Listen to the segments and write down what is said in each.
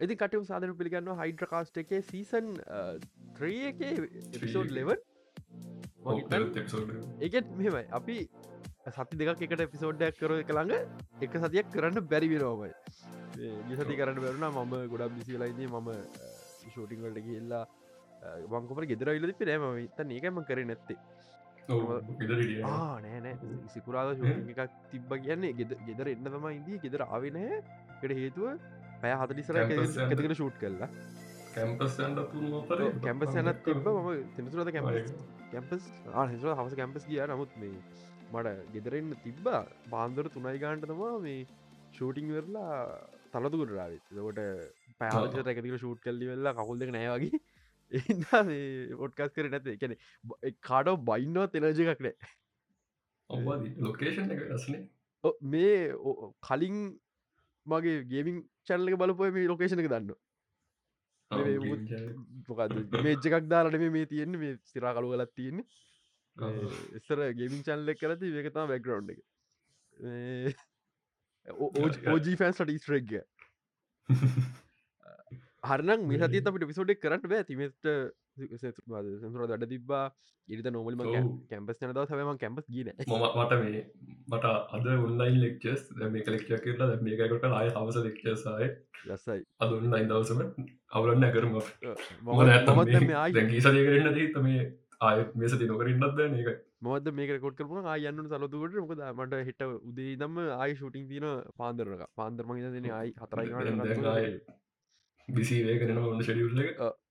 ඇති කටම සාධන පිළිගන්න හයිඩ්‍ර කාස්ට එකේ සීසන් ත්‍රී එක එපිසෝඩ් ලෙවන් ඒත් මෙමයි අපි සති දෙක එකට එපිසෝඩ්ඩයක් කර එක ළඟ එක සතියක් කරන්න බැරි වෙනවාමයි. නිසති කරන්න බැරුණ. මම ගොඩක් බිසිලයින්නේ මම ෂෝටිංවලට ගිල්ලා වංකොපට ගෙදර ඉල්ලදි පිරෑම තන් ඒකම කර නැත්තේ. නෑනෑ සිකුරාද එකක් තිබ්බ කියන්නේ ගෙද ගෙදර එන්න තම ඉදී ගෙදර ආවෙනෑ කට හේතුව පැය හතලිසර එකකට ෂූට් කරලා කැම්පස් කැම්පස් යනත් තිබ ම තෙනසුරද කැම්පස් කැම්පස් ආහිසර හමස කැම්පස් කිය නමුත් මේ මට ගෙදරෙන්න්න තිබ්බා. බාන්දර තුනයි ගාන්ට තමා මේ ෂූටිං වෙරලා තලතුකට රාවත් දකොට පැහලට රැකතික ෂූට් කල්ලි වෙල්ලා කකුල් දෙක නෑවගේ එ ඔට්කස් කර නැත එකන කාඩෝ බයින්නෝ තෙනජ එකක් නෑ ලොකේෂන් එක රස්නේ මේ කලින් මගේ ගේමින් චැල්ලක බලපුය මේ ලොකේෂණ දන්න මේජ් එකක් දාලට මේ තියෙන්නේ මේ සිරා කලු ගලත් තියෙන්නේ. එස්සර ගේමින් චල්ලෙක් කරති ඒකතා බැක්ගරවන්් එක. ඕජී ෆෑන්ස්ට ඉස්ට්‍රෙක්ග හරනම් මේ සති අපට පිසෝඩක් කරට බෑ. තිමට සුර දඩ තිබා ඉරිත නොමල්ම කැම්පස් නද සම කැම්පස් ගන මට මේ මට අද උන්ලයින් ලෙක්චස් මේ කලෙක්ෂ කරලා මේකට ආය හවස ලෙක්චසාය ලස්සයි. අද උන්ලයින් දවසම අවුලන්න කරම සදය කරන්න දී තම ආය මේ සති නොකරන්නත් බෑ ඒක මොද මේක කොට කරන ආයන්න සලතුකට මොකද මට හිට උදේ දම්ම ආයි ෂූටිං තින පාන්දරක පාන්දරම දෙන ආයි හතරයි බිසි වේකරන ඔන්න ෂඩියුල්ල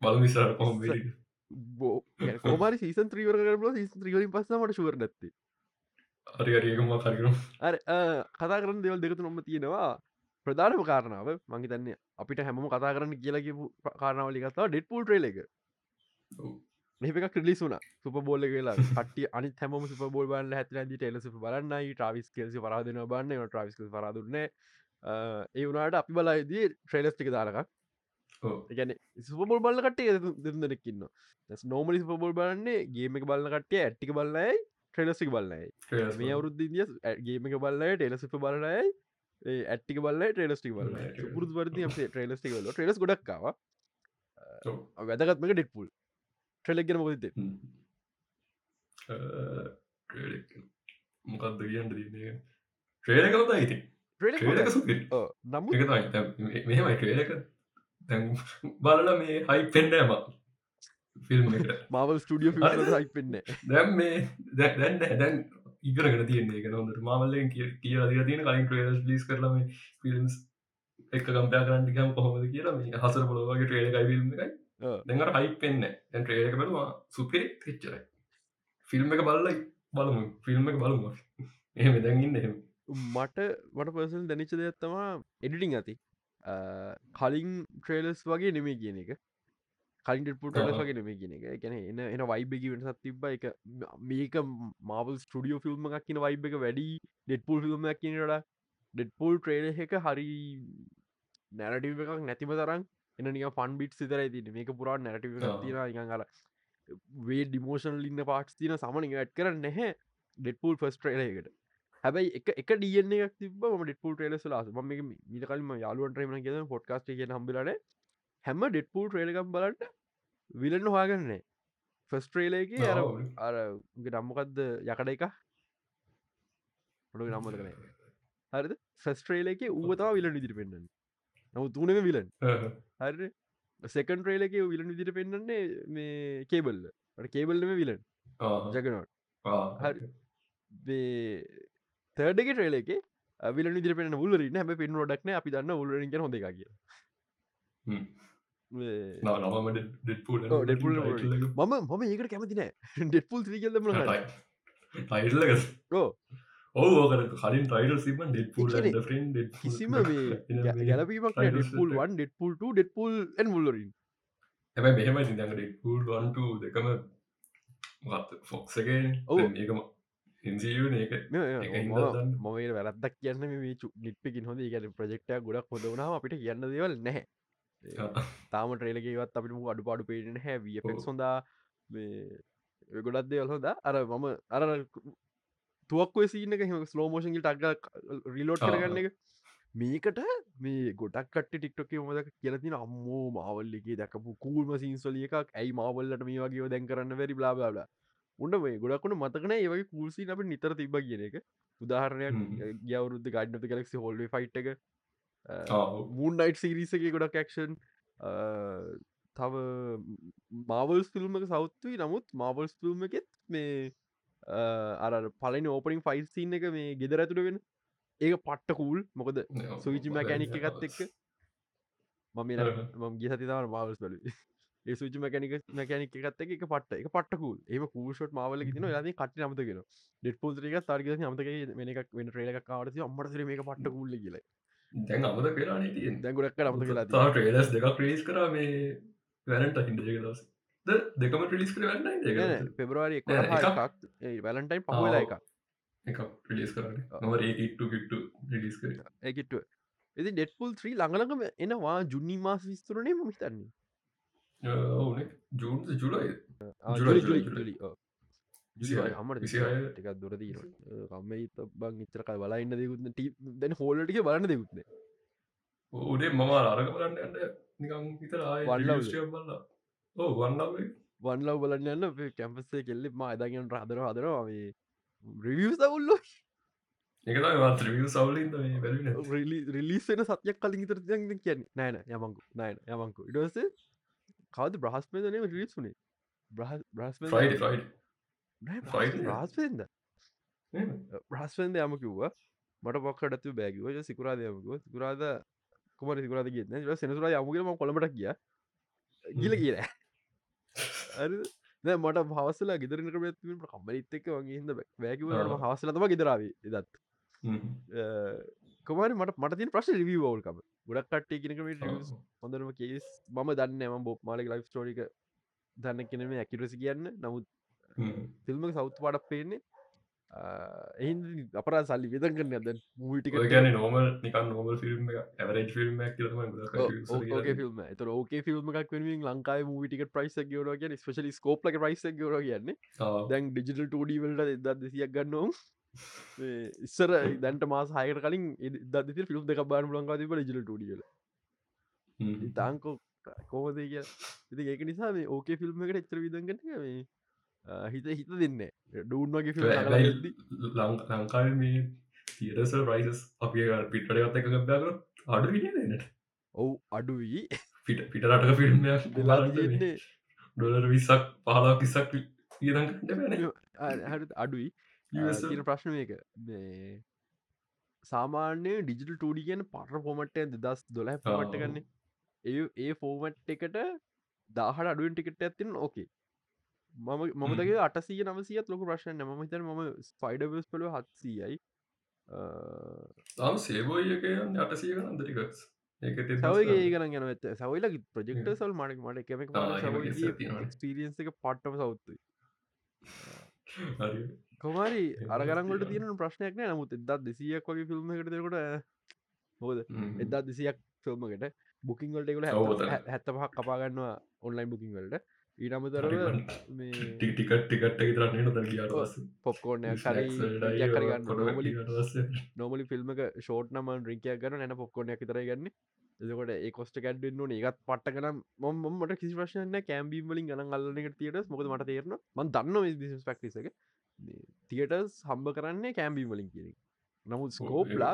බල විසර කොම් බෝ කෝමරි සීසන් ත්‍රීවර කරල සීස ත්‍රීවරින් පස්සමට ශුවර නැත්තේ අරිගරියකම කරකරු අර කතා කරන දෙවල් දෙකතු නොම තියෙනවා ප්‍රධානම කාරණාව මංගි තන්නේ අපිට හැම කතා කරන්න කියලගේ කාරනාවලි කතා ඩෙට් පූල් ්‍රේල එක මේක ක්‍රලිස් වුන සුප බෝල කියලා ට අනි හැම සුප බෝල් බන්න හැති ද ටෙලස බලන්නයි ට්‍රවිස් කෙල්සි පරාදන බන්න ට්‍රවිස් පරාදුන්න ඒ වුණට අපි බලයිදී ට්‍රේලස්ටික දාරකක් ගැන සුපබොල් බල්ල කටේ දෙදෙනෙක්කින්න නෝමලි සුපබොල් බලන්නේ ගේම එක බලන්න කටේ ඇට්ටික බල්ලයි ට්‍රෙලසික බල්ලයි මේ අවුරුද්ධ දිය ගේම එක බල්ලයි ටෙලසිප බලනයි ඇට්ටික බල්ල ට්‍රේලස්ටික් බල පුරදු වරදි අපේ ට්‍රේලස්ටික බල ට්‍රේලස් ගොඩක්කාව වැදගත්මක ඩෙට්පුල් ට්‍රෙලෙක්ගෙන මොදත මොකක්ද කියන්න දන්නේ ට්‍රේලකවත ඉති නමු මෙමයි ට්‍රේලක බලල මේ හයි පෙන්ඩෑම ෆිල්ම් මවල් ස්ටඩිය හයි පෙන්න දැම් මේ දැන්න දැන් ඉගරගෙන තියන්නේ එක නොදට මාවල්ලෙන් කිය කිය තියෙන කලින් ට්‍රේලස් ලිස් කරලම ෆිල්ම්ස් එක කම්පයා කරන්නටිකම් කොහොමද කියලා මේ හසර පොලොවගේ ට්‍රේල ෆිල්ම් එකයි දෙඟට හයි පෙන්න්න දැන් ට්‍රේලක බලවා සුපිරි තිච්චරයි ෆිල්ම් එක බලලයි බලමු. ෆිල්ම් එක බලමු එහෙම දැන්ගන්න එහෙම. මට වට පර්සල් දැනිච්ච දෙයක්ත්තවා එඩිටිං ඇති කලින් ට්‍රේලස් වගේ නෙමේ කියන එක. කලින් පුට වගේ නෙමේ කියන එක. ගැන එන එන වයිබග වෙනසත් තිබ්බ. එක මේක මාවල් ස්ටඩියෝ ෆිල්ම් එකක් කියන වයිබ එක වැඩි ඩෙට්පුල් ෆිල්ම් කියනට ඩෙට්පුල් ට්‍රේල එක හරි නැරටිව එකක් නැතිම තරම් එන නික ෆන් බිට් සිතරයි තින මේක පුරා නැරටිව තින අර වේ ඩිමෝෂන් ලින්න පාට් තින සමනික ඇත් කර නැහැ ඩෙට්පුල් ෆස් ට්‍රේල එකට හැබයි එක එක ඩියන තිබ ම ඩෙට්පුල් ටේලස් ලාස ම මිට කල්ම යාලුවන්ට්‍රේම කිය පොඩ්කාස්ට කිය හම්බිලන හැම ඩෙට්පුල් ට්‍රේලකම් බලට විලන්න හවාගන්නේ ෆස්ට්‍රේලයක අර අරගේ නම්මකක්ද යකඩ එක පොඩු නම්මල කන හරිද ෆස්ට්‍රේලක ඌතාව විලන් විදිරි පෙන්න්න නව තුනම විලන් හරි සෙකන් ට්‍රේලක විලන් විදිර පෙන්න්නන්නේ මේ කේබල්ල කේබල්ලම විලන් ජගනොට හරි තර්ඩක ට්‍රේලක විල නිදිර පෙන උල්ලරන්න හැම පෙන් ොඩක්න අපි දන්න උල්ලින් හොඳ එක කිය මම මම ඒකට කැමතිනෑ ඩෙට්පුල් ්‍රීකල්ලම ටයිල්ල ඕකර කලින් ටයිල් සිම ඩෙට්පුල් කිසිම ගැලපීමක් Deadpool one Deadpool Deadpool and මුල්ලරින් හැබයි මෙහෙම සිදඟ ඩෙට්පුල් වන්ට දෙකම ෆොක්සගේ ඒකම මොේ වැරදක් කියන්න මේ නිට්පිකින් හොඳ ගැන ප්‍රජෙක්ට ගොඩක් හොදවනාව අපිට කියන්න දෙවල් නැහැ තාම ට්‍රේලකවත් අපිට අඩු පාඩු පේන හැ වපෙක් සොඳා ගොඩක් දෙවල් හොද අර මම අර තුවක් සිීනක ස්ලෝමෝෂන්ගි ටක් රිලෝට් කරගන්න එක මේකට මේ ගොඩක් කට ටික්ටොක මොදක කියලතින අම්මෝ මාවල්ලගේ දැකපු කූල්ම සින්සොලිය එකක් ඇයි මාවල්ලට මේ වගේ දැන් කරන්න වැරි බලාබලා උන්න මේ ගොඩක්ුණ මතකන ඒවගේ කූල්සි අප නිතර තිබ කියන එක. උදාහරණයක් ගවරුද්ධ ගඩ්නත කලෙක්සි හොල්ේ ෆයිට් එක. මූන් නයිට් සිරිසගේ ගොඩක් ක්ෂන් තව මාවල්ස් ෆිල්ම්ක සෞත්තුයි නමුත් මාවල්ස් ෆිල්ම් එකෙත් මේ අර පලනි ඕපනින් ෆයිල් සින්න එක මේ ගෙදර ඇතුළ වෙන. ඒක පට්ට කූල් මොකද සුවිචි මැකැනික් එකත් එක්ක. මම මම ගේ සතිතාව මාවල්ස් බලු ඒ සුචි මැකැනික මැකැනික් එකත් එක පට එක පට්ටකූල්. ඒම කූෂොට් මාවල තින ද කට නමතගෙන ඩෙට පෝල්රික තර්ග අමතක එකක් වෙන ්‍රේලක් කාවට අම්මට මේ පට්ට කූල්ල කියල. දැන් අමත කරලා දැගුරක් අමත කියලා ට්‍රේලස් දෙක ්‍රේස් කර මේ වැලට හිදක දවස. දෙකම ්‍රලිස් කර වන්න පෙබරවාරි එකක්. වැලන්ටයින් පහවෙලා එකක්. එක ලිස් කරන්න නොව ඒකිට්ටු කිට්ටු ලිස් කර. ඒකිට්ටුව එති ඩෙට්පුල් ත්‍රී ළඟලඟම එනවා ජුන්නි මාස විස්තුරනේ ම හිතන්නේ ඕන ජූන් ජුලයි ටිකක් දුරදී කම්ම බං ඉතරක බලා ඉන්න දෙකුත්න දැන හෝල්ලටික බලන්න දෙකුත්න ඕඩේ මම අරක බලන්න ඇන්න නිකම් විතර බල්ලා ඕ වන්නම වන්ලව බලන්න යන්න කැම්පසේ කෙල්ලෙ ම අදාගෙන් රහදර හදරවා රිවිය සවුල්ලෝ රිලිස්සෙන සත්යක් කලින් තර කියන්න නෑන යමංකු නෑන යමංකු ඉඩස කවද බ්‍රහස්පේදනම රිලිස්සුනේ බ්‍රහස් බ්‍රහස්පෙන්ද බ්‍රහස්පෙන්ද යම කිව්වා. මට පොක්කටතු බෑගව සිකුරාද යමකුව සිකුරාද කුමර සිකුරාද කියන්න සෙනසුරා යමුගම කොළමට කිය ගිල කියර දැ මට පවසලා ගෙදරන කරම කම්මරිත් එක්ක වගේ හිද වැෑකිවට හවසලතම ගෙදරාව දත් කොමරි මට මට ප්‍රශ් රිවී වල්කම ගොඩක් කට්ටේ කෙනකම හොඳරම කේස් මම දන්න ම බොප් මාලක ලයිෆ් ටෝරික දන්න කෙනෙම ඇකිරසි කියන්න. නමුත් ෆිල්ම සෞත් පඩක් පේන්නේ. එහි අපර සල්ලි වෙදන් කරන්න ඇද මූටික ගැන නොමල් නිකන් නොමල් ෆිල්ම් ඇවරජ් ෆිල්ම් ඕක ෆිල්ම් තර ඕක ෆිල්ම් එකක් වෙනින් ලංකායි මූටික ප්‍රයිස් ගවර කිය ස්පේශලි ස්කෝප් ලක ප්‍රයිස් ගවර කියන්නේ. දැන් ඩිජිටල් ටඩීවල්ට එදත් දෙසියක් ගන්නවා ඉස්සර දැන්ට මාස හයකට කලින් දති ෆිල්ම් දෙක බාන ලංකා තිබ ජිල ටඩියල ඉතාංකෝ කෝමද කිය ඉති ඒක නිසා මේ ඕකේ ෆිල්ම් එකට එච්චර විදගට මේ හිත හිත දෙන්න ඩූන් වගේ ලංකාව මේ තිරස රයිසස් අපි පිටට ගත්ත එක ගබ්‍යාකර අඩු විනට ඔවු අඩුවී පිට පිටරටක ෆිල්ම් ඩොලර් විසක් පහලා කිසක් හට අඩුයි කියන ප්‍රශ්න මේක. සාමාන්‍ය ඩිජිටල් ටඩි කියන පට පොමට්ය දස් දොල පමට්ට ගන්න ඒ ඒ ෆෝමට් එකට දාහට අඩුවෙන් ටිකට ඇතින් ඕකේ මම මමදගේ අටසිය නමසියත් ලොක ප්‍රශ්න ම හිතර ම ස්පයිඩවස් පල හත්සීයයි. තාම සේබෝයක අටසිය නන්දටිකස් සවගේ ගන ගැන ඇත සවයිල ප්‍රජෙක්ට සල් මටක් මට කෙමක් ක්ස්පිරියන්ස එක පට්ටම සෞත්තුයි කොමරි අරගරන්ගට තියෙන ප්‍රශ්නයක් නෑ. නමුත් එදත් දෙසියක් වගේ ෆිල්ම් එකට දෙකොට හෝද එදා දෙසියක් ෆිල්ම්මකට බුකින්ගල්ට එකුල හැත්ත පහක් කපාගන්නවා ඔන්ලයින් බුකින්වලට ඊනමතරව ටිකට ටිකට තරන්න ද පොප්කෝර්න කරි කරගන්න නොමලි නොමලි ෆිල්ම් ෂෝට් නම රිකයක් ගන්න නැන පොප්කෝනයක් තර ගන්න. එකොට ඒ කොස්ට කැඩ්න්න ඒකත් පට්ට කන මොමට කිසි ප්‍රශ්න කෑම්බීම් වලින් ගන අල්ලනකට තියට මොද මට තේරන ම දන්න බිස් පක්ටිසක තියටස් හම්බ කරන්නේ කෑම්බීම් වලින් කියෙන නමුත් ස්කෝප්ලා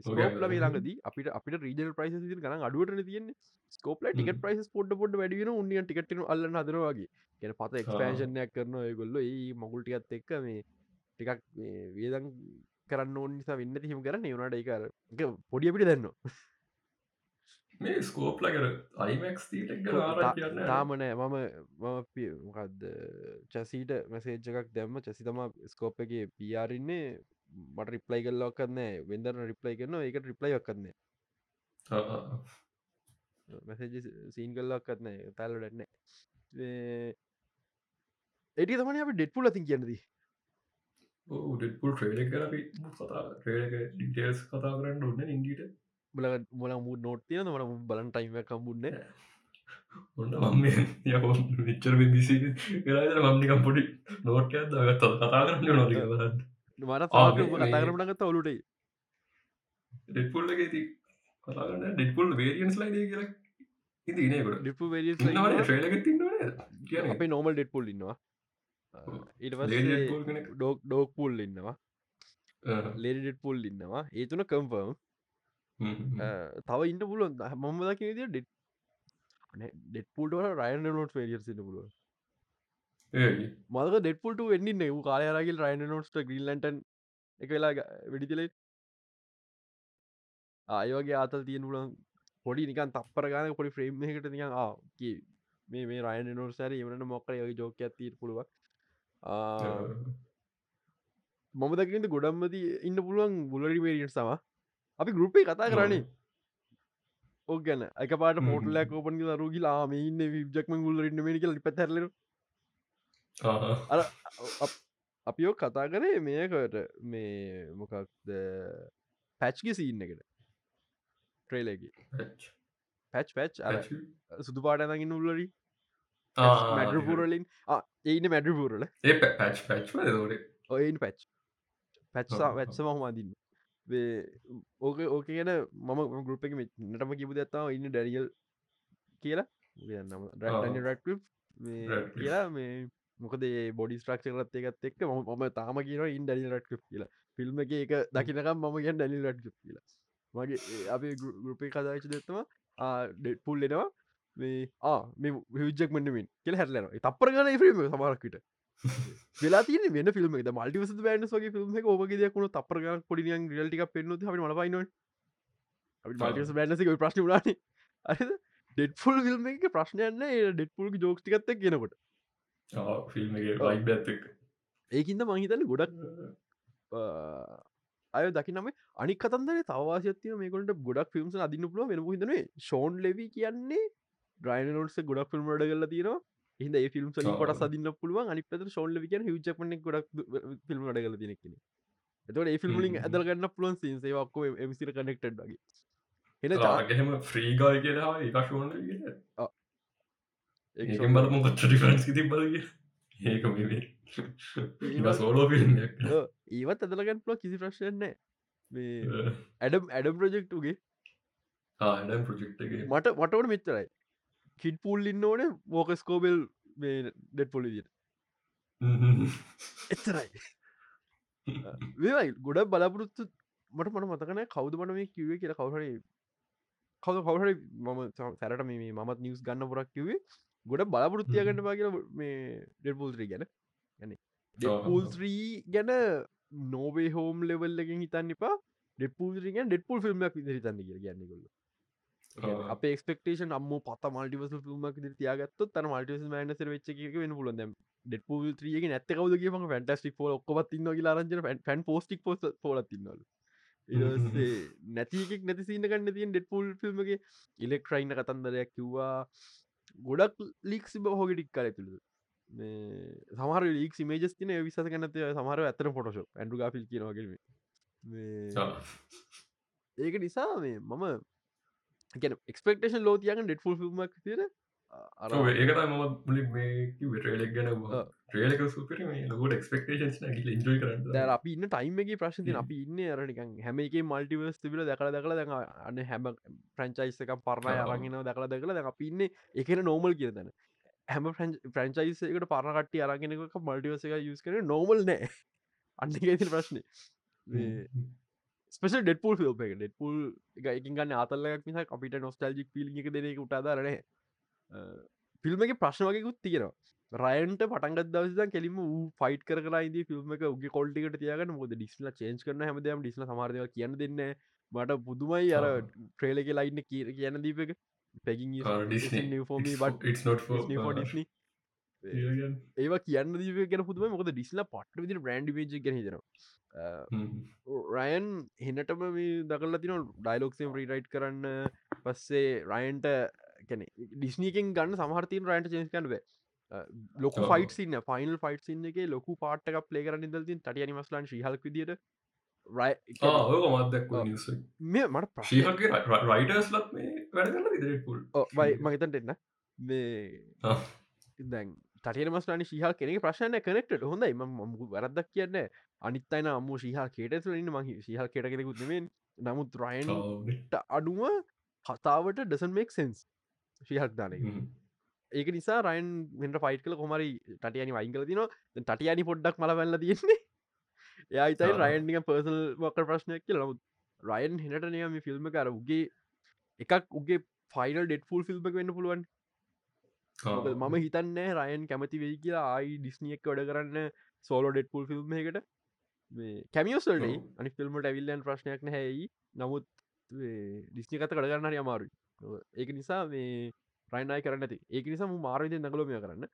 ස්කෝප්ල ලාගදී අපිට අපිට රීජල් ප්‍රයිස් ගන අඩුවට තියන්න. ස්කෝපල ටික ප්‍රයිස් පොඩ් පොඩ් වැඩියෙන උන්ිය ටිකට අල්ල හදරවාගේ ගැන පත එක්ස්පේෂනයක් කරන ගොල්ල ඒ මගුල්ටිකත් එක්ක මේ ටිකක් වේදන් කරන්න ඕන් නිසා වෙන්න හිම කරන්න. වුණට එකර පොඩිය අපිට දන්නවා මේ ස්කෝප්ල කර අයිමක් තාමනෑ මම මම මොකක්ද චැසීට මැසේජ් එකක් දැම්ම චැසි තම ස්කෝප් එක පියාරන්නේ මට රිප්ලයි කල්ලක් කන්න වෙදරන රිප්ලයි කරන ඒකට රිප්ලයික් කන්න මැසේජ සීන් කල්ලක් කත්න තැල්ලටන්න එටි තමන අප ඩෙට්පුල තින් කියන්නදී ඩෙට්පුල් ට්‍රේඩ කර ඩිටේල්ස් කතා කරන්න ඔන්න ඉන්ඩිට බල මොල මු නොට්තියන මට බලන් ටයිම කම්බුන්න ඔන්න මම ය විච්චර බිසි කරද මම්නිකම් පොඩි නෝට්කයක් දගත් කතා කරන්න නො බලන්න. මට ආ, සාක මේ- මේ- කතාරමටගත්ත ඔලුට. ඩෙඩ්පුල් එක ති කතාගන්න ඩෙඩ්පුල් වේරියන්ස් ලයින කියලා ඉති නකොට ඩිපු කියන අපේ නෝමල් ඩෙට් පුල් ඉන්නවා. කෙනෙක්. ඩෝක් ඩෝක් පුල් ඉන්නවා. ලෙඩෙට් පුල් ඉන්නවා. ඒ තුන කම්ෆර්ම් තව ඉන්න පුළුවන්. මම දක ද ඩෙට් ඩෙට් පුල්ට රයන් නොට ේරියස් ඉන්න පුළුව මදක ඩෙට්පුල්ට වෙන්ඩින්න වූ කාලයාරගල් රයින නොස්ට ග්‍රීල්ලන්ටන් එක වෙලා වෙඩිතිලේ ආයවගේ ආතල් තියෙන පුලන් පොඩි නිකන් තප්පර ගාන පොඩි ෆ්‍රේම් එකට නිකන් ආ කී මේ මේ රයන නොට සැර එවනට මොක්කර යගේ ජෝක ඇතිීර පුළුව මම දකිට ගොඩම්මති ඉන්න පුළුවන් බුලරි වේරියට සම අපි ගරුපේ කතා කරන්නේ ඕ ගැන එක පාට හ්ම්. පෝටලක් ඕපන් දරුගලා මේ ඉන්න විජක්ම ගුල්ලරන්න මේනිකල පැතරල අපියෝ කතා කරේ මේකට මේ මොකක්ද පැච්ගේ සීන්න එකට. ට්‍රේලගේ පැච් පැච් අර සුදු පාටනගින් උල්ලරි. මැඩ පුරලින් ඒන මැඩ පුරල ඒ පැච් පැච් ඔයින් පැච් පැච්සා. වැච්ස මහමදින්න ඕක ඕක කියන මම ගරුප එක නටම කිපු දත්තාව ඉන්න ඩැරියල් කියලා. නම රටනි රැට් Radcliffe. කියලා මේ මොකද බොඩි ස්ට්‍රක්ෂ රත් එකත් එක් ම තාම කියන ඉන් ඩැලි රට් කියලා. ෆිල්ම් එක එක දකිනකම් මම ගැන් ඩැලි රට් කියලා. මගේ අපේ ගරුපේ කදාච දෙත්තම ඩෙට් පුල් එනවා. මේ ආ මේ විජක් මටමින් කෙල හැටලන තපර ගන ෆිල්ම් සමරක්කට වෙලා තින වෙන එක. මල්ටිවස බෑන්ස් වගේ ෆිල්ම් එක ඕගේ දෙයක්ුණු තපරග පොඩිියන් රියල්ටික පෙන්න්නු හි මලපයින මල්ටිවස බෑන්සක ප්‍රශ්න ලාන අ ඩෙට්ෆුල් ෆිල්ම් එක ප්‍රශ්නයන්න ඩෙට්පුල් ජෝක්ටිකත්ත කියනකොට ඒකින්ද මහිතන්න ගොඩක් අය දකිනම අනි කතන්දර තවාශයතිය මේකට ගොඩක් ෆිල්ම්ස් අදින්න පුල වෙන හිතනේ ෂෝන් ලෙවි කියන්නේ ්‍රයිනොටස ගොඩක් ෆිල්ම් ඩ කල තියෙන හිද ඒ ෆිල්ම් සලින්. කොට සදින්න පුළුවන්. අනි පත ෂෝන් ලවි කියන හිචපන ගොඩක් ෆිල්ම් ඩ කල තියෙනෙක්න එතට ඒ ෆිල්ම්ලින්. ඇදරගන්න පුලන් සේවක්කෝ එමසිර කනෙක්ටඩ් වගේ. එන හෙම ්‍රීගාය කියලා එකශෝන ඒකෙන් බලමු කොච්ච ඩිෆරන්ස් ති බල ඒක සෝලෝ ඔව්, ඒවත් ඇදලගන්න පුල කිසි ප්‍රශ්නයන්න මේ ඇඩම් ඇඩම් ප්‍රජෙක්්ටුගේ ආඩම් ප්‍රජෙක්්ගේ මට මටවට මෙච්චරයි කිට් පුල් ඉන්න ඕන මෝකස්කෝබෙල් ඩෙට් පොලිදිට එච්චරයි. වේයි ගොඩ බලාපොරොත්තු මට මට මතකන කවද මට මේ කිවේ කියලා කවුහරි කවද කවුහරි මම සැරට මේ මත් නිියස් ගන්න පොරක් කිවේ ගොඩ බලාපොරොත්තියගන්න බා කියල මේ ඩෙල්පුල්ත්‍රී ගැන. ගැන ඩෙපුල්ත්‍රී ගැන නෝවේ හෝම් ලෙවල් එකින් හිතන්න එපා. ඩෙපුල්රි ගැන් ඩෙට්පුල් ෆිල්ම්ක් විදිරිතන්න කිය ගැන්නකොල්ල. අප ක්ස්පෙක්ටේෂන් අම්ම පත මල්ටිවස ිල්මක් තියාගත්ත තන මල්ටිස මනසර වෙච්ච වෙන පුලො ඩෙපුල් ත්‍රියගේ නැත කවද කිය ෆැන්ටස්ටික් ෝ ඔක්කොත් ඉන්න ලාරජන ෆැන් පෝස්ටික් පොස් පොලතින්නල ඉසේ නැතිකෙක් නැතිසින්න කන්න තියෙන් ඩෙට්පුල් ෆිල්ම්ගේ ඉලෙක්ට්‍රයින්න කතන්දරයක් කිව්වා. ගොඩක් ලික් සිබ හොගෙටික් කර තුළද සමර ලික් මේජස් තින විස කනත සමර ඇතන ෆොටෝෂ ඇඩු ගාෆිල් කියනවාගම ඒක නිසා මේ මම ගැන එක්ස්පෙක්ටේෂන් ලෝතියන් ඩෙට්ෆුල් ිල්මක් තිර මුලින් මේ ට්‍රේලක් ගැන ආ. ට්‍රේලක සුපර ලකොට එක්ස්පෙක්ටේෂන් ගිල ඉජෝයි කරන්න අපි ඉන්න ටයිම්ගේ ප්‍රශ්ති හ්ම්. අපි ඉන්න අරනිකන් හැම එක මල්ටිවස් තිබිල දැකල දකල දැ අන්න හැම ප්‍රංචයිස්සක පරණය ආ. අරගෙන දකල දකල දැ අපි ඉන්න එකන නෝමල් කිය තැන හැම ප්‍රංචයිසකට පරණකට අරගෙනක මල්ටිවස එක යස් කර නෝමල් නෑ අන්න ති ප්‍රශ්නය ස්පෙස ඩෙටපුල් ිල්ප එක. ඩෙටපුල් එක එකින් ගන්න අතල්ලක් නිසා අපිට නොස්ටල්ජික් පිලි එක දෙනෙක උටාදාරන ෆිල්ම් එක ප්‍රශ්න වගේකුත් තියෙනවා. රයන්ට පටන්ගත් දවසදන් කෙලිම වූ ෆයිට් කරලායිද ෆිල්ම් එක උගේ කොල්ටිකට තියගන්න. මොද ඩිස්ල චේන්ජ් කරන හැමදම ඩිස්ල සමාරදව කියන්න දෙන්න මට පුදුමයි අර. ට්‍රේලක ලයින්න කිය කියන්න දීප එක. පැකින් ෆෝම ඒවා කියන්න දීව ගැන පුදුම මොකද ඩිස්ල පට විදි බ්‍රන්ඩ් මේජ ගැන හිතනවා. රයන් හෙනටම මේ දකල්ල තින ඩයිලොක්සම් රීරයිට් කරන්න. පස්සේ රයන්ට කැන ඩිස්නීකෙන් ගන්න සමහරතින් රයින්ට චේස් කන්ව ලොක. ෆයිට සින්න ෆයිනල් ෆයිට් සින්න එක ලොකු පාට්ක ප්ලේ කරන්න දල්තින් ටට නිමස්ලන් ශිහල්ක. නිස මේ මට ශීහගේ රයිටර්ස්ලත් මේ වැඩ කරන්න ඉදිරිපුල් වයි මහිතන්ට එන්න. මේ දැන් තටන මස්ටාන ශිහල් කෙනෙ ප්‍රශ්න කනෙක්ට හොඳයි. ම වැරදක් කියන්න? අනිත් අයින අම්ම ශිහල් කේට ලන්න මහි ශිහල් කෙට කෙනෙකුත්නෙමෙන් නමුත් රයන්ට අඩුව කතාවට ඩසන් මේක් සෙන්ස් ශිහක් දානක ඒක නිසා රයින් මෙට ෆයිට කල කොමරි ටයනි වයිංකල තින ටටයනි පොඩ්ඩක් මල වැල්ල තියෙන්නේ. එයයිතයි රයින්නික පර්සල් වක ප්‍රශ්නයක් කියල. නමුත් රයන් හෙනට නයම ෆිල්ම් කර උගේ එකක් උගේ ෆයිනල් ඩෙට ෆුල් ෆිල්ම් වෙන්න පුළුවන් මම හිතන්න රයන් කැමති වෙයි කියලා ආයි ඩිස්නියක් වැඩ කරන්න සෝලෝ ඩෙට් පුල් ෆිල්ම් එකට කැමියෝසල්ට අනි ෆිල්ම්ට ඇවිල්ලන් ප්‍රශ්නයක් නැහැයි නමුත් ඩිස්නි කත කඩගන්න අමාරු ඒක නිසා මේ රයිනයි කරන්න ඇති ඒක නිසා මාරවිද නගලෝමය කරන්න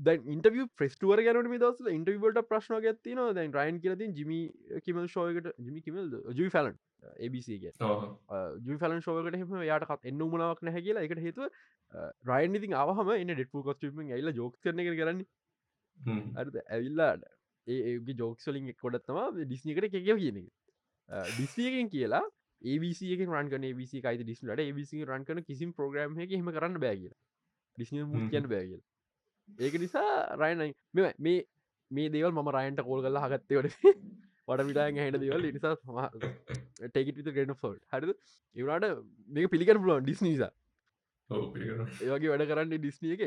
දැන් ඉන්ටව ප්‍රස්ටුවර ගැනට දස ඉන්ටවට ප්‍රශ්න ගත්තින දැන් රයින් කියලති ජිමි කිමල් ශෝයකට ජිමි කිමල් ජුයි ෆලන් ඒබසිගේ ජු ෆලන් ශෝකට හෙම යාටත් එන්න මනාවක් නැහැ කියලා. එකට හේතුව රයින් ඉතින් අවහම එන්න ඩෙට්පු කොස්ටම ඇල්ල ජෝක් කරන එක කරන්න. අද ඇවිල්ලාට ඒගේ ජෝක්සලින් කොඩත්තම ඩිස්නිකට එකව කියන ඩිස්සියකෙන් කියලා ඒබසික රන් බසි කයි ඩිස්ලට බසි රන් කන කිසිම් ප්‍රග්‍රම් එක හෙම කරන්න බෑගල ඩිස්නිය මු කියන්න බෑගල ඒක නිසා රයිනයි මෙ මේ මේ දේවල් මම රයින්ට කෝල් කල්ලා හගත්තවට වට විටාය හැට දේවල්. නිසා ටෙකිට ගෙන ෆෝල් හරි ඒවනාට මේක පිළිකර පුලුවන් ඩිස් නිසා. ඒවගේ වැඩ කරන්න ඩිස්නිය එක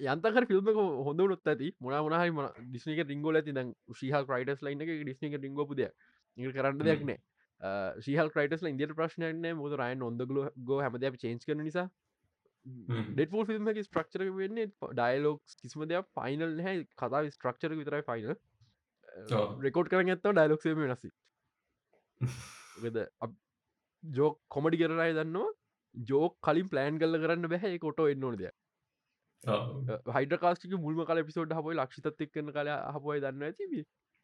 යන්තක ෆිල්ම් හොඳ නුත් ඇති. මොන මොනහරි ඩිස්නික රිංගෝල ඇති. ද ශහ ක්‍රයිටස් ලයින්න එක ඩිස්නික රිංගෝපුද කරන්න දෙයක් නෑ ශීහල් ක්‍රයිටස් ඉන්දියට ප්‍රශ්නයන මුද රයින් ඔොඳගල ගෝ හැමද චේන්ස් කන නිසා ඩෙටෝ ෆිල්ම් ස්ට්‍රක්චර වෙන්නේ ඩයිලෝක්ස් කිසිම දෙයක් පයිනල් හැ කතා ස්ට්‍රක්චර විතරයි ෆයිනල් රෙකෝඩ් කරන ඇත්ත ඩයිලොක්සේම වෙනසි වෙද ජෝක් කොමඩි කරරයි දන්නවා. ජෝක් කලින් ප්ලෑන් කල්ල කරන්න බැහැ. කොටෝ එන්නෝද හයිඩ කාස්ටික මුල්ම කල පිසෝඩ් හපයි ලක්ෂිතත් එක්කන කල හපයි දන්න ඇතිබ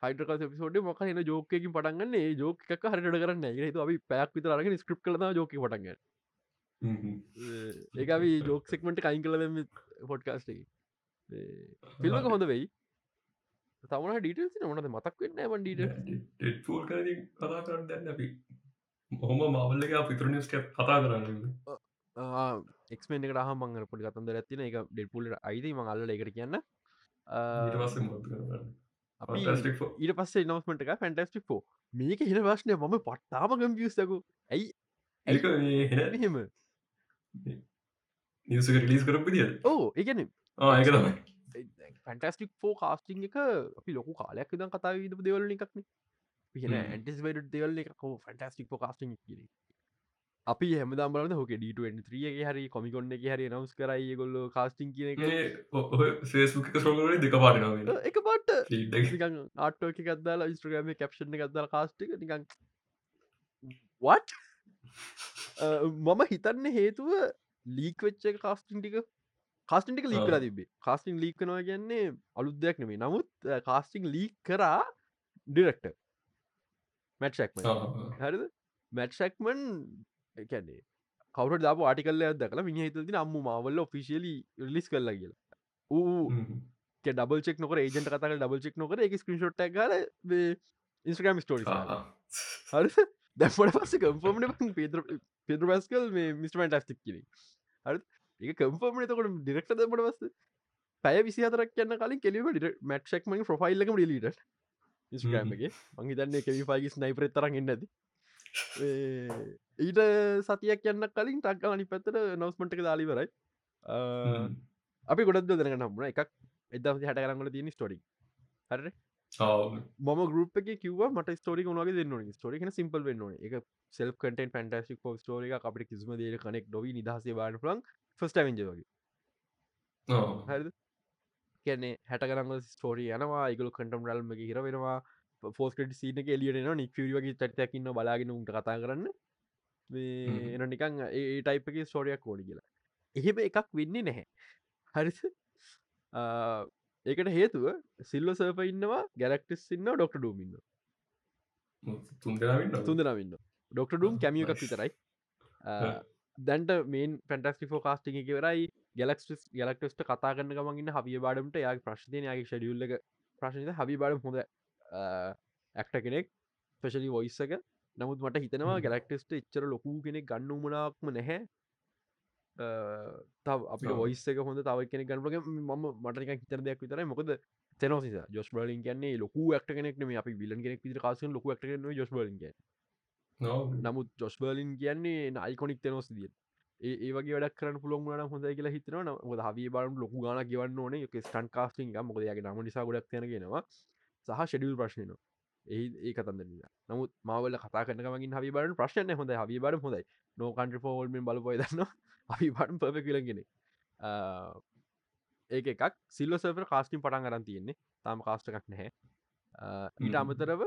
හයිඩකස් පිසෝඩ් මක එන ජෝකකින් පටන්ගන්න ජෝක හරට කරන්න තු අපි පැක් විතර අරගෙන ස්ක්‍රප් කලන ජෝක පටන්ග ඒකවි ජෝක් සෙක්මට කයින් කල පොඩ්කාස්ට ෆිල්ම හොඳ වෙයි. තමන ඩීටල් මොනද මතක් වෙන්න වන් ඩීට කතා කරන්න දැන්න අපි හොම මවල්ල එක පිතුරනිස්ට කතා කරන්න එක්මෙන් හම මංගර පොඩි කතන්ද ඇතින එක ඩෙල්පුලට අයිද ම අල්ල එකට කියන්න. ඊට පස්සේ නවස්මට එක ෆැන්ටස්ටික් ෝ මේක හින වශ්නය මම පට්ටාම කම්පියස්තකු ඇයි? එහෙම නිසක රිලිස් කරපු දිය ඕ එකන ඒක තමයි. ෆැන්ටස්ටික් කාස්ටිං එක අපි ලොකු කාලයක් දම් කතා විදපු දෙවල එකක්න පින ඇන්ටිස් වඩ දෙවල් එක ෆැන්ටස්ටික් ෝ කාස්ටිං කිර අපි හැමදම් බලන්න හොක ඩ3ගේ හරි කොමිකොන්න එක හරි නවස් කරයි ගොල්ල කාස්ටිං කියන ෆේස්බුක් සෝගර දෙක පාටන එක පට ආටෝ එක. ගදදාලා ස්ට්‍රගම කැප්ෂණ ගදදාල කාස්ටික නිකන් වට මම හිතන්න හේතුව ලීක් වෙච්ච කාස්ටින් ටික. කාස්ටින්ටික ලීක් කලා තිබේ කාස්ටිං ලීක්නවා කියන්නේ අලුත් දෙයක් නෙමේ නමුත් කාස්ටිං ලීක් කරා ඩිරෙක්ට මැට්ෂක්ම හරිද? මැට්ෂක්මන් එකන්නේ කවුට දාප ආටිකල්ල දකල මිනි හිතති අම්ම මවල්ල ෆිසිියලි රිලිස් කරලා කියලා. ඌ ඩබල් චෙක් නොක ඒජට කතක ඩබල් චෙක් නොකර එක ස්ක්‍රීෂොට් කල ඉස්ට්‍රගම් ස්ටෝරි හරි දැපට පස්ස කම්ෆර්මන පේද්‍ර පෙද්‍ර පස්කල් මේ මිස්ටමට ඇස්තික් කිර හරි ඒ කම්ෆර්මන තකොට ඩිරෙක්ට දමට වස්ස පැය විසිහතරක් කියන්න කලින් කෙලිම මට්ක්ම ප්‍රොෆයිල්ලක ලිට ඉස්ග්‍රම්ගේ මංහිතන්නේ කෙවි ෆයිගස් නයිපර තරන් එන්න ඇති ඊට සතියක් කියන්න කලින් ටක්ගල අනි පැත්තට නවස්මටක දාලිවරයි අපි ගොඩක් දෙනක නම්න එකක් එදම හට කරගල තියෙන ස්ටෝඩි හර මම ගරුප එක කිව මට ස්ටෝරි ුණගේ දෙන්න ස්ටෝරි සිම්පල් වෙන්න එක සෙල් කටන් පන්ටස්ික් ෝ ස්ටෝරික අපට කිසිම දේ කනෙක් ොවි නිදහසේ බාන ලන් ෆස්ට වගේ හරි කියන්නේ හැට කරන්න ස්ටෝරී යනවා ඉගල කටම් රල්ම හිර වෙනවා ෆෝස්කට සීන එලියන නික් වගේ චටයකින්න බලාගෙන උන්ට කතා කරන්න එන නිකං ඒ ටයිපක ස්ටෝරියක් කෝඩි කියලා එහෙම එකක් වෙන්නේ නැහැ හරිස ඒකට හේතුව සිල්ල සර්ප ඉන්නවා ගැලක්ටස් ඉන්න ඩොක්ට ඩූමින්න තුන්දනමින්න ඩොක්ට ඩුම් කැමිය එකක් විතරයි. දැන්ට මේන් පැටස්ටිෆෝ කාස්ටිං එකවරයි ගැලක්ස් ගැලක්ටස්ට කතා කන්න ගමන්න හබිය බාඩමට යා ප්‍රශ්නයගේ ෂඩියල්ල ප්‍රශ්නත හබි බාඩ හොඳ ඇක්ට කෙනෙක් පෙශලි වොයිස්සක නමුත් මට හිතනවා ගැලක්ටස්ට එච්චර ලොකු කෙනෙක් ගන්න උමනාක්ම නැහැ තව අපි ඔව්. ඔයිස් එක හොඳ තව කෙන ගන්නලගේ ම මටක හිතර දෙයක් විතර මොකද තෙනෝසි ජොස් බලින් කියන්නේ ලොකු ක්ට කෙනෙක් මේ අපි විලන් කෙනෙක් විතර කාසන ලොකු ක්ට ජොස් බලින් නමුත් ජොස් බලින් කියන්නේ නයිකොනික් තෙනොස් දිය ඒ ඒවගේ වැඩක් කරන්න පුළොන් වන හොඳ කියලා හිතන හවි බරම් ලොකු ගන ගවන්න ඕන. ස්ටන් කාස්ටිං මොකදගේ නම නිසා ගොඩක් තියෙනගෙනවා සහ ෂෙඩියල් ප්‍රශ්නයන ඒ ඒ කතන්ද නමුත් මවල කතා කරනගමින් හවි බරන් ප්‍රශ්න හොඳ හවි බර හොඳයි. නෝකන්ට ෆෝල්මෙන් බලපොයි දන්න අපි බටන් පප කියලගෙන ඒක එකක්. සිල්ල සර්පර කාස්ටිම් පටන් අරන් තියෙන්නේ. තාම කාස්ට එකක් නැහැ. ඊට. අමතරව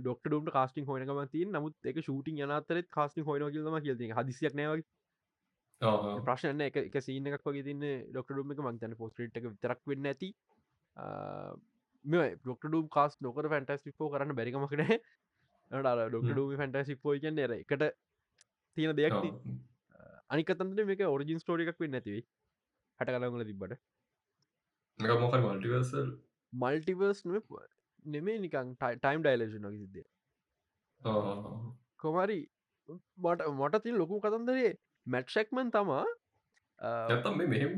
ඩොක්ට ඩුම් කාස්ටිං හොයනකම තිය නමුත් එක ෂූටින් යනතරත් කාස්ටිං හොයන කියලම කියති හදිසියක් නෑවගේ ප්‍රශ්න එක සීන එකක් වගේ තින්න ඩොක්ට ඩුම් එක. මංතන පෝස්ට්‍රේට් එක විතරක් වෙන්න ඇති. මේ ඩොක්ට ඩම් කාස් නොකර ෆැන්ටස්ටික්ෝ කරන්න බැරිකමකන ඩොක්ට ඩම ෆැන්ටසික් පෝ කියන්න එර එකට තියෙන දෙයක් අනිකතන්ට මේක ඔරිජින් ස්ටෝරික් වෙන්න නැතිවයි හට කලගල තිබට මොක මල්ටිවර්සල් මල්ටිවර්ස් නෙමේ නිකං ටයිම් ඩයිලේෂන් සිද්ධිය කොමරි මට මට තින් ලොකු කතන්දරේ මැට්ෂෙක්මන් තමා ඇතම් මේ මෙහෙම.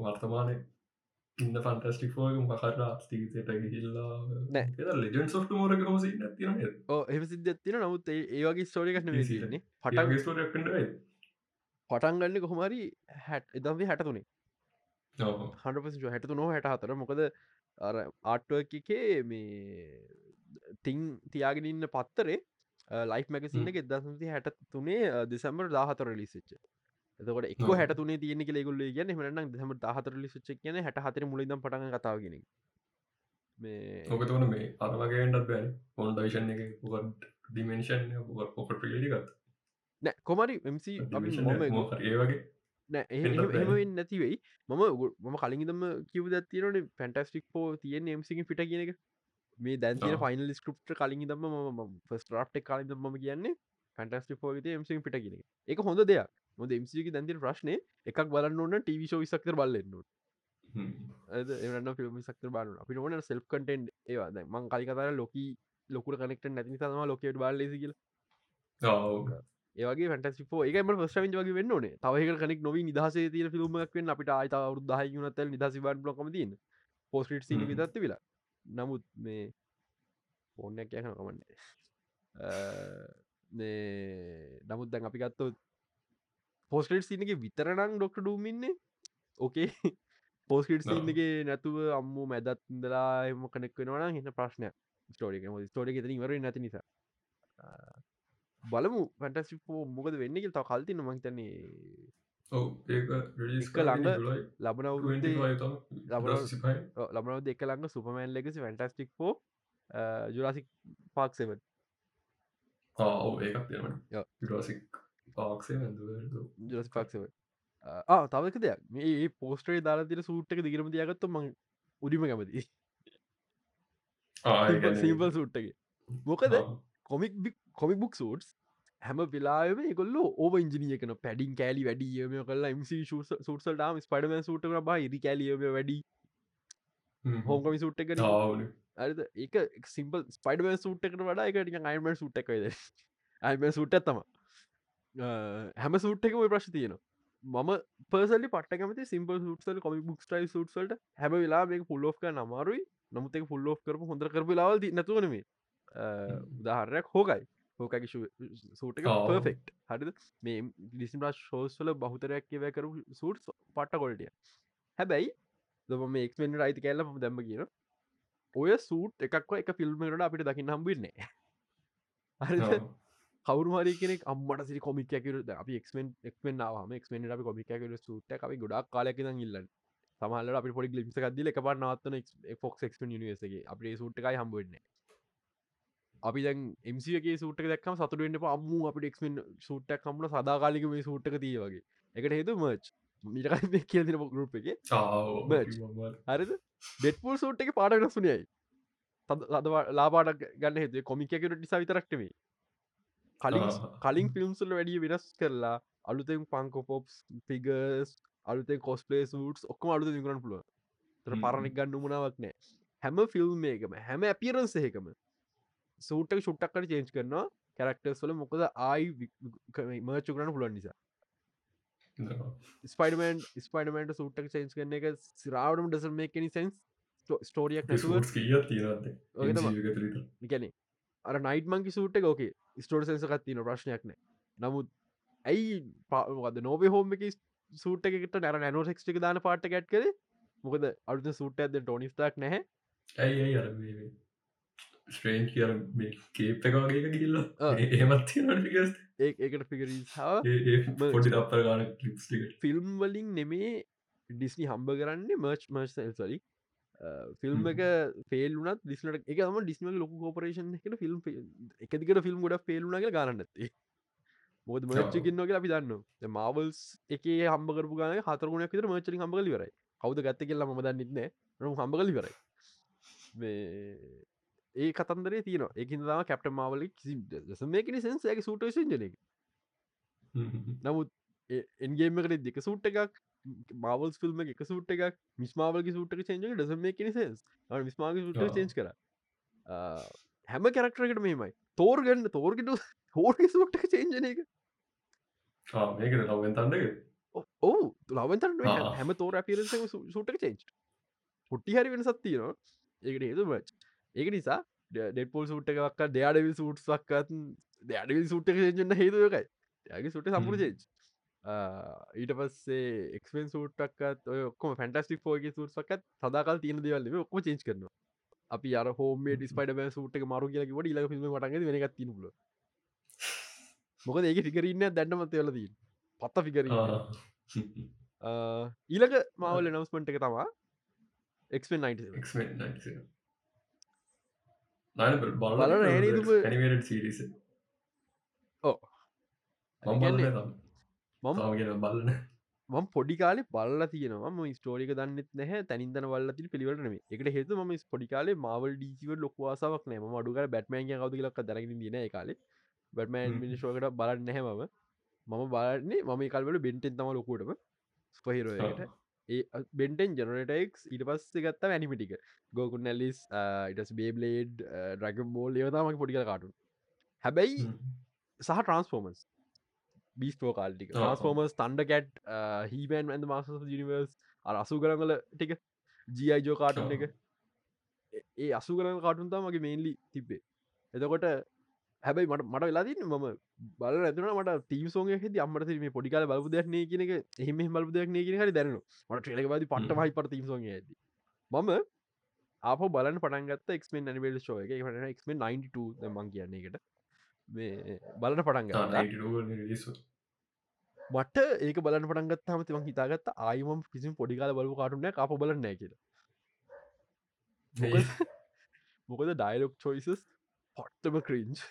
වර්තමානය ඉන්න ෆන්ටස්ටික් ෝය මකරලා ස්තීතයට ගිහිල්ලා. ලෙජන් සොට් මෝරක හොස තින එහ සිද්ධ තින නමුත් ඒවගේ ස්ටෝරිකක් නෙවේ ඒ තිරන්නේ පටන් ස්ටෝරක්ට පටන් ගන්න කොහමරි හැට එදම්ේ හැට තුනේ හන්ප හැටතු නො හැට හතර මොකද අර ආට්ුවක් එකේ මේ තිං තියාගෙන ඉන්න පත්තරේ ලයි් මැකසින්න එක එදසති හැට තුනේ දෙසම්බර් දාහතර ලිසිච්ච එතකොට එක් ඔව්. හැට තුනේ තියෙනෙ කෙලෙගුල්ල කියන හමන දෙම දාහතර ලිසිච්ච කියන හැට හතර මුලිදම් පටන් කතාවගෙන මේ ඕකතවන මේ අරවගේටත් බෑන. ඔොන් දවිෂන් එක පුකට ඩිමේෂන් ඔකට පිළිගත් නෑ කොමරි MC ඒ වගේ නෑ එන්නත් බැහැ. එහෙම නැතිවෙයි මම මම කලින්දම කිව දත්තිරන පැන්ටස්ටික් පෝ තියෙන් එම්සිි පිට කියන එක. මේ දැන්තින. ෆයිනල් ස්කෘප්ට කලින් දම ම ෆස් රට් කාලින් ම කියන්නේ පැන්ටස්ටි පෝගත එම්සි පිට කියන එක. හොඳ දෙයක් මොද එම්සික දැන්තිර ප්‍රශ්නය එකක් බලන්න ඕන්න ටවිශෝ විසක්තර බලන්න එන්න ෆිල්ම් සක්තර බාන අපි ඕන. සෙල් කටෙන්් ඒවා. මං කලිකතර ලොක ලොකුට කනෙක්ට නැති තම ලොකයට බාලෙසිකල ඒගේ ෆටස්ෝ ඒකම ස්ටවින් වගේ වෙන්න ඕනේ. තවහක කනෙක් නොව නිදහස තිය ෆිල්ම්මක් වෙන් අපිට අයිත අවරුද්ධහ යුනතල් නිදහසි බන් ලොකම තියන්න පෝස්ට් සින හ්ම්. විතත්ත වෙලා නමුත් මේ ඕන්නයක් කියන කමන්න නමුත් දැන් අපි ගත්තොත් පෝස්ටේට් සිනක විතරනං ඩොක්ට ඩූමින්නේ ඕකේ පෝස්කට් ආ. සින්නගේ නැතුව අම්මු මැදත් ඉදලා එම කනෙක් වෙනවා හින්න ප්‍රශ්නය ස්ටෝරික ස්ටෝරික ත ඉවර නැති නිසා. ආ, බලමු පැටසිපෝ මොකද වෙන්නක තාව කල්තින මහිතන්නේ ඔව. ඒක රිලිස් එක ළඟ ලබන අවුරුද්දේ ලබන- ලබන ලබනව දෙක ළඟ Superman legacy fantastic four Jurassic park seven ඔව. ඒකක් තියෙන ඔව්. පිටසික් පාක්සේ ජුරස් පාක්සව තවක දෙයක්. මේ පෝස්ටේ දාලාතිර සූට්ක දිගරම තියගත්ත ම උඩිම කැමති සීපල් සුට්ටගේ මොකද කොමික් කොමික් බුක් සූටස් හැම පිලාම කොල්ල ඕව ඉජිනිය කන පැඩින් කෑලි වැඩියම කල MC සුට්සල්ටම ස්පඩම සුට්ක බා ඉරි කෑලියම වැඩි. හෝකමි සුට් එක අද ඒක සිම්පල් ස්පයිඩම සුට් එකට වඩා එකට අයිම සුට් එකයිද අයිම සුට් ඇත්තම හැම සුට් එක ප්‍රශ් තියෙන මම පර්සලි පට කමති සිම්පල් සුට්සල් කොමි බුක් ටයි සුට්සල්ට හැම වෙලා මේ පුල් ෝ් නමාරුයි නමුත් එක පුල් ෝ් කරපු හොඳ කරපු ලාවල් නැතුවනේ උදාහරයක් හෝකයි හෝකගේ සූට එක ආ. පර්ෆෙක්් හරිද? මේ ලිසිම් ශෝස්වල බහතරයක් කියව කරු සූට් පට්ට කොල්ටිය හැබැයි දම මේ එක්මෙන් රයිති කැල්ල දැම්ම කියන ඔය සූට් එකක් එක ෆිල්ම්මට අපිට දකින්න හම්බින්නේ හරි කවරුහරි කෙනෙක් අම්මට සි කොමික් කර අපි එක්මෙන් එක්මෙන් නාවම එක්මෙන් අපි කොමික් කර සූට අපි ගොඩක් කාලයක ඉල්ලන්න. සමහල අපි පොඩි ලිප්ස කදදිල එක පට නවත්තන ෆොක් එක්ම නිසගේ අපේ සූට්කයි හම්බවෙන්න අපි දැන් එමසිගේ සූට දක්ම සතුරෙන්ට අම්මු අපි එක්මෙන් සූට්ටක් කම්ල සදාකාලික මේ සූට්ක තිය වගේ. එකට හේතු මච් මිට කියතින ගරුප් එක හරිද? බෙට්පුල් සූට් එක පාඩ සුනයයි තද ලාබාට ගන්න හේ කොමිකකට නිසා විතරක්ටමේ කලින් කලින් ෆිල්ම්සුල වැඩිය වෙනස් කරලා අලුතෙන් පංකො පොප්ස් පිගස් අලුතෙන් කොස්පලේ සූට් ඔක්කම අලුත විකරන පුළුව තර. පරණක් ගන්න මුණාවක් නෑ. හැම ෆිල්ම් එකම හැම ඇපිරන්ස එකම සූට්ක ශුට්ටක්කට චේන්ච් කරනවා කැරක්ටර්ස් වල මොකද ආයි මර්චු කරන පුලන් නිසා. ස්පයිඩමන් ස්පයිඩමට සුට්ටක් චේන්ස් කරන එක සිරාවටම ඩස මේ කෙනි සන්ස් ස්ටෝරියක් තමයි. ගැන අර නයිට මංකි සූට් එක ෝකේ ස්ටෝට සෙන්සකත් තින ප්‍රශ්නයක් නෑ. නමුත් ඇයි පද නොවේ හෝම එක සූට එකට නැර නැනෝ ෙක්ටික දාන පාට ගැට් කර මොකද අලුත සූට ඇද ටොනිස්ටක් නැහැ. ඇයි අර ස්ට්‍රේන් කිය කේප් එකගේ ගිල්ල ආ. එහෙමත් ිකස් ඒ ඒකට පිකරීාව පොඩි ෆිල්ම් වලින් නෙමේ ඩිස්නි හම්බ කරන්නේ මර්ච් මර්ස් සලි ෆිල්ම් එක පේල් වනත් දිස්නට එක ම ඩිස්ම ලොක කෝපරේෂන් එකට ෆිල්ම් එකදිකට ෆිල්ම් ගොඩ පේලුනගේ ගන්නඇති මොද මච්චකින්නක අපි දන්න මාවල්ස් එක හම්බකරපු ගන හතරගුණයක් විතර මචරි හම්බගලි වරයි කවද ගත්ත කෙල්ලා ම දන්නෙත්න රු හම්බගලි වරයි ඒ කතන්දරේ තියන එකහිදම කැප්ට මාවල දසමකනි සන්සගේ සුට ජනක නමුත් එන්ගේමකට දෙක සුට් එකක් මවල් ෆිල්ම් එක සුට් එකක් මිස්මාවලගේ සුට්ක චේන්ජ ඩසම කෙනසස් මිස්මාග සුට ආ. චේන්ච් කර හැම කැරක්ටරකට මෙමයි තෝර්ගන්න තෝර්ගට හෝට සුට්ක චේන්ජන එක මේකට ලවෙන් තන්දක ඔවු ලවන්තර ආ. හැම තෝර පිරස සුට්ක චේන්ච් පුට්ටි හරි වෙන සත්තියනවා ඒකට හේතු මච් ඒක නිසා ඩෙපොල් සුට් එකක් දෙයාඩවිල් සුට්සක්කත් දෙයාඩවිල් සුට්ක චේන්ජන්න හේතුවකයි යගේ සුට සම්පුර. චේච් ඊට පස්සේ එක්ෙන් සුට්ටක්ත් ඔය ඔක්කොම ෆැන්ටස්ටික් ෝගේ සුට්සක්ත් සදාකල් තියෙන දෙවල්ල ඔක්ම චේච් කරන අපි අර හෝම ඩිස්පයිඩ සුට් එක මරු කියලක වට ිල්ම ටග වෙනගත් තිනල මොකද ඒක ෆිකරන්න දැන්නමත් වෙලදී පත්ත ෆිකර ඊලක මවල නවස්මට එක තමා එක්ෙන් 90 බලන ඇනතුම- ඇනිමේට සිරිස ඔව්. කියන්නේ මම මම බලන. මම පොඩි කාලේ බල්ල තියෙනවා. ම ස්ටෝරික දන්නෙත් නැහැ. තැනින්දන වල්ලති පිළිවලන එකට හේතු ම පොඩිකාලේ මවල් ඩීසිව ලොක්වාසාවක් නෑම අඩුගර බැට්මෑන් කවද ලක් දරගෙන දින කාලේ. බැටමෑන්. මිනිශෝකට බලන්න නැහැමම මම. බලන්නේ මම කල්වල බෙන්ටෙන් තම ලොකුටම ස්පහිරෝයට ඒ බෙන්ටෙන් ජනටෙක් ඉට පස්ස ගත්ත වැනිමිටික ගෝකුන් නැලිස් ඉටස් බේබලේඩ් ඩ්‍රගම් බෝල් ඒවතාමක් පොඩික කාටු හැබැයි සහ ට්‍රන්ස්ෆෝර්මස් බීස්ටෝ කාල්ටික. ට්‍රන්ස්ෆෝර්මස් තන්ඩ කැට් හීබන් ඇද මාස ජනිවර්ස් අර අසු කරගල ටික ජීයිජෝ කාටුන්. එක ඒ- අසු කරන කාටුන්තා මගේ මේන්ලි තිබ්බේ එතකොට හැබයි මට මට වෙලාදින්න මම බල ඇතුන මට තීම සෝගේ හෙද අම්මට මේ පොඩිකාල බලපු දෙයක්නේ කියන එක එහෙම බලපු දෙයක්නේ කියන හරි දැනන මට ට්‍රලක බදි පට. හයි පට තීම සෝගේ ඇද මම අප බලන්න පටන්ගත් එක්මෙන් නිවල් ශෝය එක එක්ම 92 මං කියන්නේ එකට මේ බලට පටන්ග මට ඒක බලන්න පටන්ගත් හම තිම හිතාගත් ආයම කිසි පොඩිකාල බලපු කාටුන අප බලන්න කියල. මොකද? ඩයිලොක් චොයිසස් පොට්ටම ක්‍රීන්ච්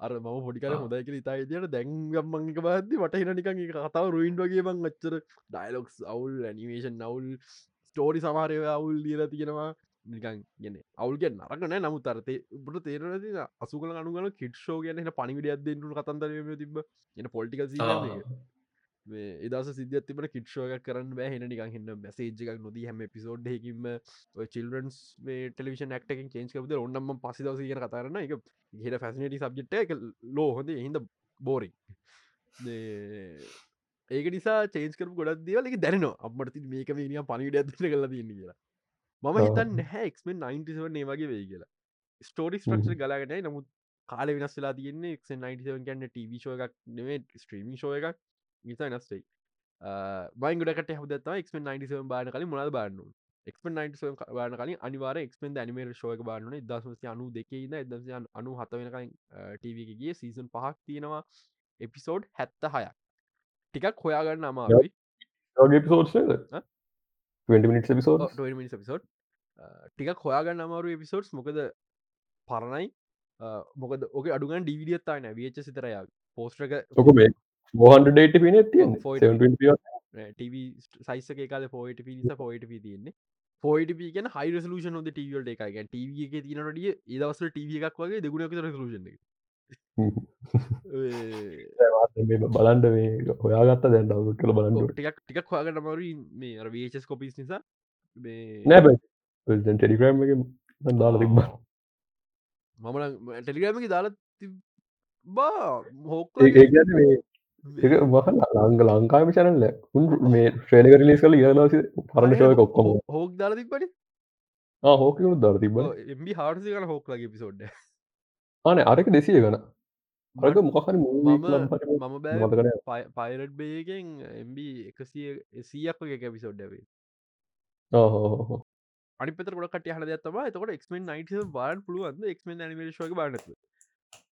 අර ම පොඩිකල. හොදයික ඉතා දිට දැන්ගම්මංක බාද මට හින නිකන් කතාව රුයින්් වගේ බං අච්චර ඩයිලොක්ස් අවුල් ඇනිමේෂන් නවුල් ස්ටෝරි සමාරය අවුල් ලියර තියෙනවා නිකන් ගෙන අවුල්ගෙන් නරකන නමු තරතේ උට තේරනති අසුකල අනුගල කිට්ෂෝ කියන පනිවිඩියත් දෙන්නු කතන්දරම තිබ එන පොල්ටිකල් එදස සිද්ධ තිබන කිට්ෂෝක කරන්න බෑ. හෙන නිකන් හන්න මැසේජ්ජක් නොද හැම පිසෝඩ් හකිම චිල්රන්ස් ටෙලිවිෂන් ක්ටකින් චේන්ස්කරද ඔන්නම පසිදවස කියන කතරන්න එක හෙට ෆැසිනට සබ්ජෙට් එක. ලෝ හොඳ. හිද බෝරි ඒක නිසා චේන්ස්කර ගොඩක් දවලක දැනවා අපට මේක මිනිිය පනිවිඩ ඇත කලා තින්න කියලා මම. හිතන් නැහැ එක්මෙන් 97 ඒ වගේ වෙයි කියලා. ස්ටෝරි ස්ට්‍රක්ෂ ගලාගෙන නමුත් කාල වෙනස්ලා තියන්නේ එක් 97 කන්න ටව එකක් නෙවේ ස්ට්‍රීමිං ෂෝ එකක්. නිසා නස්ටයි බයිගඩට හදත් එක් 97 බාන කලින් මොද බාන්න එක් 97 බාන කලින් අනිවාර එක්ෙන් ඇනිමේට ෂෝක බාන්න දසමසි අනු දෙකේද එදසි අනු හත වෙනකයි ටවගේ සීසන් පහක් තියෙනවා එපිසෝඩ් හැත්ත හයක් ටිකක් හොයාගන්න අමාරුයි. ගේ පිසෝඩ්ද හ? 20 මිනිස් පිසෝඩ් මිනිස් පිසෝඩ් ටිකක් හොයාගන්න අමාරු එපිසෝඩ්ස් මොකද පරණයි. මොකද ඕක අඩුගන් ඩිවිඩියත්තාන විච සිතරයා පෝස්ට්‍රක ඔක මේ මෝහන්ඩ ඩේට පින තිය ඔව්, 480. ටව සයිසක කාල පෝයිට පිනිස පෝයිට පි තියන්නේ. පෝයිට පිගෙන හයි රසලූෂන ොද ටවල්ට එකයි. ටව එක තිනටිය ඒදවසල ටව එකක් වගේ දෙගුණක රසලූෂන බලන්ඩ මේ හොයාගත්ත දැන් ඩවුට් කළ බලන්ඩ ටිකක් ටිකක් හොයාගන්න මරු මේ වේචස් කොපිස් නිසා. මේ නෑ ටෙලිග්‍රම් එක දාලා තිබ මම ටෙලිග්‍රම එක දාලා බා හෝක් ඒ මහ ලංග ලංකාම චරල්ල උන් මේ ශ්‍රේණක රිලිස් කල ඉරදස පරණ ශෝය කොක්කොම හෝක් දාලතිපට හෝකකුත් දර තිබ එම්බි හාර්සි කන හෝක් ලගේ පිසෝඩ්ඩ අන අරක දෙසිය ගන අරක මොකහරි මම බෑ පයිරට් බේගෙන් එම්බ එකසිය සීයක් වගේ කැපිසෝඩ්ඩවේ ඕහෝ අනිපත ොට හල දත්තම තකොට එක්මෙන් නයිට බාන් පුළුවන් එක්මෙන් නිමේශක බානත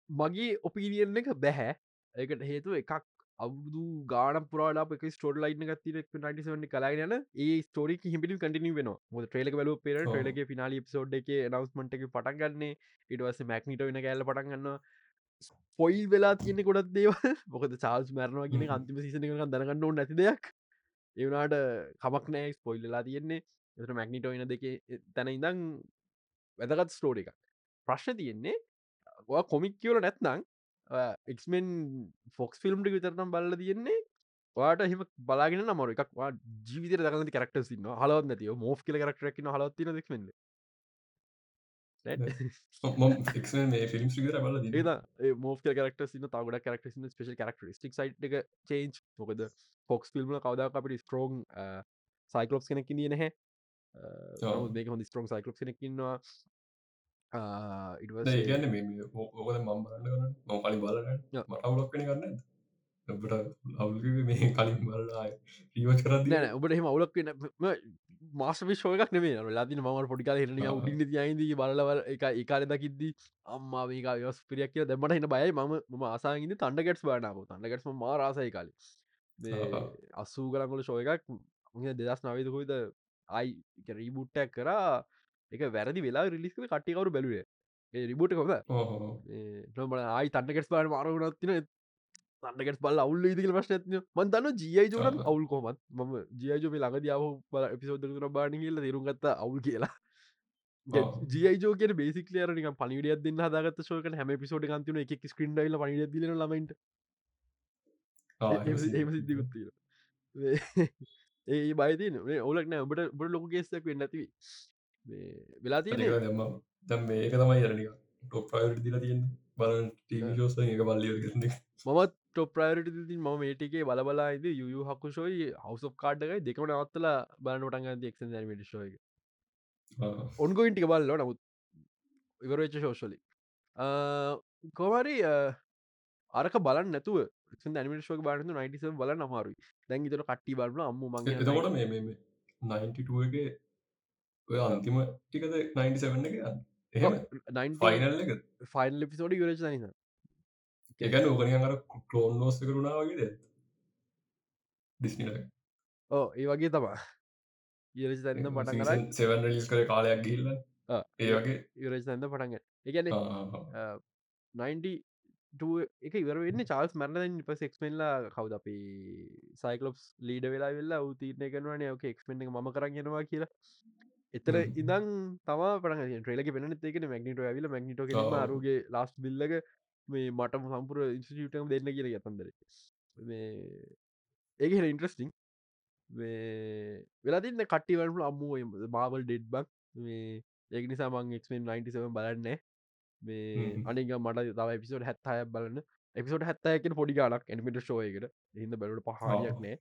මගේ ඔපීනියන් එක බැහැ. ඒකට හේතු එකක් අවුදු ගාන පුරාට එක ස්ටෝඩ ලයින ගත්තිර නටසවන්න කලාගන ඒ ස්ටෝරික හිමිටි කටින වෙන ොද ට්‍රේලක බල පෙර. ටලගේ පිනාලි සෝඩ් එක නවස්මට එක පටන් ගන්න. ඉටවස මැක්නිට වෙන කෑල්ල පටන් ගන්න පොයිල් වෙලා තියෙන ගොඩත් දේව මොකද චාල්ස් මැරනවා කියන. අන්තිම සිසන එක දරගන්න ඕ නැති දෙයක්. ඒවනාට කමක් නෑ ස්පොයිල්ලා තියෙන්නේ එත මැක්නිටෝ වෙන දෙක තැන ඉඳං වැදගත් ස්ටෝඩ එක ප්‍රශ්න තියෙන්නේ කොමික් කියවල නැත්නං එක්මෙන් ෆොක්ස් ෆිල්ම්ට විතරනම් බල්ල තියෙන්නේ වාට හිම බලාගෙන නමර එකක් ජීවිත දකති කරක්ට සින්න හලවත් නැතිව මෝ් කියල කරක්ටරක්න හලත්තින දෙක්මෙන්ද එක් මේ ෆිල්ම් සිගර බල දී ඒ මෝ් කරක්ට සින්න තවගඩ කරක්ට සින්න ස්පේෂ කරක්ටරිස්ටික් සයිට් එක චේන්ච් මොකද ෆොක්ස් ෆිල්ම් කවදා අපට ස්ට්‍රෝන් සයිකලොප්ස් කෙනෙක් දිය නැහැ ඔව්. දෙක හොඳ ස්ට්‍රෝන් සයිකලොප් කෙනෙක්කින්නවා ඉටවස ඒගන්න මේ ඕකද මම් බලන්න කරන්න මම කලින් බලන්න Yeah. මට අවුලක් කෙන කරන්න ඔබට අවුල මේ කලින් බලලා රීවච් කරද නෑ ඔබට එහම අවුලක් මාස විශ්ෝයක් නෙේ ලතින ම පොඩිකාල හිරන ආ. උඩින් තියයිද බලවල එක ඒකාල දකිද්දී අම්මා මේක යස් පිරියක් කිය දැමට හින බයි ම ම ආසාගින් තන්ඩගටස් බානාව තන්ඩගටම මා රාසයි කාල. අස්සූ කරංගොල ශෝය එකක් දෙදස් නවේද කොයිද අයි රීබුට්ටක් කරා එක වැරදි වෙලා රිලිස්ක කට්ටිකවරු බැලුවේ? ඒ රිබුට කොද නොබල ආයි තන්නකෙස් පාට මාරුණත්තින තන්නකෙස් බල අවුල්ල ඉදිකල ප්‍රශ්නත්ය මන්තන්න ජියයි ජෝන. අවුල් කොමත් ම ජියජෝ ළඟ දියාව බල එපිසෝදර බානි කියල තේරුම්ගත්ත අවුල් කියලා. ආ. ජියජෝක බේසිකලරනික පනිවිඩිය දෙන්න හදාගත් ශෝක හැම පිසෝඩ ගන්තින එක ස්ක්‍රීන්ඩයිල පනිිය දිල ළමයිට එම සිද්ධිකුත්තිීර ඒ බයිතින ඔලක් නෑ ඔබට බට ලොක ගේෙස්සක් වෙන්න ඇතිවි වෙලා දෙම දැම් මේක තමයි යරනික ටොප් ප්‍රයිට දිල තියෙන් බලන් ටීවිශෝස එක බල්ලිය ගන්න මත් ටොප ප්‍රයිට ති ම මේටිකේ බලබලායිද යු හකුෂෝයි හවස කාඩ්ගයි දෙකම නවත්තලා බලනටන් ඇති එක් මට ශෝය ඔන්ගොයින්ටික බල්ල නමුත් ඉවරච්ච ශෝෂලි කොමරි අරක බලන්න නැතුව ඇනිමේශෝක බාන නයිටස බල නමාරුයි දැන් තර කට්ටි බලන අම්ම මගේ එතකොට මේ මේ 92ගේ ඔය අන්තිම ටිකද 97 එක? එහෙම? ෆයිනල් එක? ෆයිල් පිසෝඩි ගරච නස එකන ඕකනින් අර කලෝන් නෝස්ස කරුණා වගේ ඩිස්නිල ඕ ඒ වගේ තමා ඉරච තන්න පටන් කරයි සෙවන් ලිස් කර කාලයක් ගිල්ල ඒ වගේ? ඉරච තන්න පටන්ග එකන ආ, 90 එක ඉවරන්න චාල්ස් මරණ පස එක්මෙන්ලා කවද අපි සයිකලොප්ස් ලීඩ වෙලා වෙල්ලා උතීරණය කරනවන ඕක එක්මෙන්ට ම කරගෙනවා කියලා. එතර. ඉදන් තම පට ට්‍රේලක පෙන ඒක මැගනිට ඇවිල මැගනිට ආ. අරුගේ ලාස් බිල්ලක මේ මටම සම්පුර ඉන්ස්ටියටම දෙන්න කියල ගතන්දර මේ ඒක හෙ ඉන්ට්‍රස්ටිං වෙලා තින්න කට්ටිවලට අම්මුව මාවල් ඩෙඩ් බක් මේ ඒක නිසා මං එක්මෙන් 97 බලන්න මේ. අනික මට තව පිසෝට හැත්තය බලන්න. එපිසෝට හැත්තයක පොඩි ගලක් එනිමිට ෂෝයකට හිද බැලට පහායක් නෑ.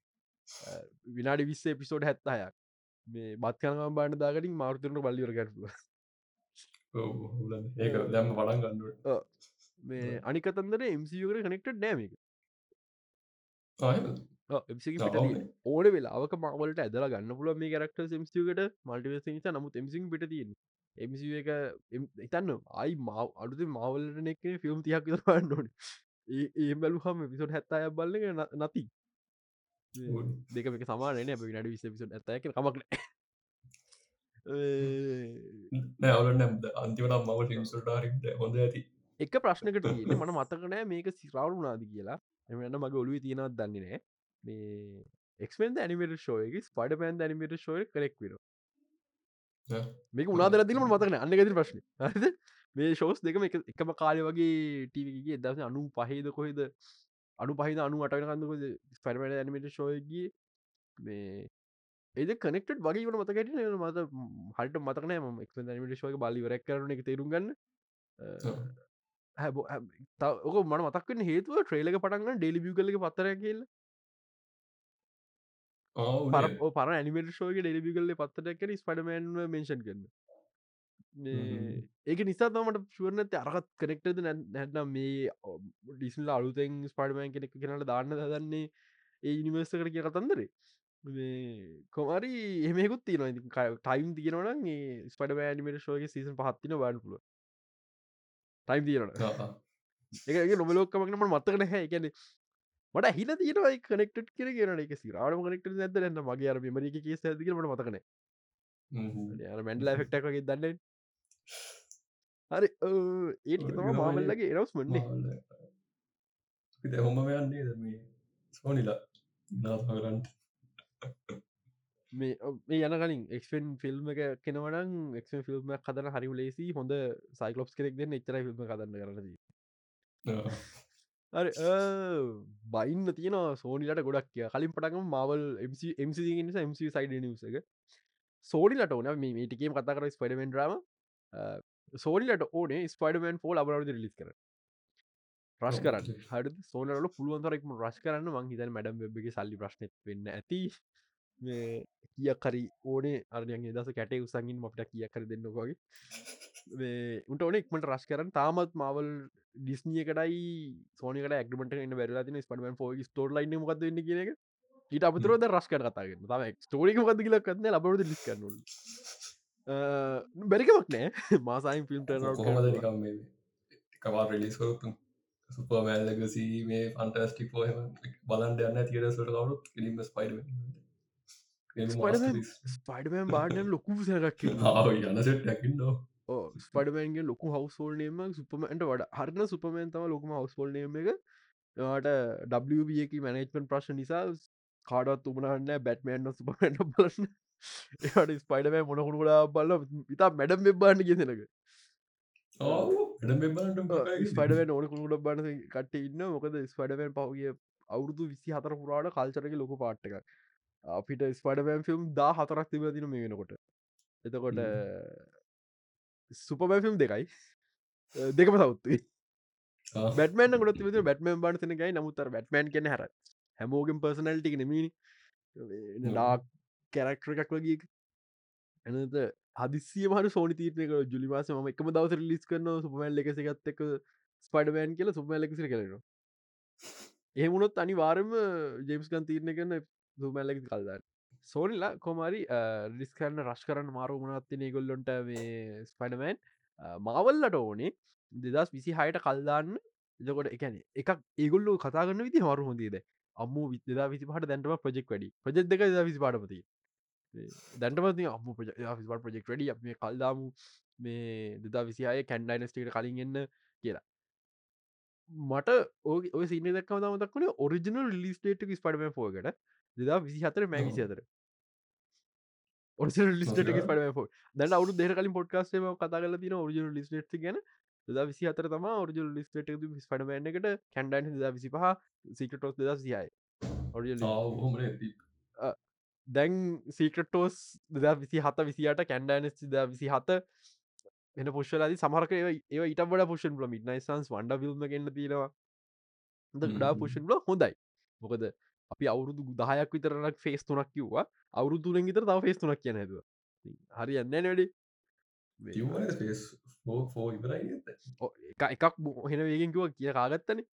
විනාඩි විස්සේ පිසෝඩ් හැත්තයක්. මේ බත්කනම බාන්න දාගටින් මාර්තරන බල්ලිවර ගැටුව. ඒක දැම්ම පටන් ගන්නුවට මේ අනිකතන්දර එම්සියකට කනෙක්ට නෑමක ඕනේ. වෙලාක මවලට ඇදල ගන්න පුල මේ කරක්ට සම්සියකට මල්ටිවස නිසා නමුත් එමසි පිට තියෙන එමසි එක එතන්න අයි මාව අඩුත මවලට නෙක් ෆිල්ම් තියක් පන්න ඕන. ඒ බැලු හම පිසොට හැත්තාය බල්ල නති. දෙක එක සමානන නඩ විස පිසට ඇතක කමක් නෑ අවුලන්න අන්තිමට මව ිම්සල්ටාරිට හොඳ ඇති. එක ප්‍රශ්නකට මන මතකනෑ මේක සිරාවු නාද කියලා. එමන්න මගේ ඔලුව තියෙනවත් දන්නේ නෑ. මේ එක්මෙන් ඇනිමට ෂෝයක ස්පඩ පැන් ඇනිමට ෂෝය කරෙක් මේක උනාදර දිලම මතකන අන්න ගති ප්‍රශ්න. හරිද? මේ ෂෝස් දෙකම එක- එකම කාලය වගේ ටීවගේ දස අනු පහේද කොහෙද? අනු පහිද අනු අටකන්දකොද ස්පැරමට ඇනිමට ෂෝයගේ මේ ඒද කනෙක්ට වගේ වන මතකට මත හට මතකන ම එක් ඇනිමට ෂෝය බලිවරක් කරන එක තේරුම් ගන්න. හැබ ඔක මට මතක්වෙන හේතුව ට්‍රේලක පටන්ගන්න ඩෙලිබිය කලක පත්තර කියල පර නිමට ෝක ඩෙලිබි කල්ල පත්තටැකර ස්පඩමන් මේෂන් කරන්න ඒක නිසා තමට ශුවනත අරගත් කනෙක්ටද නැත්නම් මේ ඩිස්ල අලුතෙන් ස්පඩමෑන් කෙනෙක් කෙනට දාන්න දන්නේ ඒ ඉනිවර්ස කර කිය කතන්දරේ. කොමරි එහෙමකුත් තින ටයිම් තියෙනවන ස්පඩ නිමට ශෝක සීසන් පහත්තින බාන් පුල ටයිම් තියෙන එක නොමලෝකමක්නම මත්තකන හැ එකැනෙ මට හිල තියෙනයි කනෙක්ට කර කියන එක සිරාට කනෙක්ට නැදන්න මගේ අර මරික කිය ඇතිකීමට මතකන මැන්ඩල ෆෙක්ටක් දන්න හරි ඒ තම මාමල්ලගේ එරවස් වන්නේ හොම යන්නේ මේ සෝනිලා නාගරන්ට මේ යන කලින් එක්ෙන් ෆිල්ම් එක කෙනවනම් එක් ෆිල්ම් කදන හරි ලේසි හොඳ සයිකලොප්ස් කෙනෙක් දෙන්න. එච්චර ෆිල්ම් කදන්න කරනද බයින්න තියන සෝනිලට ගොඩක් කිය කලින් පටකම මවල් MC සයිඩ නිස එක. සෝනිලට ඕන. මේ ටිකේ කතා කර ස්පඩමෙන් ්‍රම සෝනිලට ඕනේ ස්පයිඩමන් ෆෝල් අබරවද ලිස් කර ප්‍රශ් කරන්න. හට සෝනල පුළුවන්තරෙක්ම රශ් කරන්න. මං හිතන මැඩම් වෙබ්ගේ සල්ලි ප්‍රශ්න වෙන්න ඇති කිය කරි ඕනේ අරයගේ දස කැටේ උසගින් මට කිය කර දෙන්නකගේ උට ඕන එක්මට රශ් කරන තාමත් මවල් ඩිස්නිය කටයි සෝනකට ඇක්මට න්න බැරලා ස්පටමන් ෝ ස්ටෝර් ලයින්න මොකද වෙන්න කියෙන ඊට අපතරෝද රශ් කර කතාගෙන තම ස්ටෝරික මද කියල කන්න ලබරද ලිස් කරනු බැරිකමක් නෑ මාසයින් ෆිල්ම් කොහොමද එකවා රෙලිස් සුපමෑල්ලගසී මේ ෆන්ටස්ටික් පෝහම බලන්ට යන්න තිරසට කවරුත්? ඉලිම ස්පයිඩ ස්පයිඩමන් බාඩන ලොකු සැරක් යන සෙට්කින්න ස්පඩමන්ගේ ලොකු හවස්ෝල්නේම සුපමට වඩ හරන සුපමන් තම ලොකුම හවස්ෝල්නේම එක. ට ඩබියකි මැනේජ්මන් ප්‍රශ් නිසා කාඩත් උමනන්න බැට්මන්න්න සුපමට බලන්න. ඒට ස්පයිඩම මොනකුණු කලා බල්ල ඉතා මැඩම් මෙබාන්න ගෙසනක ස්පඩවෙන් ඕන කුණුට බන්න කට ඉන්න මොකද ස්පඩවෙන් පවගේ අවුරුදු විසි හතර පුරාට කල්චරක ලොක පාට්ටක අපිට ස්පඩවෑම් ෆිල්ම් දා හතරක් තිබ තින මේ වෙනකොට. එතකොට සුපබැෆිල්ම් දෙකයි. දෙකම සෞත්තුයි බැටමන් ගොත් ති බැටමන් බානසනකයි නමුත්තර බැටමන් කෙන හර. හැමෝගෙන් පර්සනල්ටික නෙමී ලා කැරක්ටර එකක් වගේ එනත හදිසිය මහට සෝනි තීරනක ජුලිවාස ම එකම දවස ලිස් කරන සුපමල් එකසිගත් එක ස්පඩවෑන් කියල සුපමල් එකසිර කරන එහෙමුණොත් අනි වාරම ජේම්ස්කන් තීරණය කරන සුමල්ලෙක් කල්දන්න සෝනිලා කොමරි රිස් කරන්න රශ් කරන්න මාරු මනත්තිනේ ගොල්ලොන්ට මේ ස්පඩමෑන් මාවල්ලට ඕනේ. දෙදස් විසි හයට කල්දාන්න එදකොට එකන එකක් ඒගොල්ලු කතාගන්න විදි හරු හොඳේද අම්ම විදා විසි පට දැන්ටම ප්‍රජෙක් වැඩි. ප්‍රජෙක් දෙක විසි පාටපති දැන්ටමති අම්ම ට ප්‍රජෙක් වැඩි. අප මේ කල්දාමු මේ දෙදා විසිහය කැන්ඩයිනස්ටේට කලින් එන්න කියලා. මට ඕක ඔය සින දක්ම තමතක්වන ඔරිිනල් ලිස්ටේට ස්පඩම ෝකට දෙදා විසි හතර මෑ විසි අතර ලිස්ට ප දැන් අවු දෙර කලින් පොට්කාස්ේම කතා කල තින ඔරිිනල් ලිස්ට ගැන දා විසි අතර තම ඔරිජල් ලිස්ට ස්පඩමන්න එකට කැන්ඩයින් දා විසි පහ සිකටෝස් දෙදා සියයි ඔරිජල් දැන් සීකටෝස් දෙදා විසි හත විසිට කැන්ඩයිනස් ද විසි හත එන පුෂ්ලදි සමහරක ඒ ඊට බඩ පුෂන් ල මිට නයිසන්ස් වන්ඩ ිල්ම ගන්න තියෙනවා ඩා පුෂන් ල හොඳයි මොකද අපි අවුරුදු දහයක් විතරනක් ෆේස් තුනක් කිව්වා. අවුරුදුරෙන් විතර තව ෆේස් තුනක් කියන හැද හරි යන්න වැඩි. එකක් හෙන වේගෙන් කිව කිය කාගත්තන.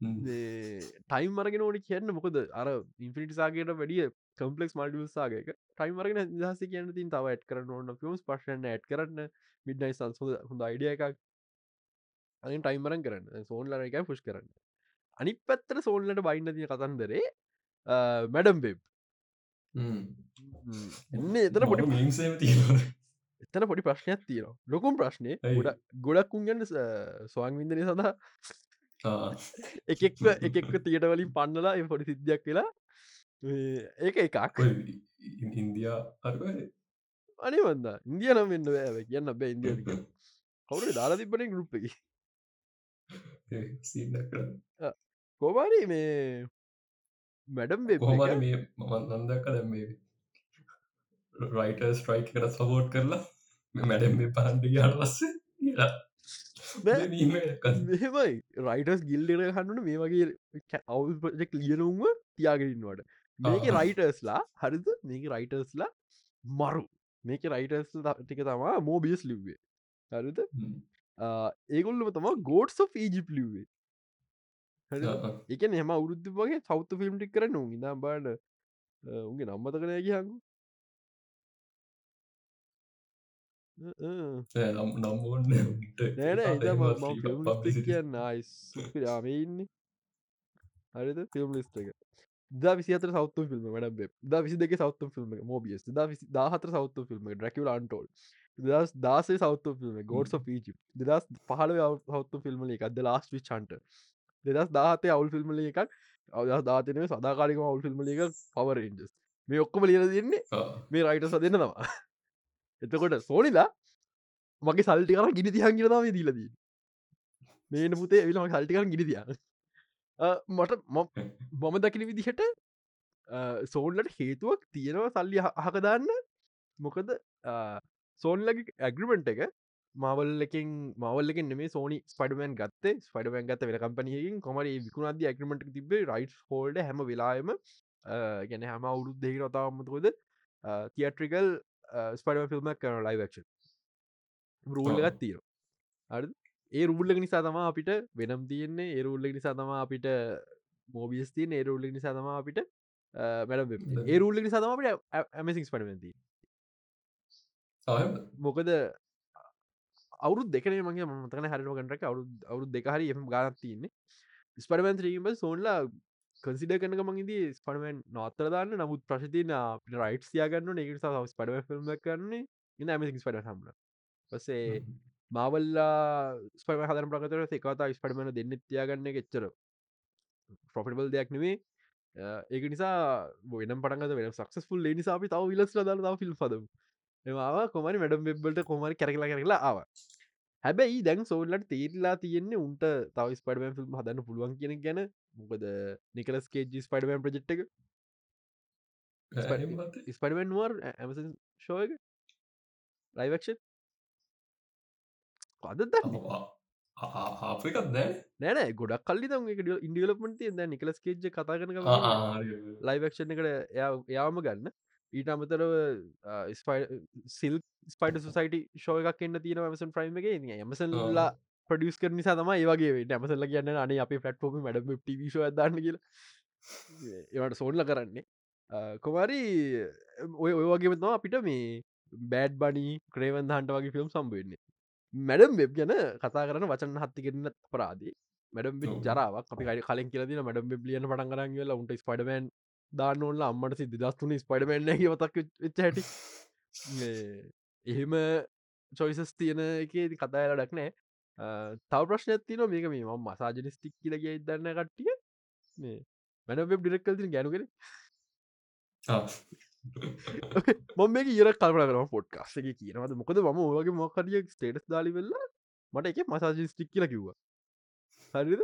ටයිම් මරගෙන ඕනි කියන්න මොකද? අර ඉන්ෆිනිටිසාගේට වැඩිය කම්පලෙක් මල්ඩියසාගේක ටයිම් මරගෙන දහස කියන්න තින් තව ඇත් කරන්න ඕන්න ියස් පශන ඇත් කරන්න. මිඩ්නයි සංස් හොඳ අයිඩිය එකක්. අනින් ටයිමරන් කරන්න. සෝන්ලර එකයි පුෂ් කරන්න. අනි පැත්තර සෝල්ලට බයින්න තිය කතන්දරේ මැඩම් බෙබ් එන්න එතන පොඩි එතන පොඩි ප්‍රශ්නයක් තියෙන ලොකුම් ප්‍රශ්නය ගොඩ ගොඩක් උන්ගන්න ස්වාන් විින්දනය සඳහා එකෙක්ව එකෙක්ව තියට වලින් පන්නලා එ පොඩි සිද්ධයක් වෙලා ඒක එකක් ඉන්දයා අර්ග අනි වන්ද ඉන්දිය නම් වෙන්න ඇව කියන්න බෑ ඉන්දිය කවුරු දාලා තිබන ගරුප් එක කෝමාරී මේ මැඩම් කොහමර මේ මන්දක දැම් මේ රයිට ස්ට්‍රයික් කර සපෝට් කරලා මැඩම් මේ පහන්ඩ. මීමේ මෙමයි රයිටස් ගිල්ඩර හන්නට මේ වගේ අවුල් ප්‍රජෙක් ලියනුම්ම තියාගෙනන්නවට මේක. රයිටර්ස්ලා හරිද? මේක රයිටර්ස්ලා මරු. මේක රයිටර්ස් ටික තමා මෝබියස් ලිව්වේ. හරිද? ඒගොල්ලම තම ගෝඩ්ස් ඊජිප් ලිව්වේ එක එහම අවුරුද්ධ වගේ සෞත්ත ෆිල්ම් ටික් කර නු ඉදම් බාඩ උන්ගේ නම්මත කියහඟු නම්බෝන්න නෑන කියන්න අයිස්යාම ඉන්න. හරිද? ෆිල්ම් ලිස්ට එක. දා විසිතර සෞත්තු ෆිල්ම් වැඩ ද විසි දෙක සෞත්තු ෆිල්ම් මෝබියස්. දා විසි දාහතර සෞත්තු ෆිල්ම් ඩ්‍රකවල අන්ටෝල්. දස් දාසේ සෞත්තු ෆිල්ම් ගෝඩ්ස් ීජි දෙදස් පහල සෞත්තු ෆිල්ම් එකක්ද ලාස් විචන්ට දෙදස් දාහතේ අවුල් ෆිල්ම් එකක්. අවදස් දාතනය සදාකාරික අවුල් ෆිල්ම් එක පවරෙන්ජස් මේ ඔක්කොම ලියල දෙන්නේ මේ රයිට සදන්න තවා එතකොට සෝනිලා මගේ සල්ටි කර ගිනි තිහන් කියරදාව දීලදී මේන පුතේ විලම සල්ටිකර ගිනි තිය. මට මම දකින විදිහට සෝන්ලට හේතුවක් තියෙනවා සල්ලි අහකදාන්න මොකද සෝන්ලගේ ඇග්‍රිමෙන්ට් එක මවල්ලකින් මවල්ලකින් නෙේ සෝනි ස්පඩමන් ගත්තේ. ස්පඩමන් ගත වෙන කම්පනයකින් කොමර විකුණද ඇග්‍රිමට තිබේ රයිට් හෝල්ඩ හැම වෙලාම ගැන හැම අවුරුද් දෙහි රතාවමතකොද තියට්‍රිකල් ස්පඩම ෆිල්මක් කරන ලයිවක්ෂ රූල්ලගත් තීර අ ඒ රුල්ලක නිසා තම අපිට වෙනම් තියෙන්නේ. ඒරුල්ලක නිසා තම අපිට මෝබියස් තියන ඒරුල්ලක නිසා තම අපිට මැඩ ඒරුල්ලක නිසා තම අපිට ඇමසික් පඩමති මොකද අවුරු දෙකන මගේ මතන හරිම කටක අවු අවුරු දෙකහරි එම ගානක් තියන්නේ. ස්පඩමන්ත්‍රීම සෝන්ලා කසිඩ කනක මගේදී ස්පඩමන් නොත්තර දාන්න. නමුත් ප්‍රශතින රයිට් යාගන්න එක සහ පඩම ෆිල්ම් කරන්නේ ඉන්න ඇමසික් පඩ සම්ල පසේ මාවල්ලා ස්පම හදර ප්‍රකතර එකතා ස්පඩමන දෙන්න තියාගන්න එච්චර ප්‍රොෆිටබල් දෙයක් නෙවේ ඒක නිසා වෙන පටග වෙන සක්සස්ෆුල් නිසාපි තව විලස් දල තාව ෆිල් පදම් එවා කොමරි මැඩම් වෙබ්බලට කොමරි කැරකලා කරලා ආව. හැබැයි දැන් සෝල්ලට තේරලා තියෙන්නේ උන්ට තව ස්පඩම ෆිල්ම් හදන්න පුළුවන් කියන ගැන. මොකද නිකලස් කේජි ස්පඩමන් ප්‍රජෙට් එක. ස්පඩමන් නුවර් ඇමස ෂෝයක ලයිවක්ෂ අද නෑ. නෑන ගොඩක් කල්ලි තම එක ඉන්ඩියලපට ද නිකලස් කේජ් කතා කරන ලයිවක්ෂණ එකට යාම ගන්න ඊට අමතරව සිල් ස්පයිට සයිට ශෝය එකක් එන්න තියෙන මසන් ප්‍රයිම එක. ඇමසල්ලා ප්‍රඩියස් කර නිසා තම ඒවගේ ඇමසල්ල කියන්න අන අප පට්පෝම මඩම ටවිශ දන්න කියල. ඒවට සෝන්ල කරන්නේ. කොමරි ඔය ඔය වගේමවා අපිට මේ බෑඩ් බනි ක්‍රේවන් හන්ට වගේ ෆිල්ම් සම්බවෙන්නේ මැඩම් වෙබ් ගැන කතා කරන වචන හත්ති කරන්න පරාදී මැඩම් ජරාවක්. අපි කලින් කියලදින මැඩම් බ්ලියන පටන් කරන්න කියලා උන්ට ස්පඩමන් දාන්න ඕන්න අම්මට සිදි දස්තුන ස්පඩමන්න වතක් හැටි. එහෙම චොයිසස් තියෙන එක කතායල ඩක් නෑ. තව ප්‍රශ්න තින මේක මේ ම මසාජනිස්ටික් කියලගේ ඉදන්න කට්ටිය. මේ මැන වෙබ් ඩිරෙක්කල් තින ගැනුගෙන මොම මේ ඉර කල්පන කරම පොට්කාස් එක කියනවද? මොකද ම ඔගේ මොකරිය ස්ටේටස් දාලි වෙල්ලා මට එක මසාජිස්ටික් කියල කිව්වා. හරිද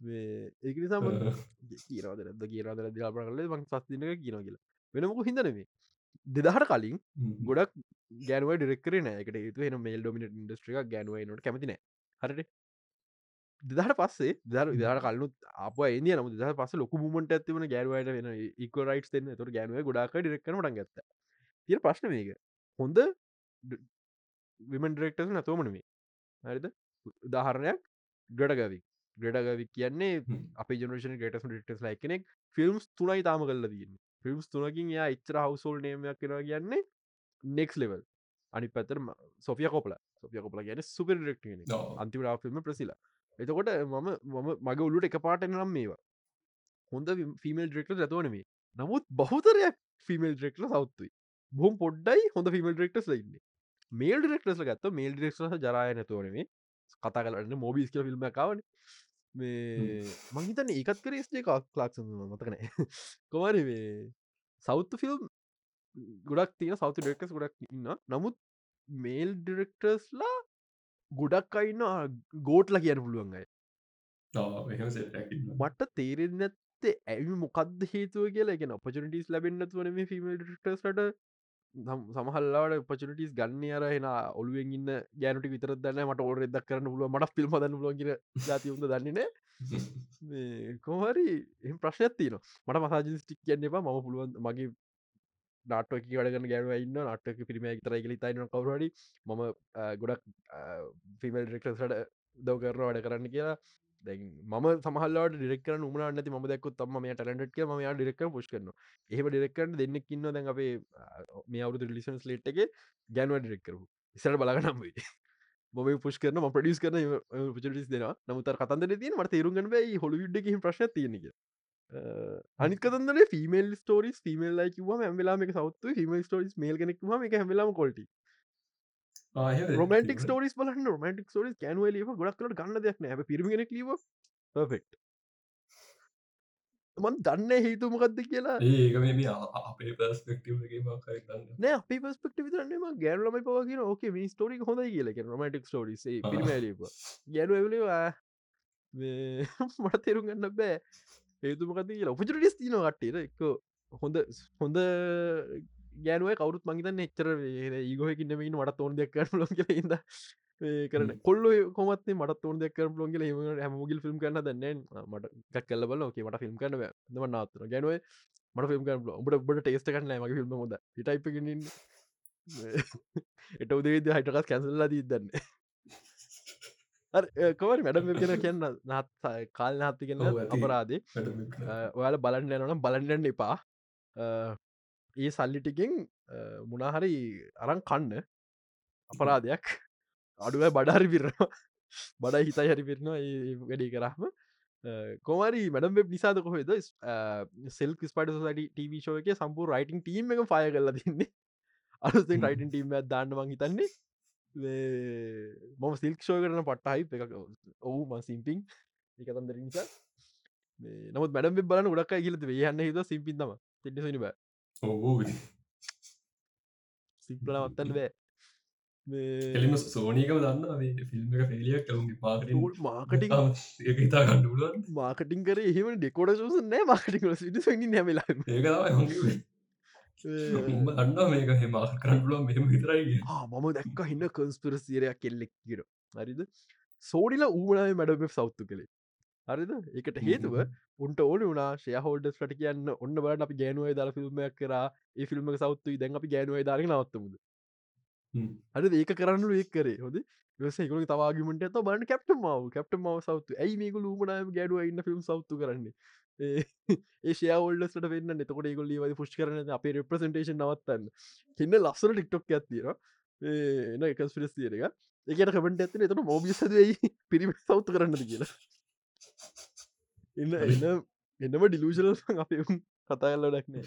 ඒක නිසා කියරද ද කියරද දිලාපන කල මං සස්තිනක කියන කියලා වෙනමක හිදනේ දෙදහට කලින් ගොඩක් ගැනුව ඩිරෙක්කර නෑකට තු එන මේල් ඩොමිට ඉන්ඩස්ට්‍රික ගැනුව නොට කැමතින හරට දෙදහට පස්සේ දර විදාර කලු අප එද නම ද පස ලොක මුමට ඇතිවන ගැරුවට වෙන ඉක රයිට් න්න තුර ගැනුව ගොඩාක ඩිරක්න ට ගත්ත තිය ප්‍රශ්න මේක හොඳ විමන් ඩෙක්ටස් නතුවමනමේ හරිද උදාහරණයක් ගඩගවි ගඩගවි කියන්නේ අප ජනේෂන ගටස් ටස් ලයි කෙනෙක්. ෆිල්ම්ස් තුනයි තාම කල්ල දන්න ෆිල්ම්ස් තුනකින් යා එච්චර හවසෝල් නේමයක් කෙන කියන්නේ නෙක්ස් ලෙවල් අනි පැතර සොෆිය කොපල සොෆිය කොපල ගැන සුපර ඩෙක්ට අන්තිම ෆිල්ම් ප්‍රසිලා. එතකොට මම මම මගේ ඔල්ලුට එක පාට නම් මේවා. හොඳ ෆිමල් ඩෙක්ට ඇතවනේ නමුත් බහුතරයක් ෆිමල් ඩෙක්ල සෞත්තුයි බොම් පොඩ්ඩයි හොඳ ෆිමල් ඩෙක්ටස් ලඉන්න මේල් ඩෙක්ටස් ගත්ත මේල් ඩෙක්ට ජරය නැතුවනේ කතා කරන්න මෝබිස් කියල ෆිල්ම් කවන මේ මංහිතන ඒකත් කර ස්ේ කක් ලාක්ස මතකන කොමරි මේ සෞත්තු ෆිල්ම් ගොඩක් තිය සෞතු ඩෙක්ටස් ගොඩක් ඉන්න නමුත් මේල් ඩිරෙක්ටර්ස්ලා ගොඩක් අයින්න ගෝට්ල කියන පුළුවන්ගයි මට තේරෙන් නැත්තේ ඇවි මොකක්ද හේතුව කියලා එක ඔපචනටස් ලැබෙන්න්න වන මේ ෆිමටට සමහල්ලාට පචනටස් ගන්න අර එෙන ඔලුවෙන් ඉන්න ගෑනට විතර දන්න මට ඔර එදක් කරන්න පුළුව මට ෆිල්ම් දන්න ලොග ජාතිවුද දන්නන කොහරි එම ප්‍රශ්නයක්ති න මට මසාජ ස්ටික් කියන්න එපා ම පුළුවන් මගේ නාටක වඩගන්න ගැනුව ඉන්න නටක පිරිම තරයි කලි තයින කවරඩි මම ගොඩක් ෆිමල් ෙක්ටසට දව කරන වැඩ කරන්න කියලා. දැන් ම සමහල්ලට ඩිරෙක්කර උමන නති ම දක් තම මේ ටලට ම යා ඩිරෙක් පුෂ් කරන එහම ඩිරෙක්කට දෙන්න කින්න දැන් අපේ මේ අවුදු ලිසන්ස් ලේට්ගේ ගැනුව ඩිරෙක්කරු ඉසට බලගනම් වේ මොම පුෂ් කරන ප්‍රඩිස් කරන පචටිස් දෙෙන නමුතර කතන්ද තින මට තේරුගන්න හොළු විඩ්ඩ ප්‍රශ් තියනෙ අනිකතන්දර ෆිමල් ස්ටෝරිස් ෆිමල් ලයිකව ඇමලා මේ සවත්තු ෆිමල් ස්ටෝරිස් මේල් කෙනෙක්ම එක හැමලාම කොල්ට රොමටික් ස්ටෝරිස් බලන්න. රොමටික් ස්ටෝරිස් කැනුව ලීම ගොඩක්ට ගන්න දෙයක් නෑ. පිරිමිෙනෙක් ලීව පෙක්් මන් දන්න හේතුමකක්ද කියලා. ඒක මේ අපේ පස්පෙක්ටවගේ මකයි දන්න නෑ අපි පස්පෙක්ට විතරන්නම ගැරලම පවගෙන ඕක මේ ස්ටෝරික හොඳ කියලක රොමටික් ස්ටෝරිස් පිරිමලීම ගැනුවලවා මට තේරුම් ගන්න බෑ. හේතුමකද කියලා. උපචරටිස් තින කට්ටේට එක හොඳ හොඳ ගෑනුව කවරුත් මංගතන්න එච්චර ඒගොහකින්නමට මට තෝන් දෙයක් කරන ලො කියලද කරන කොල්ල කොමත් මට තෝන් දෙයක් කර ලොග හමගිල් ෆිල්ම් කරන්න දන්න මට ගක් කල්ල බල ෝක මට ෆිල්ම් කරන ම නාතර ගැනුව මට ෆිල්ම් කර ඔබට බට ටේස්ට කරන්න මගේ ෆිල්ම් හොද. ටයිප එට උදේද හයිටකස් කැසල්ලා දී දන්න. කවර මැඩම් කෙන කියන්න නත් කාල් නාත්ති කියන්න අපරාදේ ඔයාල බලන්න යනනම් බලන්නන්න එපා ඒ සල්ලිටිකින් මුණහරි අරං කන්න. අපරාධයක්. අඩුව බඩහරි පිරවා බඩ හිතයි හරි පිරෙනවා වැඩි කරහම කොමරි මඩම් වෙබ් නිසාද කොහෙද? සෙල් ස්පට සට ටව ෂෝ එක සම්පූ රයිටිං ටීම එක ෆය කරලා තින්නේ. අලුතෙන් රයිටන් ටීම දාන්නමං හිතන්නේ. මොම සිල්ක් ෂෝ කරන පට්ටහයි එක ඔවු ම සිම්පිං එකතම් දෙර නිසා. නමුත් මැඩම් බලන ගොඩක් කියලත යන්න හිද සිම්පින්තම තෙට සනි බෑ ඔවූ සිම්පල මත්තන්න බෑ එලිම සෝනීකම දන්න ෆිල්ම් එක ෆෙලියක් කවුගේ පාට මාකටිං හිතා ගණ්ඩුලන් මාකටින් කර එහෙම ඩෙකොඩ සූස නෑ මාකටිං සිට නැමලා අන්න මේක හෙම කරන්නුල මෙම විතරයි මම දැක්ක හින්න කන්ස්පිරසිරයක් කෙල්ලෙක් කිර හරිද සෝඩිලා ඌනාය මැඩබ සෞත්තු කළේ හරිද? එකට හේතුව උන්ට ඕන වනා ශයහෝල්ඩස් ට කියන්න ඔන්න බට අපි ගෑනුවයි දර ෆිල්ම්මයක් කර. ඒ ෆිල්ම් සෞත්තුයි දැන් අපි ගෑනුවයි දාරන නවත්තමුද? හරි ඒක කරන්නු එක් කරේ. හොද සේකල තවාගමට ඇත බන්න කැප්ට මාව කැප්ට මාව සෞතු ඇයි මේක ලූමනාම ගැඩුව ඉන්න ෆිල්ම් සෞතු කරන්නේ? ඒෂය ඔල්ඩට වෙන්න එතකොට ගොල්ලි වද පුෂ් කරන අපේ රෙප්‍රසන්ටේෂන් නවත්තන්න. හින්න ලස්සන ටික්ටොක් ඇත්තිර එන එකස් පිරස් තියරක එකට කමට ඇතින එතට මෝබිසදයි පිරිම සෞතු කරන්නද කියලා එන්න එන්න එන්නම ඩිලූෂල අපේ කතා කල්ල ඩක්නේ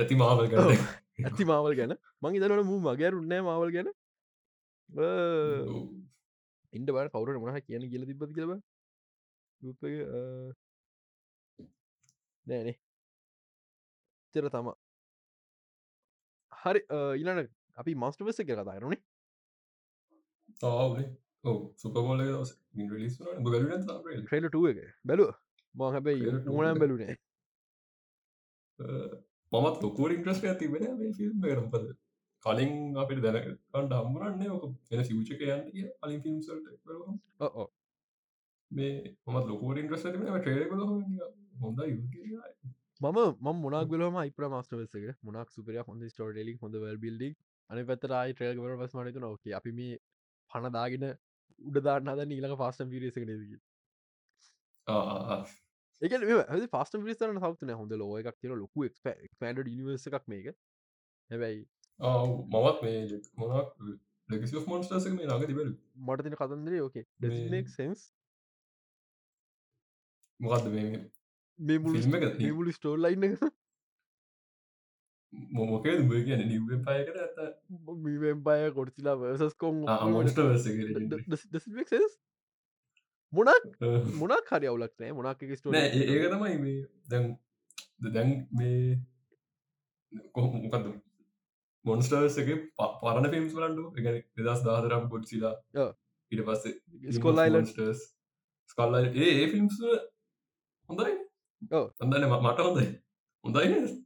ඇති මාවල් ඇති මාවල් ගැන. මං ඉතනට මූ මගේරුන්නෑ මාවල් ගැන. ඉන්ඩ බට කවුරට මොහ කියන කියල තිබති කියලබ නෑනේ තෙර තම. හරි ඉලන අපි මස්ටවස එක කතාරනේ සුපබෝල ලිස් ට්‍රේල ටුව එක බැලුව ම හැබැයි ඕනම් බැලුනේ මමත් ලොකුවට ඉන්ට්‍රස්ට ඇතිබෙන ෆිල්ම් කරම්පද කලින් අපිට දැනකන්ට හම්බරන්නේ ඕක එන සිවිචක යන්න කිය අලින් ෆිල්ම්සල්ට ඕ මේ මත් ලොකුවට ඉන්ට්‍රස්ට ඇතිබෙන ට්‍රේල හොඳයි මම ම මොනක් ගලම ඉපර මස්ටවසක මොනක් සුපර හොඳ ස්ටෝඩලි හොඳ වල් බිල්ඩි අනි පතරයි ට්‍රේල් වර පස් මනතු නොක අපි මේ පණදාගෙන උඩදාන්න අද නීලක පාස්ටම් පිරිසක නදකි එක පස්ට පිරිසන සවතන හොඳ ලෝ එකක් තින ලොකු ක්පන්ඩ නිවර්ස එකක් මේක. හැබැයි මවත් මේ මොනක් ලෙකසි මොන්ස්ටසක මේ ලාග තිබල මට තින කතන්දරේ ඕකේ. සෙන්ස් මොකක්ද මේ මේ මුලි ස්ටෝල් ලයින්න එක මොමොකේ දුබ කියන නිව පයකට ඇත මීවෙන්පය කොටතිලා වසස් කොන් මොස්ට මොනක් මොනක් හරි අවුලක් නෑ මොනක් ස්ටෝ ඒක තමයි මේ දැන් දැන් මේ කොහොමකද මොන්ස්ටර්ස් එක පරණ ෆිල්ම්ස් වලන්ඩු එක දෙදස් දාතරම් ගොඩ්සිලා ඉට පස්සේ ස්කොල්ලයිලන්ස්ටර්ස් ස්කල්ල ඒ ඒ ෆිල්ම්ස් හොඳයි හොඳන මට හොඳයි හොඳයි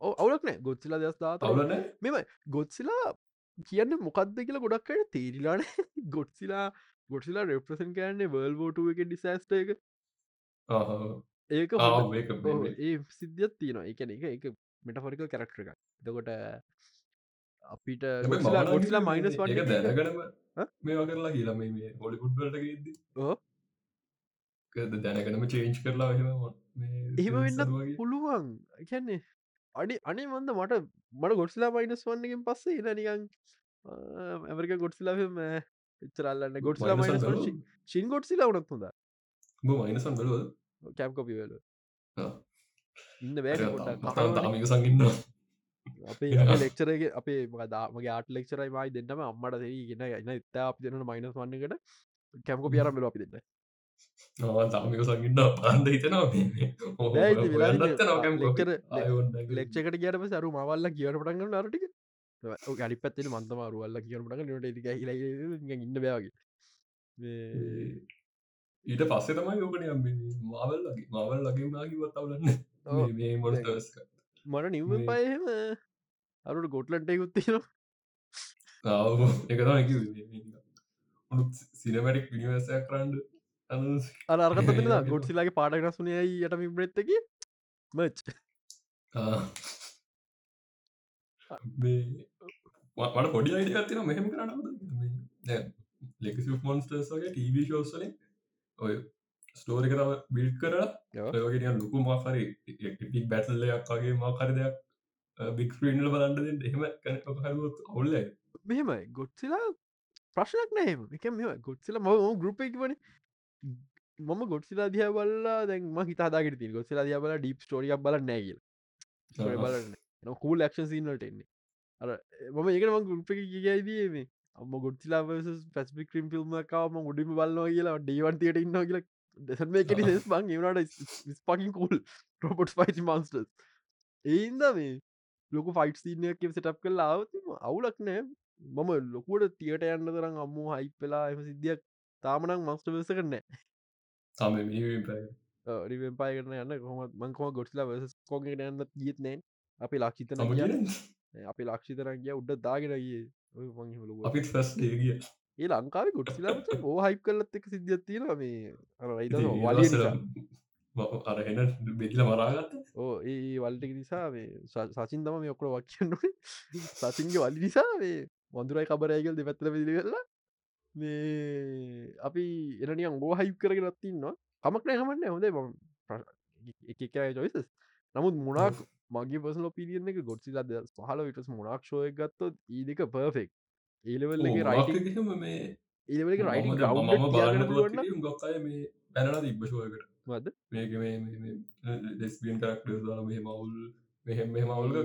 අවුලක් නෑ. ගොත්සිලා දෙස් දාත අවුලන මෙම ගොත්සිලා කියන්න මොකක්ද කියලා ගොඩක්කට තේරිලාන ගොඩ්සිලා ගොඩ්සිලා රෙප්‍රසන් කෑන්නේ වර්ල්බෝටුව එක ඩිසෑස්ට එක. ඒක ඒ සිද්ධියත් තියෙනවා. එකන එක එක මෙටෆොරිකල් කරක්ටර එක දකොට අපිට ගොඩ්සිලා ගොඩ්සිලා මයිනස් වට දැනගනම හ? මේවා කරලා කියලා. මේ මේ හොලිකුඩ්වලට ගෙද්දි ඕ. දැනගනම චේන්ච් කරලා එහෙම එහෙම වෙන්නත් පුළුවන්. එකන්නේ අඩි අනේ මන්ද මට මට ගොඩ්සිලා මයිනස් වන්නකින් පස්සේ ඉන නිකන් ඇමරික ගොඩ්සිලාම එච්චරල්ලන්න ගොඩ්සිලා මයිනස්? ශින් ගොඩ්සිලා වනත් හොඳ මයිනසන් බලුවද? කැම් කොපිවල. ඉන්න බෑ සංගන්න අපේ ලෙක්චරගේ අපේ මගේ ආට ලෙක්චරයි මයි දෙන්නම අම්මට දෙරී ගෙන එන්න ඉතා අප දෙන්න මයිනස් වන්නකට කැම්කො පියරම් බල අපි දෙන්න තාමික සංගන්න අන්ද හිතනවා ලෙක්චකට කියරම සරු මවල්ල කියවට පටන්ගන්න නරටික ගඩි පත්තෙන මන්තම රුවල්ල කියනට නට ඉන්න බෑවගේ ඊට පස්සේ තමයි යෝකන මාවල් මවල් ලගේ. මේ මොටස් මට නිව්ම පයහෙම අරුට ගොට්ලන්ට යුත්තින එකතම උනුත් සිනමටික් පිනිවසයක් කරන්ඩ අරගත ගොඩ්සිලාගේ පාටක් රසුනයයි යටම බ්‍රෙත්තක මච්. මට පොඩි අයිඩ තින මෙහෙම කරන්න ලෙක්සි මොන්ස්ටර්ස්ගේ ටීවී ශෝස්සලින් ඔය ස්ටෝරික තම බිල්් ඔව්. ඔයගේ ලොකු මාහරි පික් බැටල්ලයක් වගේ මාකර දෙයක් බික් ප්‍රීනල බලන්ඩ එහෙම කැනහරුවත් ඔල්ල මෙහෙමයි. ගොඩ්සිලා ප්‍රශ්නක් නෑම එක මෙ ගොඩ්සිල ම ගරුප එක වන මම ගොඩ්සිලා දිය බල්ලා දැන් ම හිතාදාගට ති ගොඩ්සිලා දිය බල ඩීප් ස්ටෝරියක් බල නෑගල් බලන්න කූල් ලක්ෂන් සින්නට එන්නේ. අර මම ඒකට ම ගුප එක කියයිදී මේ අම ගොඩ්සිලා පැස්පි ක්‍රීම් ෆිල්ම් කාම ගොඩිම බලන්නවා කියලා ඩේවන්තියට ඉන්න කියලා දෙසන් මේ කෙටි සෙස් බං ඒනට ස්පකින් කූල් රොබොට් පයිචි මන්ස්ටස් ඒන්ද මේ ලොක ෆයිට් සිීනයක් සටප් කල් ආවතිම අවුලක් නෑ මම ලොකුවට තියට යන්න තරම් අම්මු හයිප්පලා එම සිද්ධියක් තාමනක් මස්ට වෙස කරනෑ තම රිවෙන් පාය. කරන යන්න කොම මංකම ගොඩ්ලා වස කෝගට යන්න ගීත් නෑන් අපි ලක්ෂිතන අපි ලක්ෂිතරන් කිය උඩ දාගෙනගේ අපිත් ෆස් ඒගිය ඒ ලංකාව ගොඩ්සිලාට ඕ හයිප් කල්ලත් එක සිද්ධියත්තින මේ. අරයිද වලිය අර එන බෙදිල මරාගත්ත. ඕ ඒ වල්ට නිසා මේ ස- සචින් තම මේ ඔක්කොට වක්ෂන්න සචින්ගේ වලි නිසා මේ වඳුරයි කබරයගල් දෙපැත්තල පිදි කරලා මේ අපි එනනියන් ගෝ හයිප් කරගෙන රත්තින්නවා කමක් නෑ හමන්න හොඳේ ම එක චොයිසස් නමුත් මුණක් මගේ පසල පිරිියන එක ගොඩ්සිලා ද පහල විටස් මුණක්ෂෝය ගත්තොත් ඒදක පර්ෆෙක් මේ ඒලක මේ පැනලා තිබ්බශෝයකට වද මේක මේ ලෙස්බියන් කරක්ටර් මෙහෙ මවුල් මෙහෙම මෙහෙම අවුල්ග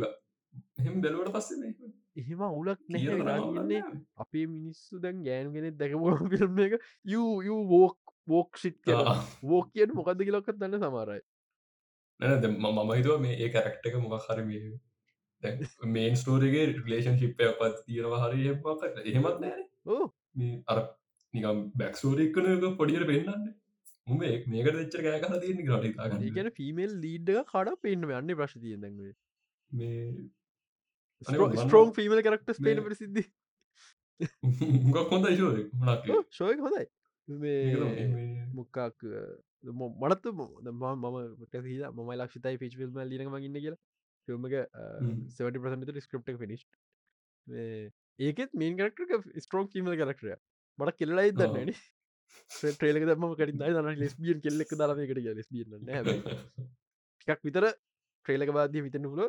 එහෙම බැලුවට පස්සේ මේ එහෙම අවුලක් ඕනේ. අපේ මිනිස්සු දැන් ගෑන්ගෙනෙ දැකම ෆිල්ම් එක. යෝක් වෝක් කර ආ. වෝක් කියට මොකද කියලොක්කත් දන්න සමාරයි නැ මම හිතුව මේ ඒ කරක්ට එක මොකක් හරි මේ මේන් ස්ටෝරගේ රිලේෂන් ශිප්පය පත් තියෙනවා හරි එහෙමත් නෑ අර නිකම් බැක්ස්ෝරික්කන පොඩියට පෙන්න්න උම මේක දෙච්චර කෑ කල තියෙන ගට ඒගැන ෆිමේල් ලීඩ්ඩ කඩ පෙන්න්න යන්න ප්‍රශ් තිය දැන්වේ මේ මම ස්ට්‍රෝන් ෆිමල් කරක්ට මේ- පේන ප්‍රසිද්ධි ගක් හොඳ ශෝ මනක් ශෝය හොඳයි මේ මොක්කක් මනත් මම ටහිද ම ලක්ෂතයි පිච් ිල්ම ලිනම ඉන්න කියලා ෆිල්ම් එක හ්ම්. 70 ස්ක්‍රප්ට ෆිනිස්් ඒකෙත් මේන් කරක්ට ස්ට්‍රෝන් කීමල කරක්ටය මට කෙල්ලයි. දන්නන ට්‍රේලක දම කරින් දන්න ලෙස්බියන් කෙල්ලෙක් දරමකට ලෙස්බිය හැ ටිකක් විතර ට්‍රේලක බාධය විතන්න පුල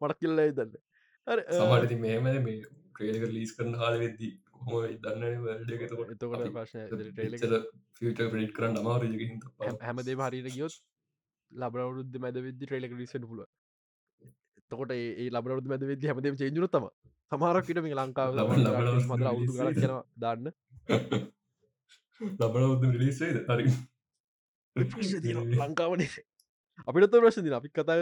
මට කෙල්ලයි දන්න අර සමටති මෙහම මේ ක්‍රේලක ලීස් කරන හාල වෙද්දී කොහොම දන්න වැඩගතකොට එතකොට ට්‍රේලක ෆිට ප්‍රඩ් කරන්න අමාරජකින් හැමදේ හරිට ගියොත් ලබරවරුද්ධ මැද විදදි ට්‍රේලක ලිසට පුල එතකොට ඒ ලබරවද මැද විද හැමදේ චේජුර තම සමහරක්කට මේ ලංකාව කෙනවා දාන්න. ලබන උද රිලිස්සේද හරි. ලංකාවනේ අපිට ප්‍රශ්න දින අපි කතා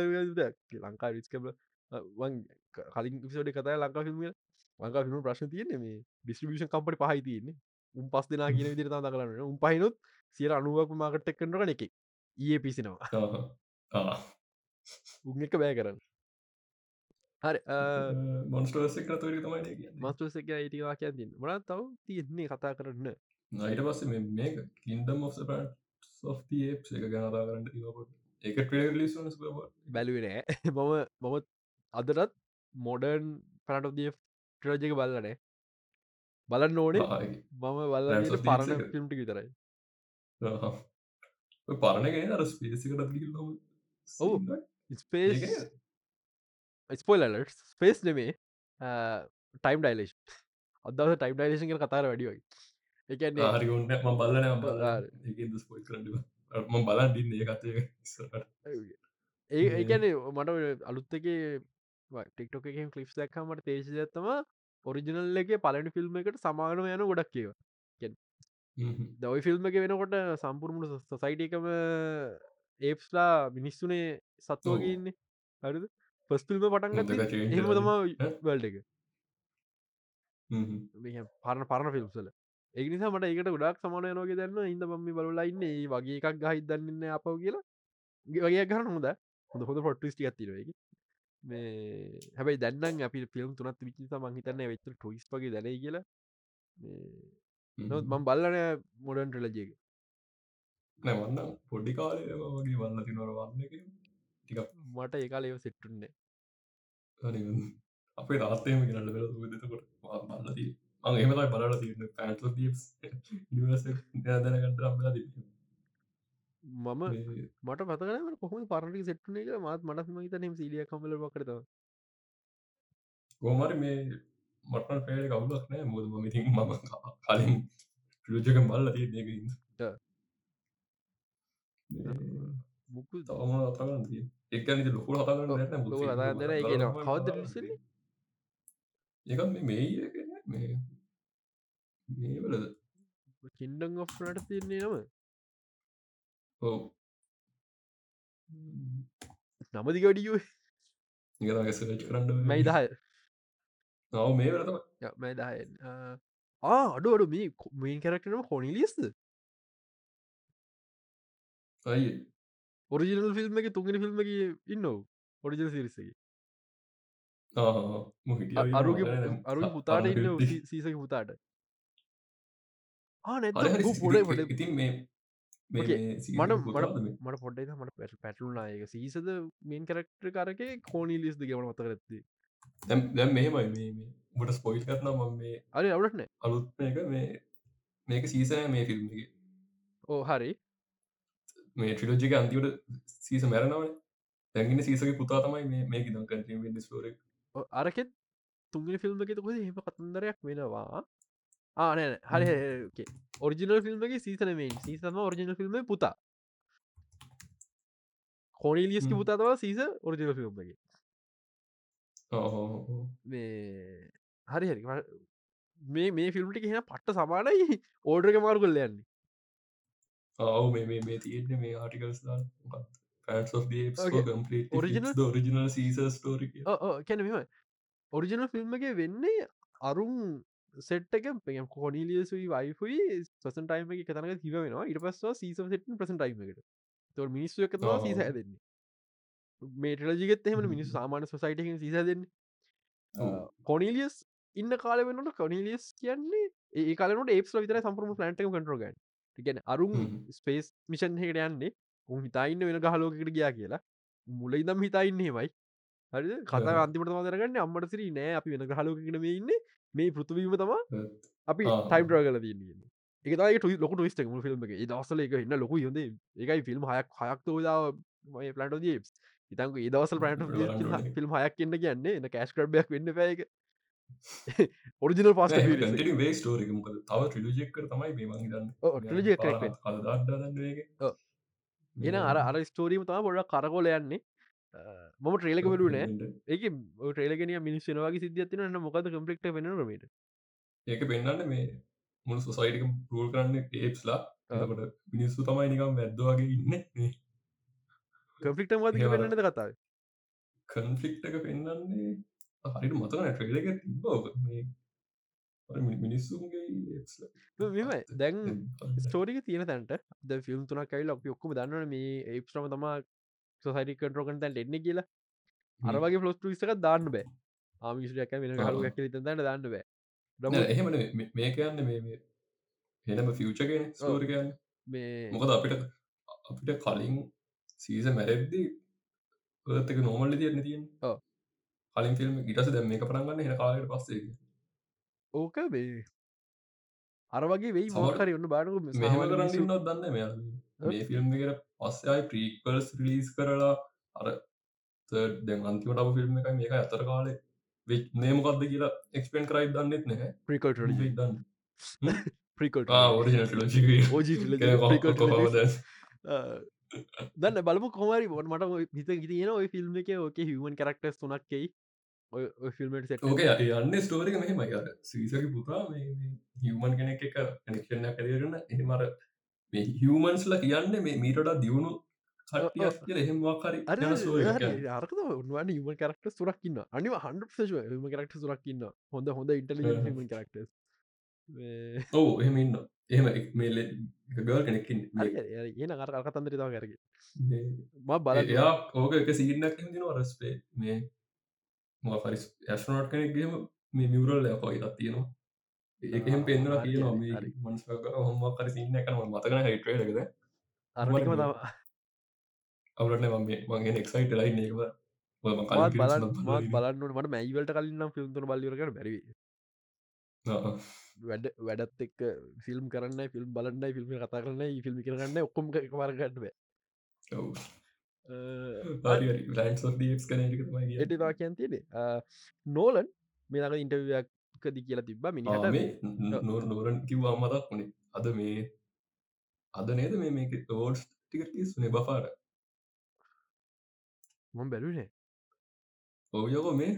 ලංකා රිස්කබ කලින් විසට කතා ලංකා ිල්ම ලංකා ිල්ම ප්‍රශ්න තියන්නේ මේ ඩිස්ට්‍රිියෂන් කම්පට පහයි තියන්නේ උන් පස් දෙනා කියන විදිර තා කරන්න උන් පහිනුත් සියට අනුවක් මාකට එක්කනට එක ඒ පිසිනවා උන් එක බෑ කරන්න හරි මොන්ස්ටර්ස් එක තොරි තමයි කිය මස්ටස එක ඉටිවා කියන්න තින්න මනත් තව තියෙන්නේ කතා කරන්න නයිට පස්ස මේ කින්දම් of සෝ්තිඒ එක ගැනතා කරන්න ඒකට එක ලිස් බැලුවනෑ මම මම අදටත් මොඩර්න් පනටෝදිය ට්‍රජක බල්ලනේ බලන්න ඕනේ මම Thieves පරණ. ෆිල්ම්ටි විතරයි. පරණගෙන අර ස්පේසිකට ඔව්. ස්පේස් ස්පෝලට ස්පේස් නෙමේ ටයිම් ඩයිලේෂ් අදව ටයිම් ඩයිලේෂන් කර කතාර වැඩිවයි එකන්නේ හරිගුන්න ම බලන. ස්පොයි කරන්න ම බලන් දින්න කතය ඒ ඒකැන මට අලුත් එක ටික්ටොක එක කලිප් දැක්කමට තේශ ඇත්තම ඔරිජිනල් එක පලනි ෆිල්ම් එකට සමාගන යන ගොඩක් කියව දවයි ෆිල්ම් එක වෙනකොට සම්පුරමුණ සොසයිටකම ඒප්ස්ලා මිනිස්සුනේ සත්තුවගන්නේ හරිද? පස් ෆිල්ම පටන් දෙක ගත්ත change එහෙම වෙලා තම? වල්ඩ එක. පරණ පරණ ෆිල්ම්සල ඒනිසා මට ඒකට ගොඩක් සමානය නෝක දන්න ඉද බම්මි බලයින්න ඒ වගේ එකක් ගහිත් දන්නන්න අපව කියලා. වගේ කරන්න හොඳ. හොඳ හොඳ පොට්ටිස්ටි ඇතිරගේ මේ හැබයි දැන්න අපි පිල්ම් තුනත් විචි මහිතන්න වෙච්ච ටොයිස් වගේ දැන කියලා නොත් මම් බල්ලන මොඩන් ටලජයක නැවන්න පොඩ්ඩි කාලය වගේ වන්න තිනවර වන්න ටික මට ඒකාල ඒව සෙට්ටුන්නේ අපේ තාත්තයම කරන්න බල දෙතකොට බල්ලදී අං එමතයි බලල තියන්න පැටල නිවස දැනකට අම්ලා දී මම මට පතකන කොහම පරටි සෙට්ටුනේ කියලා මාත් මටත් මහිතනම් සිලිය කමල කරත ගෝමරි මේ මටන පේල කවුලක් නෑ මුද මමිතින් මම කලින් රජක බල්ල තිය දෙකින් ට. මුකු තවම අතගන්න තිය එක්නි ලොකු හතගන්න? ඒකත් මේ මේ මේ වලද කින්ඩං ඔ්නට තියන්නේ නම ඔව නමදි ගඩියෝ ඉගගේ සච් කරන්න මැයිදහය නව මේ වලතම මැදහයෙන් අඩු අඩු මේ මේන් කැරක්ටනම කොනිලිස්ද අයි ඔරිජිනල් ෆිල්ම් එක තුගෙන ෆිල්ම් එක ඉන්න ඔරිජින සිරිසගේ අරුගේ අරු පුතාට ඉන්න සීසක පුතාට නැත පොඩ පොඩ ඉතින් මේ මට මට මට පොඩ්ඩ මට පැට පැටලුනායක සීසද මේන් කරක්ටර කරක කෝනී ලිස් ගවන මත කරත්ති දැම් මෙහෙමයි මේ උට ස්පොයිල් කරන ම මේ අරි අවුලටන අලුත් එක මේ මේක සීසය මේ ෆිල්ම් ඕ හරි මේ ට්‍රිලෝජික අන්තිවට සීස මැරනවන දැගෙන සීසක පුතා තමයි මේ දම් කටීම ස්ටෝර ඔව්, අරකෙත් තුන්ගෙන ෆිල්ම් එක කොද හෙම කතන්දරයක් වෙනවා ආනෑ හරි ඔරිජිනල් ෆිල්ම් එක සීසන මේ සීසම ඔරිජිනල් ෆිල්ම් පුතා කෝනිලියස්ක හ්ම්. පුතාතව සීස ඔරිජිනල් ෆිල්ම් එක ඕ මේ හරි හරි ම- මේ ෆිල්ම්ටි කියෙන පට්ට සමානයි ඕඩරක මාරු කොල්ල යන්නේ ආව මේ මේ මේ තියෙන්නේ මේ ආටිකල්ස් ෝරිජිනල් සීස ස්ටෝරි කැන මෙම ඔරිජිනල් ෆිල්ම් එක වෙන්නේ අරුම් සෙට් එක ප කොනිලියසුයි වයිෆයි සසන් ටයිම එක තනක තිව වෙනවා. ඉට පස්වා සීසම් සෙට් ප්‍රසන් ටයිම එකට. තො මිනිස්සු එක සීස ආ. හැදන්නේ. මේටලජිගත් එහම හ්ම්. මිනිස්සු සාමාන සොසයිටක සීස දෙන්න කොනිලියස් ඉන්න කාල වෙනට කොනිලියස් කියන්නේ ඒ කාලනට ඒපස් විතර සම්පරම පලන්ටක කටරගන් ගැන අරුම්. ස්පේස් මිෂන් හකට යන්නේ. උන් හිතයින්න වෙන ගහලෝකට ගියා කියලා. මුල ඉදම් හිතයින්නේමයි හරි කතා. අන්තිමට මදරගන්න අම්මට සිරි නෑ. අපි වෙන ගහලෝකට මේ ඉන්න මේ පෘතුවීම තමා අපි. ටයිම් ්‍රගල එකතයි ටයි ලොක ටස්ට මු ෆිල්ම් එක. එක ඉන්න ලොකු යොද එකයි ෆිල්ම් හයක් හයක් තෝදාව මය පලට ජේස් ඉතන්ක ඒදවසල් ඕනේ. ෆිල්ම් හයක් කියන්න කියන්නේ එන්න කෑස් කරබයක් වෙන්න පැක ඔරිජිනල් පස් ස්ටෝරික තව ට්‍රිලජෙක්ක තමයි දන්න එක ඔව්. එන අර අර ස්ටෝරීම තම පොඩ කරකොල යන්නේ මම ට්‍රේලක බලුනෑ ඒක ට්‍රේලගෙන මිනිස්සනවාගේ සිද්ධියතින න්න මොකද කම්පෙක්ට වෙනරමට ඒක පෙන්න්න මේ මුළු සොසයිටික පරූල් කරන්න ඒප්ස්ලා එතකොට මිනිස්සු තමයි නිකම් වැද්දවාගේ ඉන්න කම්පික්ට එහෙම. වෙන්නද කතාව? කන්ෆලික්් එක පෙන්න්නන්නේ හරිට මතන ට්‍රේලක තිබ්බ මේ අර මි- මිනිස්සුන්ගේ මෙම දැන් ස්ටෝරික තියෙන තැන්ට ද ෆිල්ම් තුනක් කයි ලොක් ඔක්කම දන්න මේ ඒප්‍රම තමා සොසයිටි කටරෝකන්තැන්ට එන්න කියලා. අරවගේ පලොස්ට විසක දාන්න බෑ. ආමිෂයක් වෙන. හලු ඇක්ල තැන්න දාන්න බෑ. එහෙම. මේ- කියන්න මේ මේ එනම ෆියචගෙන ස්තෝරිකයන් මේ මොකද අපිට අපිට කලින් සීස මැරෙද්දී ඒතක නෝමල්ල තියන්න තියෙන්. කලින් ෆිල්ම් ඉටස දැම් මේ පරගන්න හෙන කාලට පස්සේ ඕක මේ අරවගේ වෙයි මෝකරි ඔන්න බානකු මෙහම කරන්නන්නත් දන්න මෙ ෆිල්ම් එකට පස්සයි ප්‍රීකල්ස් රිලීස් කරලා අර third දැන් අන්තිමට අප ෆිල්ම් එක මේක අතර කාලේ. වෙච් නේමකක්ද කියලා එක්ස්පෙන් කරයි දන්නෙත් නැහැ. ප්‍රිකට වෙයි දන්න ප්‍රිකට ඕරිජන ටලජි ඕජ දන්න බලම කොමරි බොට මට ඔය හිත ගිතියෙන ඔය ෆිල්ම් එක ඕක හිවන් කරක්ටස් තුනක්කෙයි ඔය ෆිල්මට සෙට ඕක යන්න ස්ටෝරික මෙහෙමයි. අර සීසක පුතා හිවමන් කෙනෙක් එක කනෙක්ෂණ කරරන එහෙමර මේ හිවමන්ස්ල කියන්න මේ මීටට දියුණු කිය එහෙමවාකාරි අරක උන්වාන හම කරක්ට සුරක්කින්න අනිව හන්ඩ ම කරක්ට සුරක්කින්න හොඳ හොඳ ඉටලි ම කරක්ටස් ඔවු එහෙමඉන්න එහෙම මේල ගල් කෙනෙකින් ඒන අර කතන්දර තව කරග මේ ම බල එයා ඕක එක සිීනක් දින රස්පේ මේ මොෆරි ඇස්නෝට් කෙනෙක්ගේම මේ මියවරල් ලකොයි රත් තියෙනවා ඒකහෙම පෙන්න්න හරි, කියන හරි. මන්ස්ක හොම කර සින්න එකන මතකන හිටේකද අරකම තව. අවුලට මම මගේ එක්සයිට ලයි ඒකව බලන්නට මට මැයිවලට කලින්නම් ෆිල්ම්තුර බල්ලිරකට බැරි වැඩ වැඩත් එක් ෆිල්ම් කරන්න ෆිල්ම් බලන්න ෆිල්ම් කතා කරන්න ෆිල්ම් කරන්න ඔක්කොම වරගට බෑ. ලන්ස් ඩස් කන එට වා කියන්තිනේ නෝලන් මේක ඉන්ටවයක්කදි කියලා තිබ මිනිහට නෝරන් කිව්වා මතක් වුණේ. අද මේ අද නේද මේ මේක තෝල්ස් ටිකටස් නේ බපාර මම බැලුනේ ඔවයකෝ මේ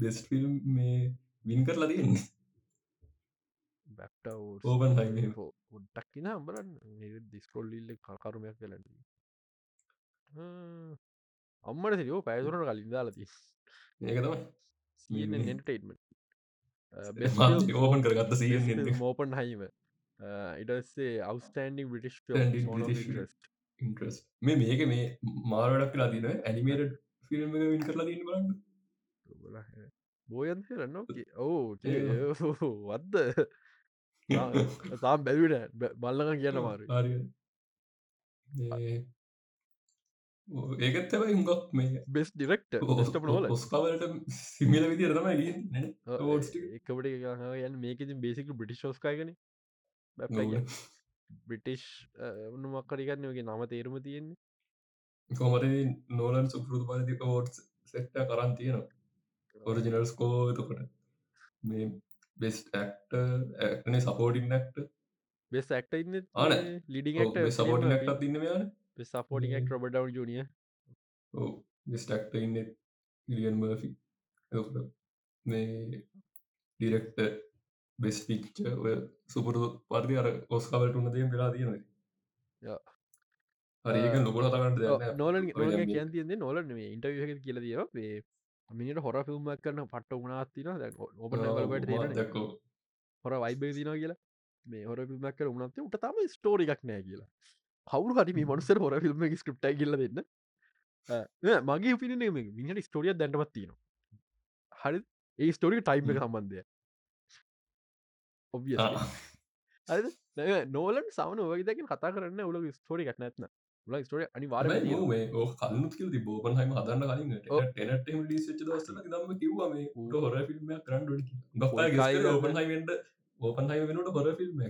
බෙස් ෆිල්ම් මේ වින් කරලා තියෙන්නේ. බැක්ට Oppenheimer. උඩ්ටක්කින අම්බලන් දිස්කොල්ලිල්ල කරුමයක් කලට අම්මට සිරියෝ පැයතුරට කලින් දාලති ඒක තමයි. මේ- එන්ටේටමට ඕපන් කරගත්ත සිය මෝපන් හයිම Outstanding British ඉන්ට්‍රස් මේ මේක මේ මාරඩක් කලා තින ඇනිමේට ෆිල්ම් වින් කරලා තින්න බලන්න. බෝයන් කරන්න ඕ වද්ද? තාම් බැවිට බල්ලක කියන්න මාරු ඒකත් තැබයි හුඟක් මේ බෙස් ඩිරෙක්ට ස්ටප නොල ඔස්කාවලට සිමිල awards ටික. එකකට යන්න මේකති බේසික බ්‍රිටිෂ් ෝස්කායගන බ්‍රිටිෂ් උනුමක්කරිගන්න වගේ නම තේරුම තියෙන්නේ. කොමට නෝලන් සුපෘතු පලති ෝඩ් සෙට්ට කරන් තියෙනවා. ඔරිජිනල් ස්කෝ තකොට මේ බෙස් ක්ට ඇක්නේ සපෝඩින් නැක්ට බෙස් ඇක්ට ඉන්න ආන. ලිඩිට සපෝටි නැක්ට තින්න යාන සපෝටික් රබඩවන් ජනිය බෙස්ටක්ට ඉන්න ඉලියන් මර්ෆි මේ ඩිරෙක්ට බෙස් පික්ච සුපුරු පරදි අර ඔස්කාවලට උන්න දේම් වෙලා තියෙන. හරික ලොකොට තකට නොලන් ඔය නොල නොලන මේ ඉන්ටවිය කියල දිය මේ මිනිට හොර ෆිල්ම්මක් කරන්න පට්ට උනාත්තින ඔබ ලට තියෙන දක්කෝ හොර වයිබ දින කියලා මේ හොර ිල්මක් කර උනත්තේ උට තම ස්ටෝරිකක් නෑ කියලා කවරු හරි මේ මනුසර හොර ෆිල්ම් ස්ක්‍රප්ටයි කියල දෙන්න. මගේ පින මිනිට ස්ටෝරිය දැන්ටමත් තියෙනවා. හරි ඒ ස්ටෝරික ටයිම් එක සම්බන්ධය. ඔබිය නෝලන් සමන ඔවගේදකින් කතා කරන්න උල ස්ටෝරිකක් නැත්න උල ස්ටෝරිය අනිවාර මේ ඕ කලුත් කිල් ති බෝපන් හම හදන්න කලින් දවසල දම කිව්වා මේ ඌ. හොර ෆිල්ම් කරන්න කොයි කාලෙද ඕපන් හයි වෙනට හොර ෆිල්ම්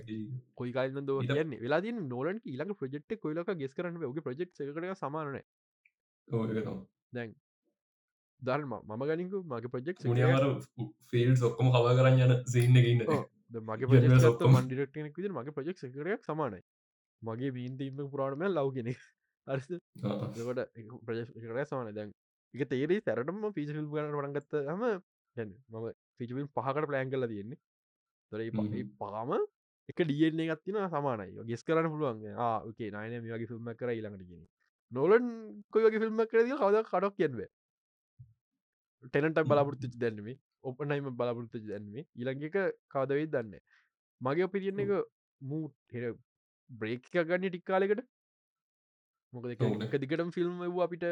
කොයි කාල්ද ද කියන්නේ? වෙලා නෝලන් ඊලක ප්‍රජෙක්් කොයිලක ගෙස් කරන්න ඔගේ ප්‍රජෙක්් එකට සමානන දැන් දර්ම මම ගනිකු මගේ ප්‍රජෙක්් ෆිල් ඔක්කොම හව කරන්න යන සින්න ඉන්න. ඔව්. මගේ ප්‍රජෙක්්. මන්ඩිරක්ටෙනෙක් විදිර මගේ ප්‍රජෙක්් එකරයක් සමානයි මගේ බීන්තීම පුරාණම ලව් කෙනෙ අරස කොට ප්‍රජෙක්රය සමාන දැන් එක තේරේ සැරටම පිසිල් ගන වරගත්ත හම මම පිචිල් පහකට ප්ලෑන් කල තියෙන්නේ හ්ම්. පාම එක ඩියන්නේ ගත්තින සමානයි. ගෙස් කරන්න පුළුවන්. ආගේ නයන මේගේ ෆිල්ම් කර ඊළඟට කියෙන නොලන් කොයගේ ෆිල්ම් කරද කවද කඩක් කියන්ව ටෙනට බලාපෘති දැන්ම ඔපනයිම බලාපෘති දැන්ම ඊළඟක කවදවෙයි දන්න මගේ ඔපිරියන්න එක මූ හෙර බ්‍රේක් ගන්න ටික්කාලෙකට මොකද එක දිගටම ෆිල්ම් වූ අපිට.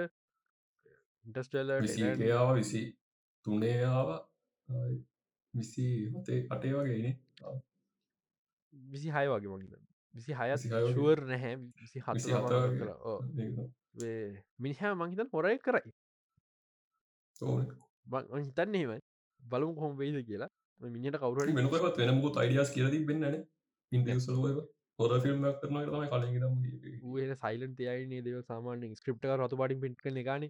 ඉන්ටස්ටල්ල විසි එකයාව විසි අටේ වගේනේ විසි හය වගේ මගිද විසි හයත් 26 වගේ. ශුවර් නැහැ. විසි කර මිනිහා මංහිතන් හොරය කරයි. ඕන. හිතන්න එහෙමයි. බලමු කොහොම වෙයිද කියලා. මිනිට කවුර වෙනකත් වෙනමුත් අයිඩියස් කියලදී බෙන්න්නන ඉන්දසලුව හොර ෆිල්ම් කරන තමයි කලින් සයිලන් යයි දේව සාමාන්‍ය ස්ක්‍රප්ට රතු පාටින් පිට් කන ගන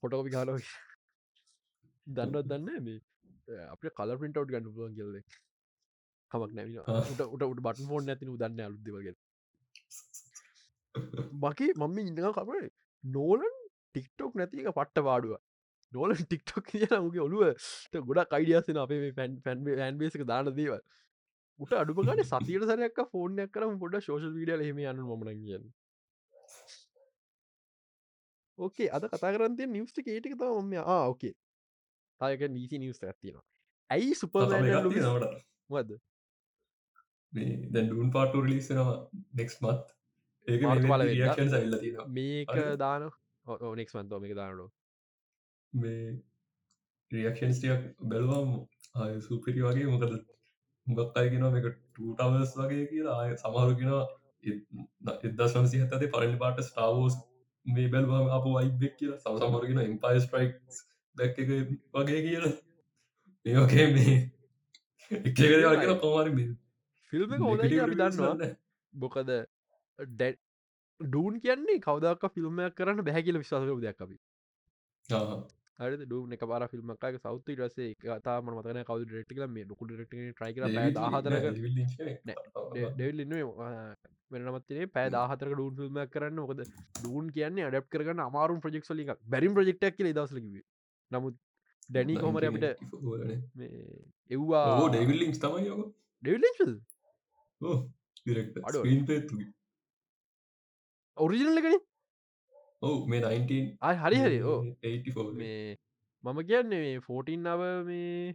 පොටකොපි කාලෝ දන්නවත් දන්න මේ අප කල පින්ටව් ගන්න පුුවන් කියල්ද කමක් නැ උට උට බටන් ෆෝන් නැතින දන්න අලුදවගේ බකි මම ඉඳ කපේ නෝලන් ටික්ටොක් නැතික පට්ට පාඩුව නෝල ටික්ටොක් කියන මගේ ඔළුව ගොඩක් අයිඩියස්සෙන අපේ පැන් පැන් ඇන්බේසක දාන දේවල්. උට අඩුපගන සතියට සරයක් ෆෝර්නයක් කරම පොඩ ශෝෂල් වීඩියල හෙම යන්න මන කිය ඕකේ අද කතා කරන්තය නිවස්ට කේටික තම ම ඕකේ තායක නීසි නිවස් ඇත්තිනවා ඇයි සුපර්මෑන් නට වද මේ දැන් ඩුන් පාටු රිලිස්සෙනවා නෙක්ස් මත් ඒක තින මේක? දාන ඕනෙක්ස් මන්තෝ මේක දානඩෝ මේ රියක්ෂන්ස්ටියක් බැලවාම් ආය සුපිරි වගේ මොකද මුගත් අයගෙන මේක ටවස් වගේ කියලා ආය සමහරුගෙන එදා සමසි හතේ පරලි පාට ස්ටාවෝස් මේ බැල්වාම අප වයිබෙක් කියලා සම සමරගෙන ඉම්පයි ස්ට්‍රයික් දැක් එක වගේ කියලා. මේෝකේ මේ එකකර වගෙන කොමරි ෆිල්ම් දන්නවා. බොකද ඩැ ඩූන් කියන්නේ කවදක් ෆිල්ම්මයක් කරන්න බැහැකිල විශවාසක දෙයක් අපි. හරි ඩූන එක පාර ෆිල්ම් එකක සෞතු රසේ තාම මතන කවු කල මේ ඩොකු ඩෙක්ට ට්‍රයි කර හතරක ඩෙවිල් ඉන්න වෙනමත්ේ පෑ දාහතර ඩූන් ෆිල්ම් කරන්න. මොකද ඩූන් කියන්නේ අඩප් කරගන්න අමාරුම් ප්‍රජෙක් ලික බැරිම් ප්‍රජෙක්ටක් කියල දසලකිව නමුත් ඩැනී කොමර අපිට එව්වා ඩෙවිල්ලිින් තමයි යක ඩෙවිල් ඩිරෙක්ට අඩු. ස්ක්‍රීන් පේතුයි ඔරිජිනල එකන? ඔවු මේ 19 අය හරි හරි. ඕ 84 මේ මම කියන්නේ මේ ෆෝටින් නව මේ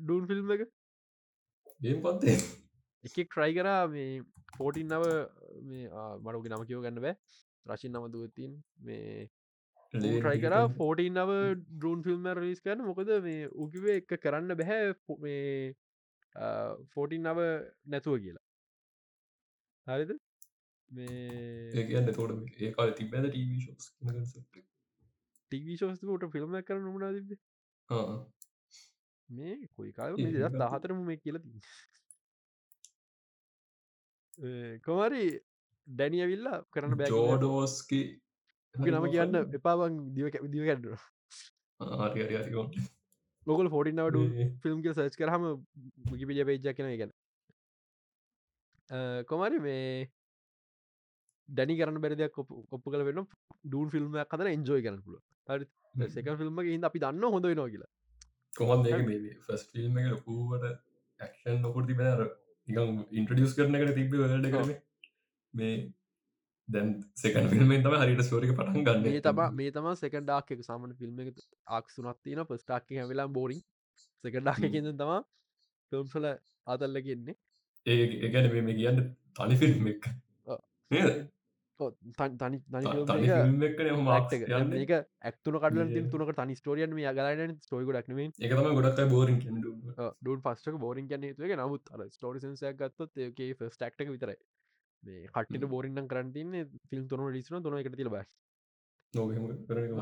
ඩූන් ෆිල්ම් එක. පත්තේ? එකෙක් ට්‍රයි කරා මේ ෆෝටින් නව මේ මටක නම කියව ගන්න බෑ. රශින් නම දුවතින් මේ ට්‍රයි කර ෆෝටින් නව ඩරන් ෆිල්ම් රිස් කරන මොකද මේ උකිවේ එක කරන්න බැහැ මේ ෆෝටින් නව නැතුව කියලා. හරිද? මේ ඒකන්න තෝට ඒකාල තිබැද ටීවී ශෝස් කන්සෙප් ටිවිශෝස්ට ෆිල්ම් කර නොමනා තිබ මේ කොයි කාල ඒ දත් ගත්ත. දහතරම මේ කියලති කොමරි ඩැනිය විල්ලා කරන්න බෑ ජෝඩෝස්කි නම කියන්න එපාවන් දිව දිව හරි ලොකල් ෆෝටින් නවඩ මේ- ෆිල්ම් කිය සච් කරහම ගිපිජ පේජ කෙන ගැන කොමරි මේ ඩැනි කරන්න බැරිදයක් කොප්පු කල වෙන ඩූන් ෆිල්ම් කතර එන්ජෝයි කරන පුල හරි සෙක ෆිල්ම් හිද අපි දන්න හොඳ වෙනවා කියලා. මේ ෆස් ෆිල්ම් එක ලොකූවට ඇක්ෂන් නොකුරති බැනර නිකම් ඉන්ට්‍රඩියස් කරන එකට තිබ වලට කරන මේ දැන් සෙකන් ෆිල්ම්ෙන් තම හරිට ස්ෝරික පටන් ගන්න මේ තම මේ තම සෙකඩාක් එක සාමන ෆිල්ම් එක ආක්සුනත්තින පස්ටාක් හැවෙලා බෝරිං සෙකඩාක් එකෙන් තම ෆිල්ම්සල අතල්ල කියන්නේ ඒ ඒගැන මේ කියන්න තනි ෆිල්ම් එක? තනි ෆිල්ම් ඒක ඇක්තුන කඩල තුනක තනි ස්ටෝරියන් මේ ගලන ස්ටෝයික ක්නේ එක තම ගොඩක් බෝරින් ඩන් පස්ටක බෝරින් කියන තුක නමුත් අර ස්ටෝරි සන්සයක් ගත්තොත් ඒකේ ෆස් ටක්ක විතරයි මේ කට්ට බෝරින්න කරන්තින්න ෆිල්ම් තුන ලිස්න තුන එකට තිල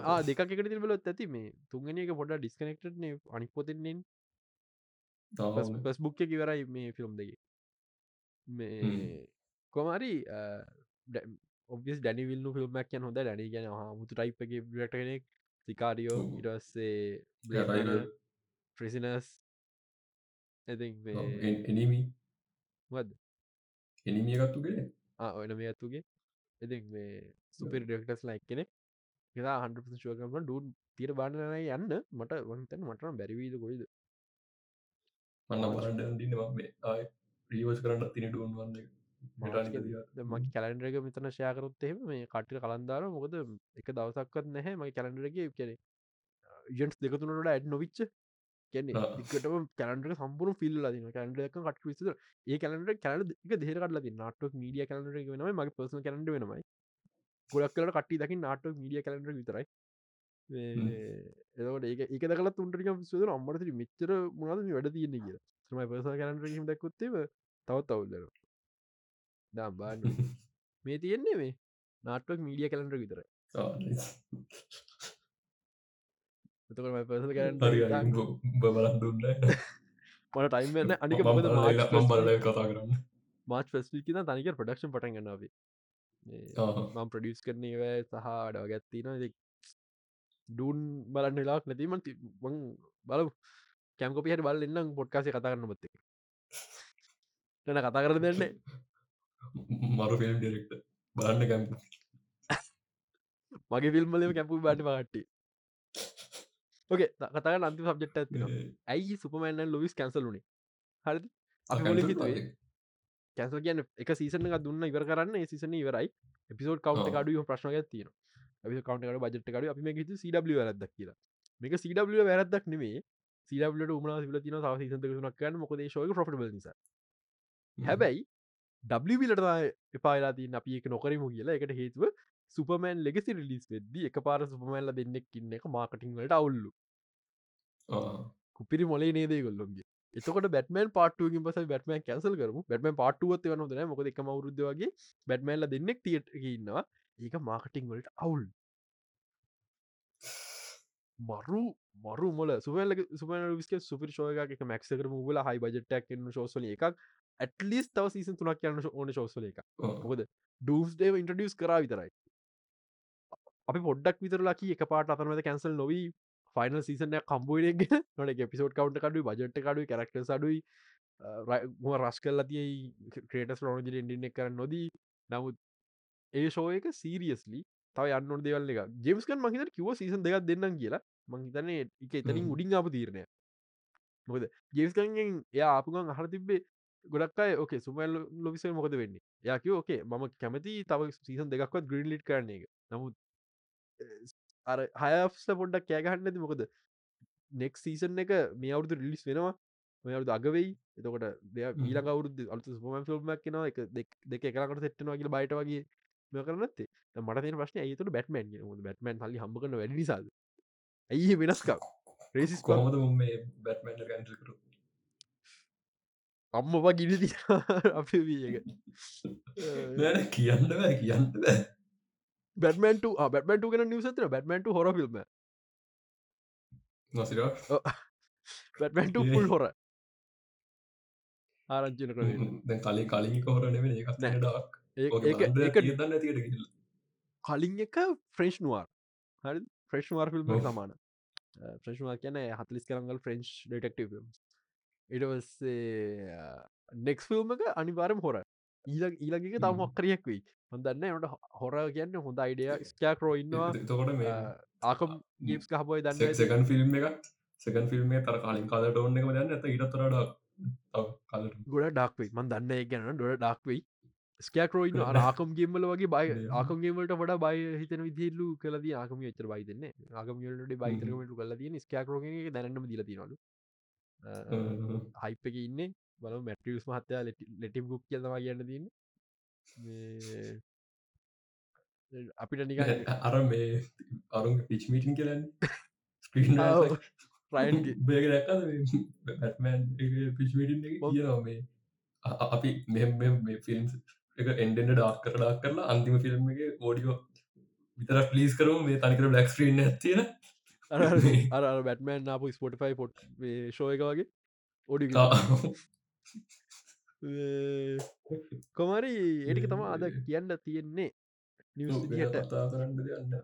ආ දෙක එකට තිබලොත් ඇති මේ තුන්ගෙන එක පොඩ ඩිස්කනෙක්ට අනික් පොතින්නේ පස් බුක්ක කිවරයි මේ ෆිල්ම් දෙක. මේ කොමරි ඔබස් ඩැනි විල්ලු ෆිල්ම්මක් කියන් හොඳ ඩැනි ගැන මුතු ටයිප් එක ට කෙනෙක්. සිකාරියෝ ඔව්. ඉරස්සේ ෆ්‍රසිනස් ඇති එනීමී වද එනිමිය එකත්තුගේ ඔයන මේ ඇතුගේ එති මේ සුපිරි ඩෙක්ටස් ලයික් කෙනෙක් එලා හන්ඩ ශෝකම ඩුන් තිර බාණනය යන්න? මට වන්තැන් මටන බැරිවීද කොයිද? මන්න බරන්ඩ දින්න මේ ප්‍රීවස් කරන්න තින ඩුවන් වන්න මගේ කැලන්ඩරක මෙතන ශයකරොත් එහෙම මේ කට්ට කලන්දාර මොකද එක දවසක්වත් නැහැ මගේ කැලන්ඩරගේ කෙනෙ ජන්ස් දෙකතුනට ඇඩ් නොවිච්ච කියන්නේ ආ. එකටම කැලන්ඩර සම්පුරු ෆිල් ලදින කැන්ඩක කට විස ඒ කැලන්ඩ කැල දෙරකට ලති නාටක් මීඩිය කැලන්ඩර වෙනම මගේ පර්සන කැලන්ඩ වෙනමයි ගොඩක් කලට කට්ටි දකි නාටක් මීඩිය කැලන්ඩර විතරයි. එකට ඒ එක දකල තුන්ටරික සුද අම්මට මෙච්චර මුණද වැඩ තියන්නේ කිය මයි පර්ස කැලන්ඩර හිම දක්කොත්තේ තවත් අවුල්ලර දම් බාන්න මේ තියෙන්නේ මේ නාටක් මීඩිය කැලන්ඩර විතර එතකට පර්ස කැලන්ඩ බලන් දුන්න මට ටයිම් වෙන්න අනික මම බලලා කතා කරන්න. මාච් පස්ලිකින තනික ප්‍රඩක්ෂන් පටන් ගන්නාවේ. මම් ප්‍රඩියස් කරන ඒව සහ අඩව ගැත්තින ඩූන් බලන්න වෙලාක් නැතිම බල කැම්කොපි හට බල එන්නම් පොඩ්කාසය කතා කරන්න බත්තේ තැන කතා කර දෙන්නේ මරු ෆිල්ම් ඩිරෙක්ට බලන්න කැම්ප මගේ ෆිල්ම්මලම කැපු බට පට්ටි ඕකේ කතා අන්ති සබ්ජෙක්ට ඇතින ඇයි සුපමෑන්න ලොවිස් කැන්සලුනේ හරි අපි මොල හිතුවේ කැන්සල් කියන්න එක සීසන එක දුන්න ඉවර කරන්න සිසන ඉවරයි එපිසෝඩ් කවන්ට. කඩු ප්‍රශ්නය තියන අපි කවන්ට බජට කඩු අපි මේ හිතු CW වැරදක් කියලා මේක CW වැරදක් නෙමේ CWට උමනා සිල තින සව සීසන්ත සුනක් කන්න මොකද ශෝක ප්‍රොටබල නිසා හැබැයි ඩලට එපාලා තින් අපි එක නොකරමු කියලා එකට හේතුව සුපමෑන් ලෙගසි රිලිස් වෙද්දි එක පාර සුපමෑල්ල දෙන්නෙක් ඉන්න එක මාකටිංවලට අවුල්ලු කුපිරි මොලේ නේදේ කොල්ලොන්ගේ එතකොට බැටමන් පාටුවකින් පස බැටමන් කැසල් කරම. බැටම පාටුවත් වනදන මොක එක මවරුද්ධ වගේ බැටමල්ල දෙන්නෙක් තියට ඉන්නවා. ඒක මාකටිං වලට අවුල්. මරු මරු මොල සුවල සුපන විස්ක සුපි ශෝයක එක මැක්සකර මුල හයි බජටක් එන්න ශෝසල එකක්. ඇටලිස් තව සීසන් තුනක් කියන්න ඕන ශෝසල එක මොකද ඩස් ඩේව ඉන්ටඩියස් කරා විතරයි. අපි පොඩ්ඩක් විතරලාකි එක පාට අතරමද කැන්සල් නොවී ෆයිනල් සීසනය කම්බුවනගෙන නොට එපිසෝඩ් කවන්ට කඩු බජට කඩු කරක්ට සඩුයි රස් කල් තිය ක්‍රේටස් ලෝනජ ඉඩින්න කරන්න නොදී නමුත් ඒ ශෝයක සීරියස්ලි තව යන්න දෙවල් එක ජෙම්ස්කන් මහිත කිව සීසන් දෙකක් දෙන්නම් කියලා මංහිතන්නේ එක එතනින්. උඩින් ආපු තීරණය මොකද ජෙම්ස්කන්ගෙන් එය ආපුගන් අහර තිබ්බේ ගොඩක්යි ඕකේ සුමල් ලොවිස මොකද වෙන්නේ යක ඕකේ මම කැමති තව සීසන් දෙකක්වත් ග්‍රීන් ලිට් කරන එක නමුත් අර හයස පොඩ්ඩක් කෑගහන්න ඇති මොකද? නෙක් සීසන් එක මේ අවුදු රිලිස් වෙනවා. මේ අවුදු අගවෙයි එතකොට දෙය හ්ම්. ඊලක අවුරුදු අලු සුපම ෆිල්ම්මක් කෙනවා එක දෙක එකකට සෙට්නවා කියල බයිට වගේ මෙ කරනත්තේ මට ප්‍රශ්න ඇතුට බැටමන් බැටමන් හල්ලි හම්බ කන වැඩි නිසාද? ඇයි වෙනස්කම්? රේසිස් කොහොමද මේ බැට්මන්ට කැන්සල් කරු? අම්මවා ගිනිති අප නෑන කියන්න බෑ කියන්න බෑ බැටමන්ට බැටමට ගෙන නිවසතන බැටමන්ට හොර ෆිල්ම් නොසිර? බැටමන්ට පුල් හොර ආරංචින කර කලින් කලින් කොහර නෙම එකක් නෑ. ඩක් ඒක ඒක දන්න ඇතිට කිල් කලින් එක ෆ්‍රෙන්ශ් නුවර් හරි? ෆ්‍රෙශ්වාර් ෆිල්ම් ඔව්. සමාන. ෆ්‍රෙශ්වා කියන හතලිස් කරංගල් ෆ්‍රෙන්ච් ඩෙටක්ටව ඉටවස්සේ නෙක්ස් ෆිල්ම් එක අනිවාරම හොර ඊල ඊලගේ තම හ්ම්. මොක්කරියක් වෙයි හොඳන්න එට හොර කියන්න හොඳ අයිඩිය ස්කෑක්රෝ ඉන්නවා. තකොට මේ ආකම් ගේස් කහබොයි දන්න සකන් ෆිල්ම් එක සකන් ෆිල්ම් තර කලින් කාලට ඔන්න එක දන්න ඇත ඉටතරට කලට ගොඩ ඩක්වෙයි මන් දන්න එක ගැන ඩොඩ ඩක්වෙයි ස්කෑක්රෝයින්න අර ආකම් ගේම්මල වගේ බයි? ආකම්ගේමට වඩ බයි හිතන විදිල්ලු කලද ආකම ච්චර බයිතන්න ආකමට බයිතරමට කල තිය ස්කෑක්රෝග දැනම දිල තිනලු හයිප එක ඉන්න බල මැටරිස් මහත්තයා ලෙටිම් ගුක් කියනවා කියන්න තින්න අපිට නික අර මේ අරුන් පිච් මීටින් කියලන්න ස්ක්‍රීන් බේග දැක්කද බැටමන් පිච්මටින්. කියනවා මේ? අපි මෙ මේ ෆිල්ම් එක එන්ඩෙන්ට ඩක් කර ඩක් කරලා අන්තිම ෆිල්ම් එක ඕඩියෝ විතර පලිස් කරම. මේ තනිකර බ්ලක් ස්ක්‍රීන් ඇතින අර බැටමන් නාපු ස්පොටිෆයි පොට් ශෝය එක වගේ ඔඩි කොමරි ඒටික තම අද කියන්න තියෙන්නේ නිවස් දිහට කතා කරන්න දෙන්න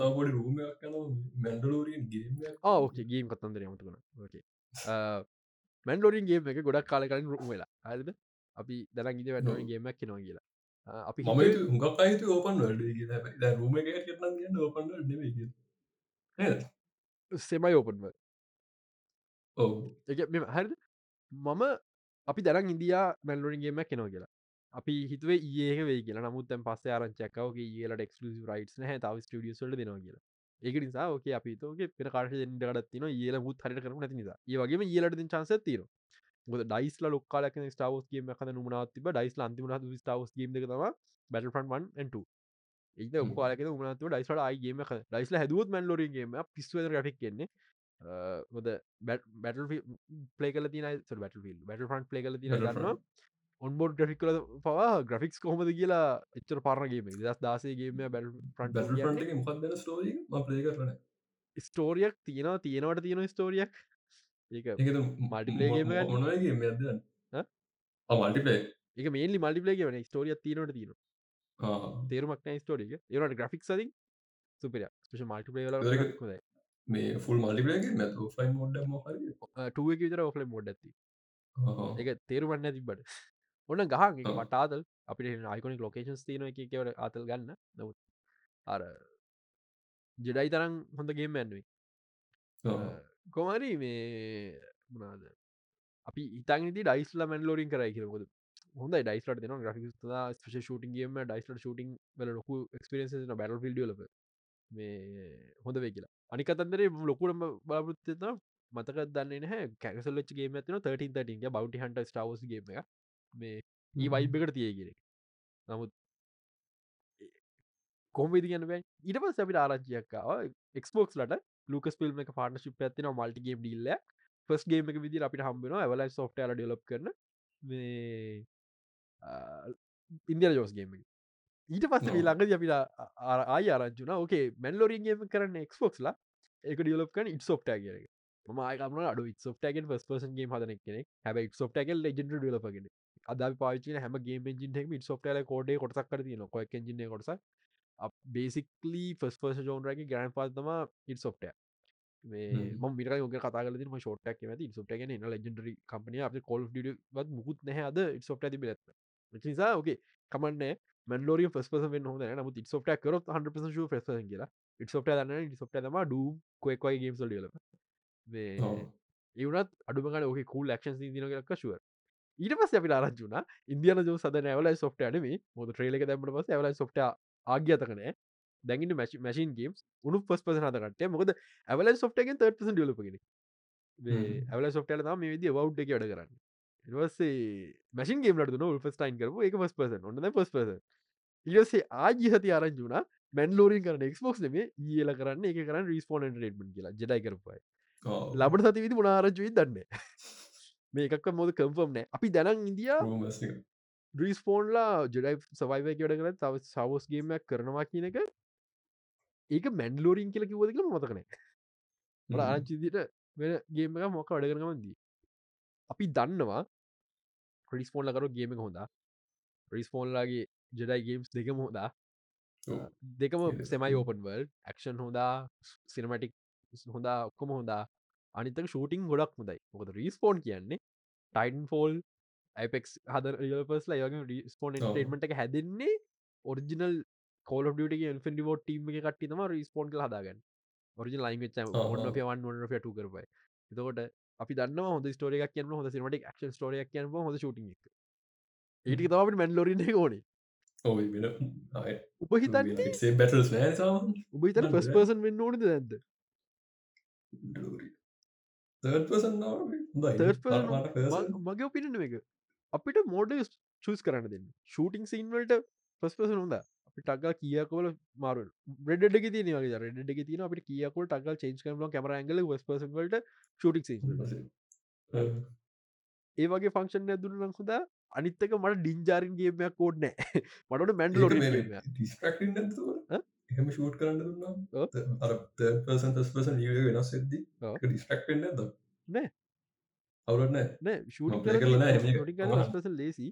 තවපොඩි රූමයක් යන මැන්ඩලෝරියෙන් ගේම ඕකේ ගේම් කතන්දර යමතුකන ඕකේ මැන්ඩෝරින්ගේ එක ගොඩක් කාල කලින් රුම් වෙලා. හරිද? අපි දන ඉද වැටුව ඔව්. ගේමක් කෙනවා කියලා. අපි මම හුඟක් අයිතු ඕපන් වඩ රූම කියන්න ඕපන් සෙමයි ඕපන්ව ඔව. එක මෙ හරිද? මම අපි දරන් ඉන්දයා මැල්ලෝරින්ගේම කෙනවා කියලා. අපි හිතුවේ ඒක වේ කියලා. නමුත් පස්ස ආරංචකවගේ ඒලට එක්ලසි රයිට් හ තව ටියසල්ට දෙනවා කියලා. ඒක නිසා ඕක අපි තෝක පෙන කාශ දෙන්නට තින ඒල මුත් හරි කරන නැති නිසා. ඒ වගේම ඒලට චන්ස තිර ගොද ඩයිස්ල ලොක්කාලක ස්ටාවස්ගේම කත නුමනාත් තිබ ඩයිස් අන්තිම ස්ටාවස් ගේම තම බැටෆන් 1 ඒ උකාලක උමනතු ඩයිස්ල අයිගේම ඩයිස්ල හැදුවත් මැන් ලෝරගේම පිස්ව ග්‍රික් කියන්නේ මොද බැටල් පලේ කල තින බැටල් බැටල් ෆන් පලේ කල තින ගන්න ඔන්බෝඩ් ග්‍රික්ල පවා ග්‍රෆික්ස් කොහොමද කියලා එච්චර පාරගේම දස් දාසේගේම ප්ලේ කරන ස්ටෝරියක් තියෙනවා තියෙනවට තියෙන ස්ටෝරියක් ඒක ඇද මල්ටිපලේ එක මේලි මල්ටිපලේ වන ස්ටෝරිය තියනට තියෙන තේරුමක් නෑ ස්ටෝරික ඒනට ග්‍රෆික් සදින් සුපිර ල මේ ෆුල් මල්ටිපලේගේ නැත ෆයින් මොඩ මොහර ටුව විතර ඔෆලයි මොඩ් ඇති එක තේරුවන්න තිබට ඔන්න ගහන් එක මටාදල් අපිට අයිකොනික් ලොකේෂන්ස් තියන එක කියවට අතල් ගන්න. නවත් අර ජෙඩයි තරම් හොඳගේ මැන්ුවේ කොමරි මේ මනාද අපි ඉතන්ති ඩයිස්ල මැන්ලෝරින් කරයි කියරකොද හොඳ ඩයිස්ලට දෙන ග්‍රික් ස්පේෂ ෂටින්ගේම ඩයිස්ල ෂටින් වල ලොකු එක්ස්පිරන්ස බැල් ිල්ඩියල මේ හොඳ වේ කියලා. අනිකතන්දරේ ලොකුටම බලාපෘත්තත මතක දන්න කැසල්ලච්ගේ ඇතින 13 13 බවටි හන්ට ස්ටාවස්ගේම එක මේ ඒ වයිබ්බකට තියගෙන නමුත් කොමවිදි ගන්න ඉට පස් අපිට ආරච්චියක්කාව එක්ස්පෝක්ස් ලට ලකස් පිල්ම එක පාර්ටශිප් ඇතින මල්ටිගේම් ඩිල්ල ෆස් ගේම එක විදි අපිට හම්බෙන ඇවලයි සෝට්ල ඩියලප් කරන මේ ඉන්දිය ජෝස්ගේම ඊට පස්ස ළඟද අපිට ආය ආරංචුන ඕකේ මැල්ලෝරින්ගේම කරන්න එක්ස්පෝක්ස්ලා එක ඩියලප් කන ඉට සෝප්ට කියෙන මයකම අඩු සෝට්ටගෙන් ස් පසන්ගේ හදන කෙනෙ හැබ සෝට්ටගල් ලෙජෙන්ට ඩලපගෙන අද පාචන හැම ගේ ජිට සෝට්ල කෝඩ කොටසක් කර තින කොක් ජින කොටස බේසිකලි ෆස් පර්ස ජෝන්රගේ ග්‍රන් පාතම ඉට සොට්ට ම මිර ක කතාල ෂෝටක් ති සොට්ගෙන ලෙජෙන්ඩරි කම්පනය අප කොල් ඩ මුකුත් නැහ අද සොට්ට ති බෙත් නිසා ඕගේ කමන්න මන්ලෝරිය ෆස් පස හොද නමුත් ඉට සොට්ට කරොත් හන්ට පස ෆස් කියලා. ඉට සොට්ට දන්න සොට්ට තම ඩූ කොෙක්වයි ගේම් සොල්ල ඒවනත් අඩුමගට ඕක කූල් ලක්ෂන් දිනක ශුව ඊට පස් අපි ආරජුන ඉන්දියන ජෝ සද ඇවලයි සොෆ්ට අනම මොද ට්‍රේලක දැමට පස ඇවලයි සොෆ්ට ආගතකන දැගින් මැසින් ගේම් උනු පස් පස හතකට මොකද ඇවල සොෆ්ටගෙන් තර්ට ඩලපගෙන ඇවල සොෆ්ට ම විදි වව් එක වැඩ කරන්න ඉවස්සේ මැසින් ගේමට න ෆස්ටයින් කරපු එක පස් පස ඔන්න පස් පස ඉරසේ ආජි හති ආරංජුන මැන්ලෝරින් කරන එක්ස්පොක්ස් නේ ඒල කරන්න එක කරන්න රිස්පෝන් ටමන් කියලා ජෙඩයි කරපුයි ලබට සති විදි මුණනාරජුයි දන්න මේකක් මොද කම්ෆම් නෑ අපි දැනන් ඉන්දියා ්‍රීස්පෝන්ලා ජඩයි සවයිව කියඩ කළ තව සවස්ගේමයක් කරනවා කියන එක ඒක මැන්ලෝරින් කියල කිවද කළ මොතකනේ ආචිදිට වෙන ගේම එක මොක වැඩ කරනමදී අපි දන්නවා ක්‍රිස්පෝන්ල කරු ගේම හොඳා. රිස්පෝන්ලාගේ ජෙඩයි ගේම්ස් දෙකම හොදා දෙකම සෙමයි ඕපන්වල් ක්ෂන් හොදා සිනමටික් හොඳා ඔක්කොම හොඳා. අනිතක ෂූටිං ගොඩක් හොඳයි. මොකද රීස්පෝන් කියන්නේ ටයින් ෆෝල් ඇපෙක් හද පස්ල යගේ ස්පෝන් ටේටමට එක හැදන්නේ ඔරිජිනල් කෝල ියට ෆිඩිවෝ ටීම එක කට්ටිතම රිස්පෝන් හදාගන්න. ඔරිජි ලයින් ඔන්න වන් ොට ට කරපයි එතකොට අපි දන්න හොද ස්ටෝරයක් කියන්න හොඳ සිමටික් ක්ෂන් ස්ටෝරයක් කියන්න හොඳ එක. ඒට තම මැන්ලොරින් ඕනේ. උපහිතන්නේ බැටල්ස් උබහිතන පස් පර්සන් වෙන්න ඕනද දැද මගේ පිට එක අපිට මෝඩ චස් කරන්න දෙන්න. ෂූටිං සින්වලට පස්පස හොඳ. අපි ටක්ගල් කියකවල මාර රෙඩ තින රෙඩ තින අපට කියකල් ටක්ගල් චේච් කරන කමර ඇගල වස්පසට ෂටික් ඒ වගේ ෆංක්ෂන් ඇදුර ලංකුද අනිත්තක මට ඩින්ජාරින්ගේමයක් කෝඩ්නෑ මටට මැන්ඩලෝ එහෙම ෂූට් කරන්න දුන්නා අර පර්සන් පර්සන් වෙනස් වෙද්දි ඩිස්ටක් වෙන්න ද නෑ අවුරන්න නෑ ෂ ලේසි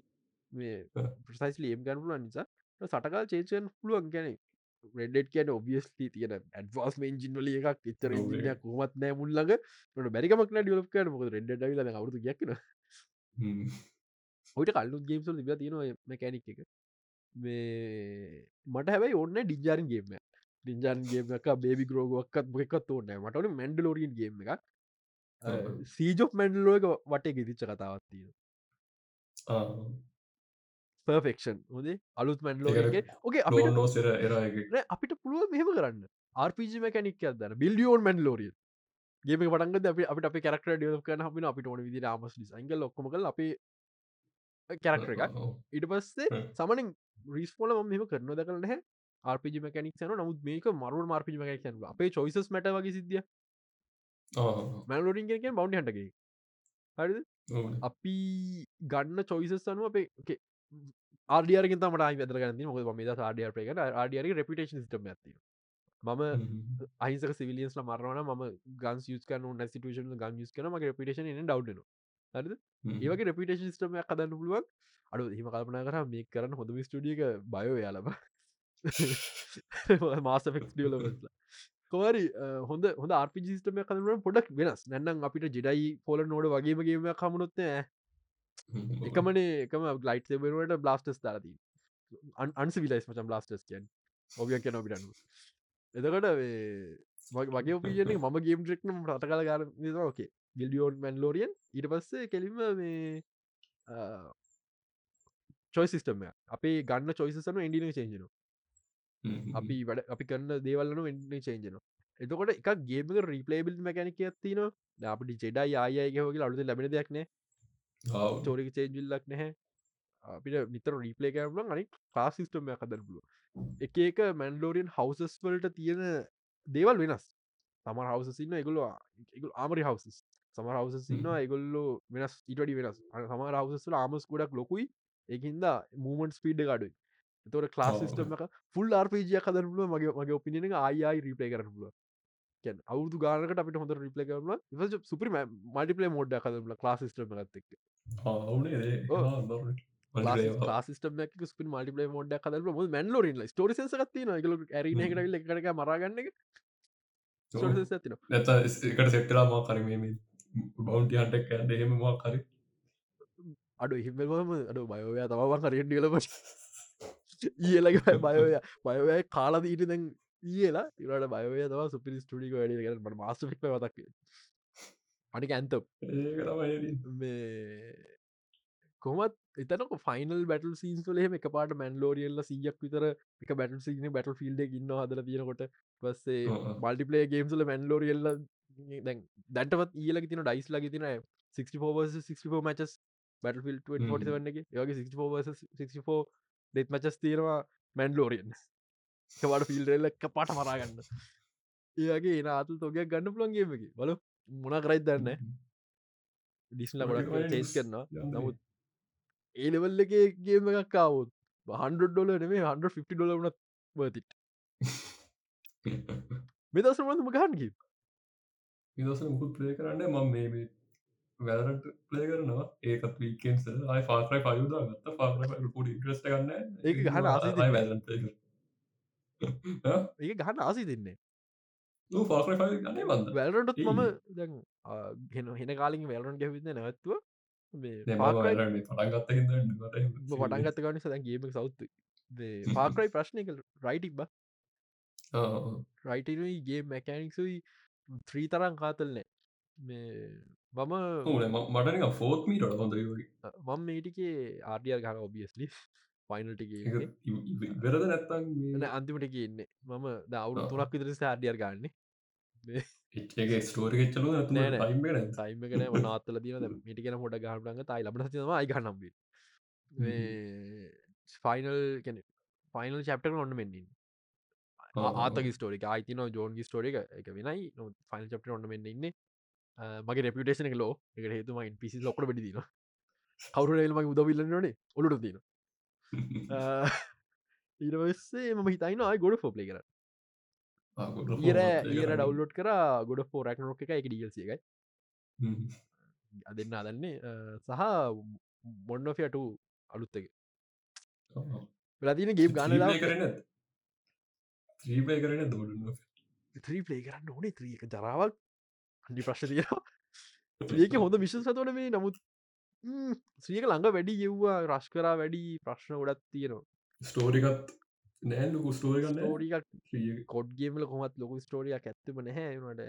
මේ ප්‍රසයිස්ලි එම් ගන්නපුල නිසා සටකල් චේචන් පුළුවන් ගැන රෙඩ් කියන ඔබියස්ලි තියෙන ඇඩවාස් මේජින්වල එකක්. එතර ඉදිනයක් කොමත් නෑ මුල්ලඟ ට බැරිකමක් ඩියලප් කන මොක රෙඩ් ල අවුතු ගැක්න ඔට කල්ලු ගේම්සල් තිබ තියෙන මැකැනික් එක. මේ මට හැබයි ඔන්න ඩිජාරන් ගේම ඩිජාන්ගේම එක බේබි ග්‍රෝගක්කත් මොකත් ඕන්න මටන මැන්ඩලෝරින් ගේම එකක්. සීජොක් මැන්ඩලෝක වටේ ගෙතිච්ච කතාවත් තියෙන පර්ෆෙක්ෂන් හොදේ අලුත් මැන්ලෝගේ ඕගේ අපිට නොසර අපිට පුළුව මෙහෙම කරන්න. ආර්පිජි මැකැනික් අදන්න බිල්ියෝන් මැන් ලෝරිය ගේම පටන්ගද අපි අපට අප කරක්ට ඩියල කන අපින අපිට ඕන විදි ආමස් ිසයිග ලොක්කම කල අපේ කැරක්ටර එකක්. ඉට පස්සේ සමනින් රිස්පෝල මෙම කරන දකල නැහැ. ආර්පිජි මැකනික් යන නමුත් මේක මරුව මාර්පිජි මැකන අපේ චොයිසස් මට වගේ සිද්ධිය මැලෝඩින් කියෙන බෞන්ඩ හටගේ හරි අපි ගන්න චොයිසස් අනුව අපේ ආඩියරගෙන් තමට වැදර ගන්න මොක මේ ආඩියර පේක ආඩියර රපිටේන් සිටම ඇති මම අහිසක සිවිලියන්ස්ල මරවන ම ගන්ස් යස් කන නැසිටේෂන් ගන් යස් කන මගේ රපිටේෂන ඩව්න හරිද? ඒවගේ රපිටේෂන් ස්ටම කදන්න පුළුවන්. අඩු හිම කල්පනා කර මේ කරන්න හොඳම ස්ටඩියක බයෝ යාලබ මාසෆෙක් ඩියලලා කොවරි හොඳ හොඳ ආර්පිජිස්ටම කදරන පොඩක් වෙනස්. නැන්නම් අපිට ජෙඩයි පොල නෝඩ වගේමගේම කමුණොත්නෑ එකමනේ එකම ලයිට් සබරුවට බ්ලාස්ටස් දාරදී අන්සිවිලයිස් මචම් බ්ලාස්ටස් කියන් ඔබිය කියන ඔබිටනු එතකොට වගේ ඔපියන ම ගේම් ්‍රෙක්නම් රට කල ගර ඕකේ ගිල්ඩියෝන් මැන්ලෝරියන් ඊට පස්සේ කෙලිම මේ චොයි සිිස්ටම අපේ ගන්න චොයිසන ඉඩින චේජන අපි වැඩ අපි කන්න දේවල්ලන එන්න චේජන එතකොට එක ගේම රීපලේබිල් මැකැනික ඇතින අපට ජෙඩයි ආයයගේ අලුද ලැබෙන දෙයක්නේ චෝරික චේජිල්ලක් නැහැ. අපිට නිතර රීපලේ කරන අනි කාසිිස්ටම කදර පුළුව එක එක මැන්ලෝරියන් හවසස් වලට තියෙන දේවල් වෙනස්. තමර හවසසින්න එගුල්වා ආමරි හවසස් සමර හවසසින්න එගොල්ලු වෙනස් ඉටඩි වෙනස්. සමර හවසස්ල ආමස් ගොඩක් ලොකුයි. ඒහින්ද මූමන්ට ස්පීඩ් අඩුයි. තොට ලාසිස්ටම එක ෆුල් ආර්පජය කදරල මගේ මගේ ඔපිනින ආයයි රිපලේ කරපුල අවුදු ගානකට අපිට හොඳ රිපලේ කරන සුපරි මටිපලේ මෝඩ් කදරල ලාසිස්ටම ගත්තක් ලාසිස්ටම ස්ප මටිපලේ මොඩ කදර ම මැන්ලෝරන් ස්ටෝරි සකත්තින ගල ඇරනකට එකක මරගන්න නැත එකට සෙක්ටලා මා කරම බෞන්ටි හටක් එහෙම මා කරි අඩු හිමම අඩු බයෝය තමවන් කරෙන් ඩියලපට ඊලගේ බයෝය බයෝය කාලාදීට දැන් ඒලා ඉරට බයෝය තම සුපිරි ස්ටඩික වැඩ කරට මාස්ටික් වතක් අනික ඇන්ත කොමත් එතනක ෆයිනල් බැටල් සීන්ස්වලේ එක පාට මැන්ලෝරියල්ල සියක් විතර එක බැටල් සින බැටල් ෆිල්ඩ ඉන්න හදල තියෙනකොට පස්සේ මල්ටිපලේ ගේම්සල මැන්ලෝරියල්ල දැන් දැටවත් ඊලක තින ඩයිස් ලග තින 64 64 මචස් ෆිල් 47 යගේ 64 64 ඩෙත් මචස් තියෙනවා මැන්ලෝරියන් වට ෆිල්රෙල්ල එක පාට මරාගන්න ඒගේ නාතු තොගයක් ගන්න පුළන්ගේමකි බල මොන කරයි දන්න ඩිස්ල ගොඩක් චේස් කරනවා. නමුත් ඒලෙවල්ල එක ගේම එකක් අවුත් හන්ඩ ඩොල නෙේ හන්ඩ ෆි ඩොල වනත් වතිට මෙදසමඳම ගහන්කි විදස මුකුත් ප්ලේ කරන්න මම මේ වැදරට ප්ලේ කරනවා. ඒකත් වීකෙන්ස අයි ෆාරයි පයුදා ගත්ත ෆාර පුඩ ඉක්‍රස්ට ගන්න ඒ ආසි වැදන් ඒ ගහන්න ආසි දෙන්නේ. වැලටත් මම දැන් ගෙන හෙන කාලින් වැලරන් ගැවිද නැවත්තුව. පටන්ගත්ත පටන්ගත ගන්න සදැන් ගේම සෞත්තු පාකරයි ප්‍රශ්නක රයිටික් බ. රයිටනුයි ගේ මැකැනික්සුයි ත්‍රී තරන් කාතල්නෑ මේ මම මටන ෆෝත් මීට හොඳ මම මේටිකේ ආඩියර් ගන ඔබියස්ලි ෆයිනල්ටික වෙරද නැත්තන් අන්තිමට කියන්නේ මම දවුරු තුනක් විතර ආඩියර් ගන්නේ. ස්ටෝරි චලු ටයිම කන වනාත්තල දින මිටිකෙන හොට ගහටග තයි ලබට තිම අයිගනම් ෆයිනල් කෙන ෆයිනල් චප්ට ඔන්න මෙන්නින් ආතක ස්ටෝරික අයිතින ජෝන්ගි ස්ටෝරික එක. වෙනයි. නො ෆයිල් චප්ට ඔන්න මෙන්න ඉන්න. මගේ රපිටේෂන එක ලෝ එක හේතුම පිසි ලොකට බඩි දින කවරුලමගේ උදවිල්ලනේ ඔලුට තින ඊරවස්සේ ම හිතයින අයි ගොඩ ෆෝප්ලේ කර ඉර ඊර ඩව්ලෝඩ් කර ගොඩ ෆෝරක් නොක එක එක ඩියල්සිය එකයි. අදන්න අදන්නේ සහ මොන්ඩෝෆියටු අලුත්තක ලතින ගේම් ගානලා කරන ත්‍රීපය කරන දොඩ ත්‍රී පලේ කරන්න ඕනේ ත්‍රියක ජරාවක්. අඩි ප්‍රශ් තිය ඒක හොඳ විශෂ සතවන මේ නමුත් ශ්‍රියක ළඟ වැඩි යෙව්වා. රශ් කරා වැඩි ප්‍රශ්න ගොඩත් තියෙනවා. ස්ටෝරිකත් නෑ ලොකු ස්ටෝරි ස්ටෝරික කොඩ්ගේමල කොමත් ලොකු ස්ටෝරියක් ඇත්තම නැහැනට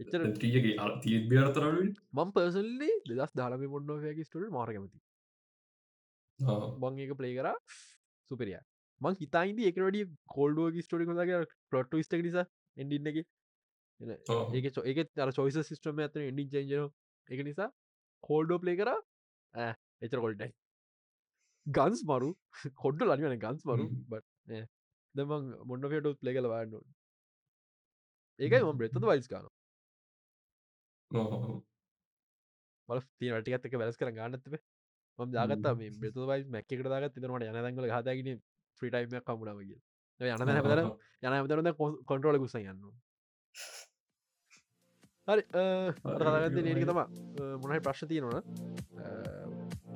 එච්චර ටියගේ තිීත් බියරතරල මං පර්සල්ලි දෙදස් දාලම මොඩ්නෝයගේ ස්ටෝල් මාරකමති බං එක ප්ලේ කර සුපරිය මං හිතයිද එකරඩි කොල්ඩුවගේ ස්ටෝරි කොදගේ පලොට් ස්ට නිසා එඩින්න එක. ඒක ඒක අර චොයිස සිස්ටම ඇතන එඩින් චෙන්ජන එක නිසා කෝල්ඩෝ ප්ලේ කර? එචර කොල්ටයි ගන්ස් මරු. කොඩ්ඩ ලනිවන ගන්ස් මරු බට දමං මොන්න ෆට ප්ලේ කල වාන්න ඒකයි ම බ්‍රෙත වයිස් කාන මල තිනටිකත් එක වැලස් කර ගන්නත්තේ ම ජාගත්තා මේ බෙත වයි මැක්කට දාගත් තිනට යනදංගල හතගෙන ්‍රීටයිම කමුණාවගේ යන යන ඇතරද කොන්ට්‍රෝල ගුස යන්න හරි රගත නක තම මොනයි ප්‍රශ් තියනවන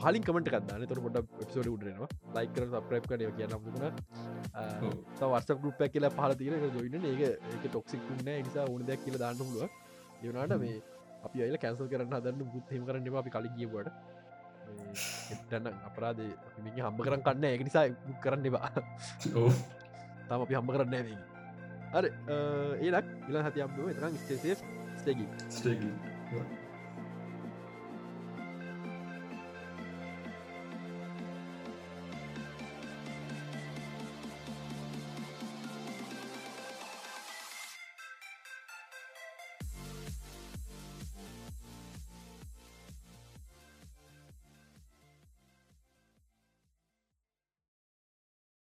හලින් කමට කන්න තොර පොට පිසෝඩ උඩරෙනවා ලයිකර සප්‍රප් කනය කිය නම්දුන වර්ස ගුප කියලා. පහල තියන ජොයින ඒක ඒක ටොක්සික්න්න නිසා ඕන දෙයක් කියල දාන්න පුළුව යනාට මේ අපි අයිල කැන්සල් කරන්න හදන්න බුත්හෙම කරන්න අපි කලි කියවට එටන්න අපරාද මිනි හම්බ කරන්න කන්න එක නිසා කරන්න එබා තම අපි හම්බ කරන්න ඇ අර ඒලක් ඉල හති අම්දුව එතරම් ස්ටේසේ Stiggy. Stiggy.